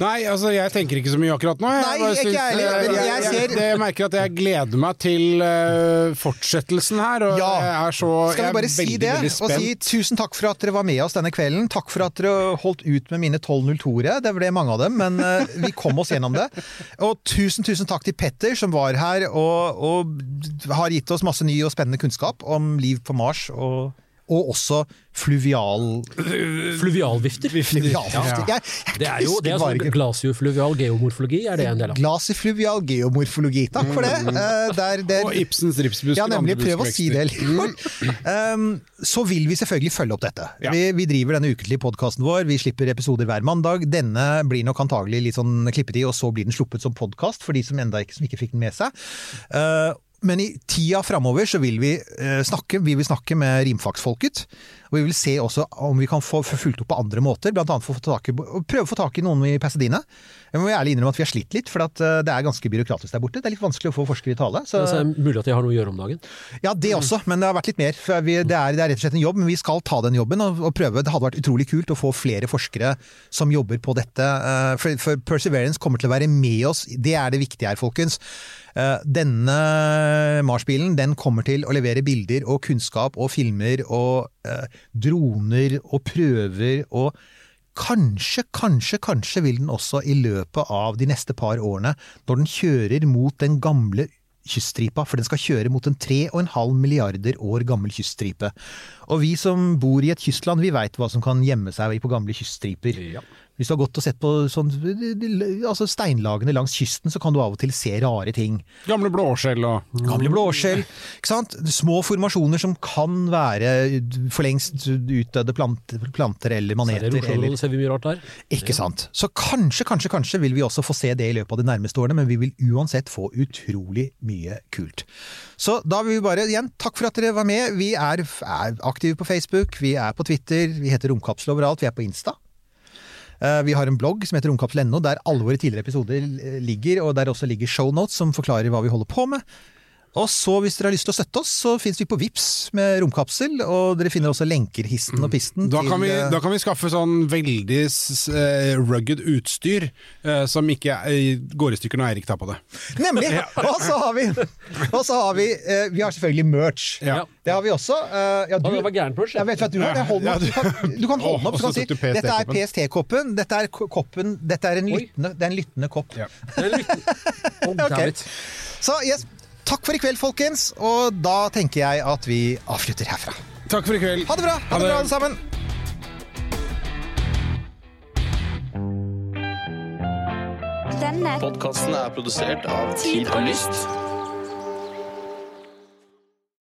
[SPEAKER 4] Nei, altså jeg tenker ikke så mye akkurat nå. Jeg,
[SPEAKER 5] Nei, ikke
[SPEAKER 4] syns-
[SPEAKER 5] jeg
[SPEAKER 4] jeg,
[SPEAKER 5] jeg
[SPEAKER 4] jeg,
[SPEAKER 5] ser-
[SPEAKER 4] det- jeg merker at jeg gleder meg til uh, fortsettelsen her. Og
[SPEAKER 5] Ja.
[SPEAKER 4] jeg er så
[SPEAKER 5] Skal vi bare si
[SPEAKER 4] veldig,
[SPEAKER 5] det,
[SPEAKER 4] veldig
[SPEAKER 5] og si tusen takk for at dere var med oss denne kvelden. Takk for at dere holdt ut med mine 1202-ere. Det ble mange av dem, men uh, vi kom oss gjennom det. Og tusen, tusen takk til Petter som var her og, og har gitt oss masse ny og spennende kunnskap om liv på Mars. og og også fluvial...
[SPEAKER 6] Fluvialvifter.
[SPEAKER 5] Fluvialvifter.
[SPEAKER 6] Ja. Det er jo det er sånn glasiofluvial geomorfologi, er det en del av?
[SPEAKER 5] Glasifluvial geomorfologi. Takk for det. Eh, der, der,
[SPEAKER 4] Og Ibsens ripsbusker.
[SPEAKER 5] Ja, nemlig. Prøv å si det.
[SPEAKER 4] litt.
[SPEAKER 5] um, så vil vi selvfølgelig følge opp dette. Vi, vi driver denne ukentlige podkasten vår. Vi slipper episoder hver mandag. Denne blir nok antagelig litt sånn klippet i, og så blir den sluppet som podkast for de som enda ikke, som ikke fikk den med seg. Uh, men i tida framover så vil vi eh, snakke vi vil snakke med rimfagsfolket. Og vi vil se også om vi kan få fulgt opp på andre måter. Blant annet for å i, prøve å få tak i noen i Pasadena. Jeg må ærlig innrømme at vi har slitt litt, for at, eh, det er ganske byråkratisk der borte. Det er litt vanskelig å få forskere i tale. Så,
[SPEAKER 6] Altså, det er mulig at de har noe å gjøre om dagen.
[SPEAKER 5] ja, det også, men det har vært litt mer. For vi, det, er, det er rett og slett en jobb, men vi skal ta den jobben og, og prøve. Det hadde vært utrolig kult å få flere forskere som jobber på dette. eh, For, for Perseverance kommer til å være med oss. Det er det viktige her, folkens. Eh, Denne Mars-bilen den kommer til å levere bilder og kunnskap og filmer og droner og prøver og Kanskje, kanskje, kanskje vil den også i løpet av de neste par årene, når den kjører mot den gamle kyststripa, for den skal kjøre mot en 3,5 milliarder år gammel kyststripe. Og vi som bor i et kystland, vi veit hva som kan gjemme seg på gamle kyststriper. Hvis du har gått og sett på sånn, altså steinlagene langs kysten, så kan du av og til se rare ting.
[SPEAKER 4] Gamle blåskjell og
[SPEAKER 5] Gamle blåskjell. Ikke sant? Små formasjoner som kan være for lengst utdødde planter, planter eller
[SPEAKER 6] er
[SPEAKER 5] maneter.
[SPEAKER 6] det
[SPEAKER 5] eller,
[SPEAKER 6] ser vi mye rart der.
[SPEAKER 5] ikke sant. Så kanskje, kanskje, kanskje vil vi også få se det i løpet av de nærmeste årene, men vi vil uansett få utrolig mye kult. Så da vil vi bare igjen, takk for at dere var med. Vi er, er aktive på Facebook, vi er på Twitter, vi heter Romkapsel overalt, vi er på Insta. Eh, Vi har en blogg som heter romkapsel.no, der alle våre tidligere episoder eh, ligger, og der også ligger shownotes som forklarer hva vi holder på med. Og så hvis dere har lyst til å støtte oss, så finnes vi på Vips med romkapsel, og dere finner også lenker histen og pisten
[SPEAKER 4] Da
[SPEAKER 5] til
[SPEAKER 4] kan, vi,
[SPEAKER 5] eh,
[SPEAKER 4] da kan vi skaffe sånn veldig eh, rugged utstyr eh, som ikke eh, går i stykker når Eirik tar på det.
[SPEAKER 5] Nemlig! (laughs) Og så har vi, og så har vi eh, Vi har selvfølgelig merch.
[SPEAKER 4] Ja.
[SPEAKER 5] Det har vi også. eh, ja, du,
[SPEAKER 6] det var gæren push.
[SPEAKER 5] jeg vet hva du har. Du kan, du kan holde den opp. Så kan si, dette er
[SPEAKER 4] PST-koppen.
[SPEAKER 5] Dette er koppen Dette er en lyttende, det er en lyttende kopp.
[SPEAKER 4] Ja. (laughs)
[SPEAKER 6] Det litt-
[SPEAKER 5] Ok.
[SPEAKER 6] damn it.
[SPEAKER 5] Så yes, takk for i kveld, folkens. Og da tenker jeg at vi avslutter herfra.
[SPEAKER 4] Takk for i kveld.
[SPEAKER 5] Ha det bra, ha det bra alle sammen.
[SPEAKER 9] Denne
[SPEAKER 10] Podkasten er produsert av
[SPEAKER 9] Tid og Lyst.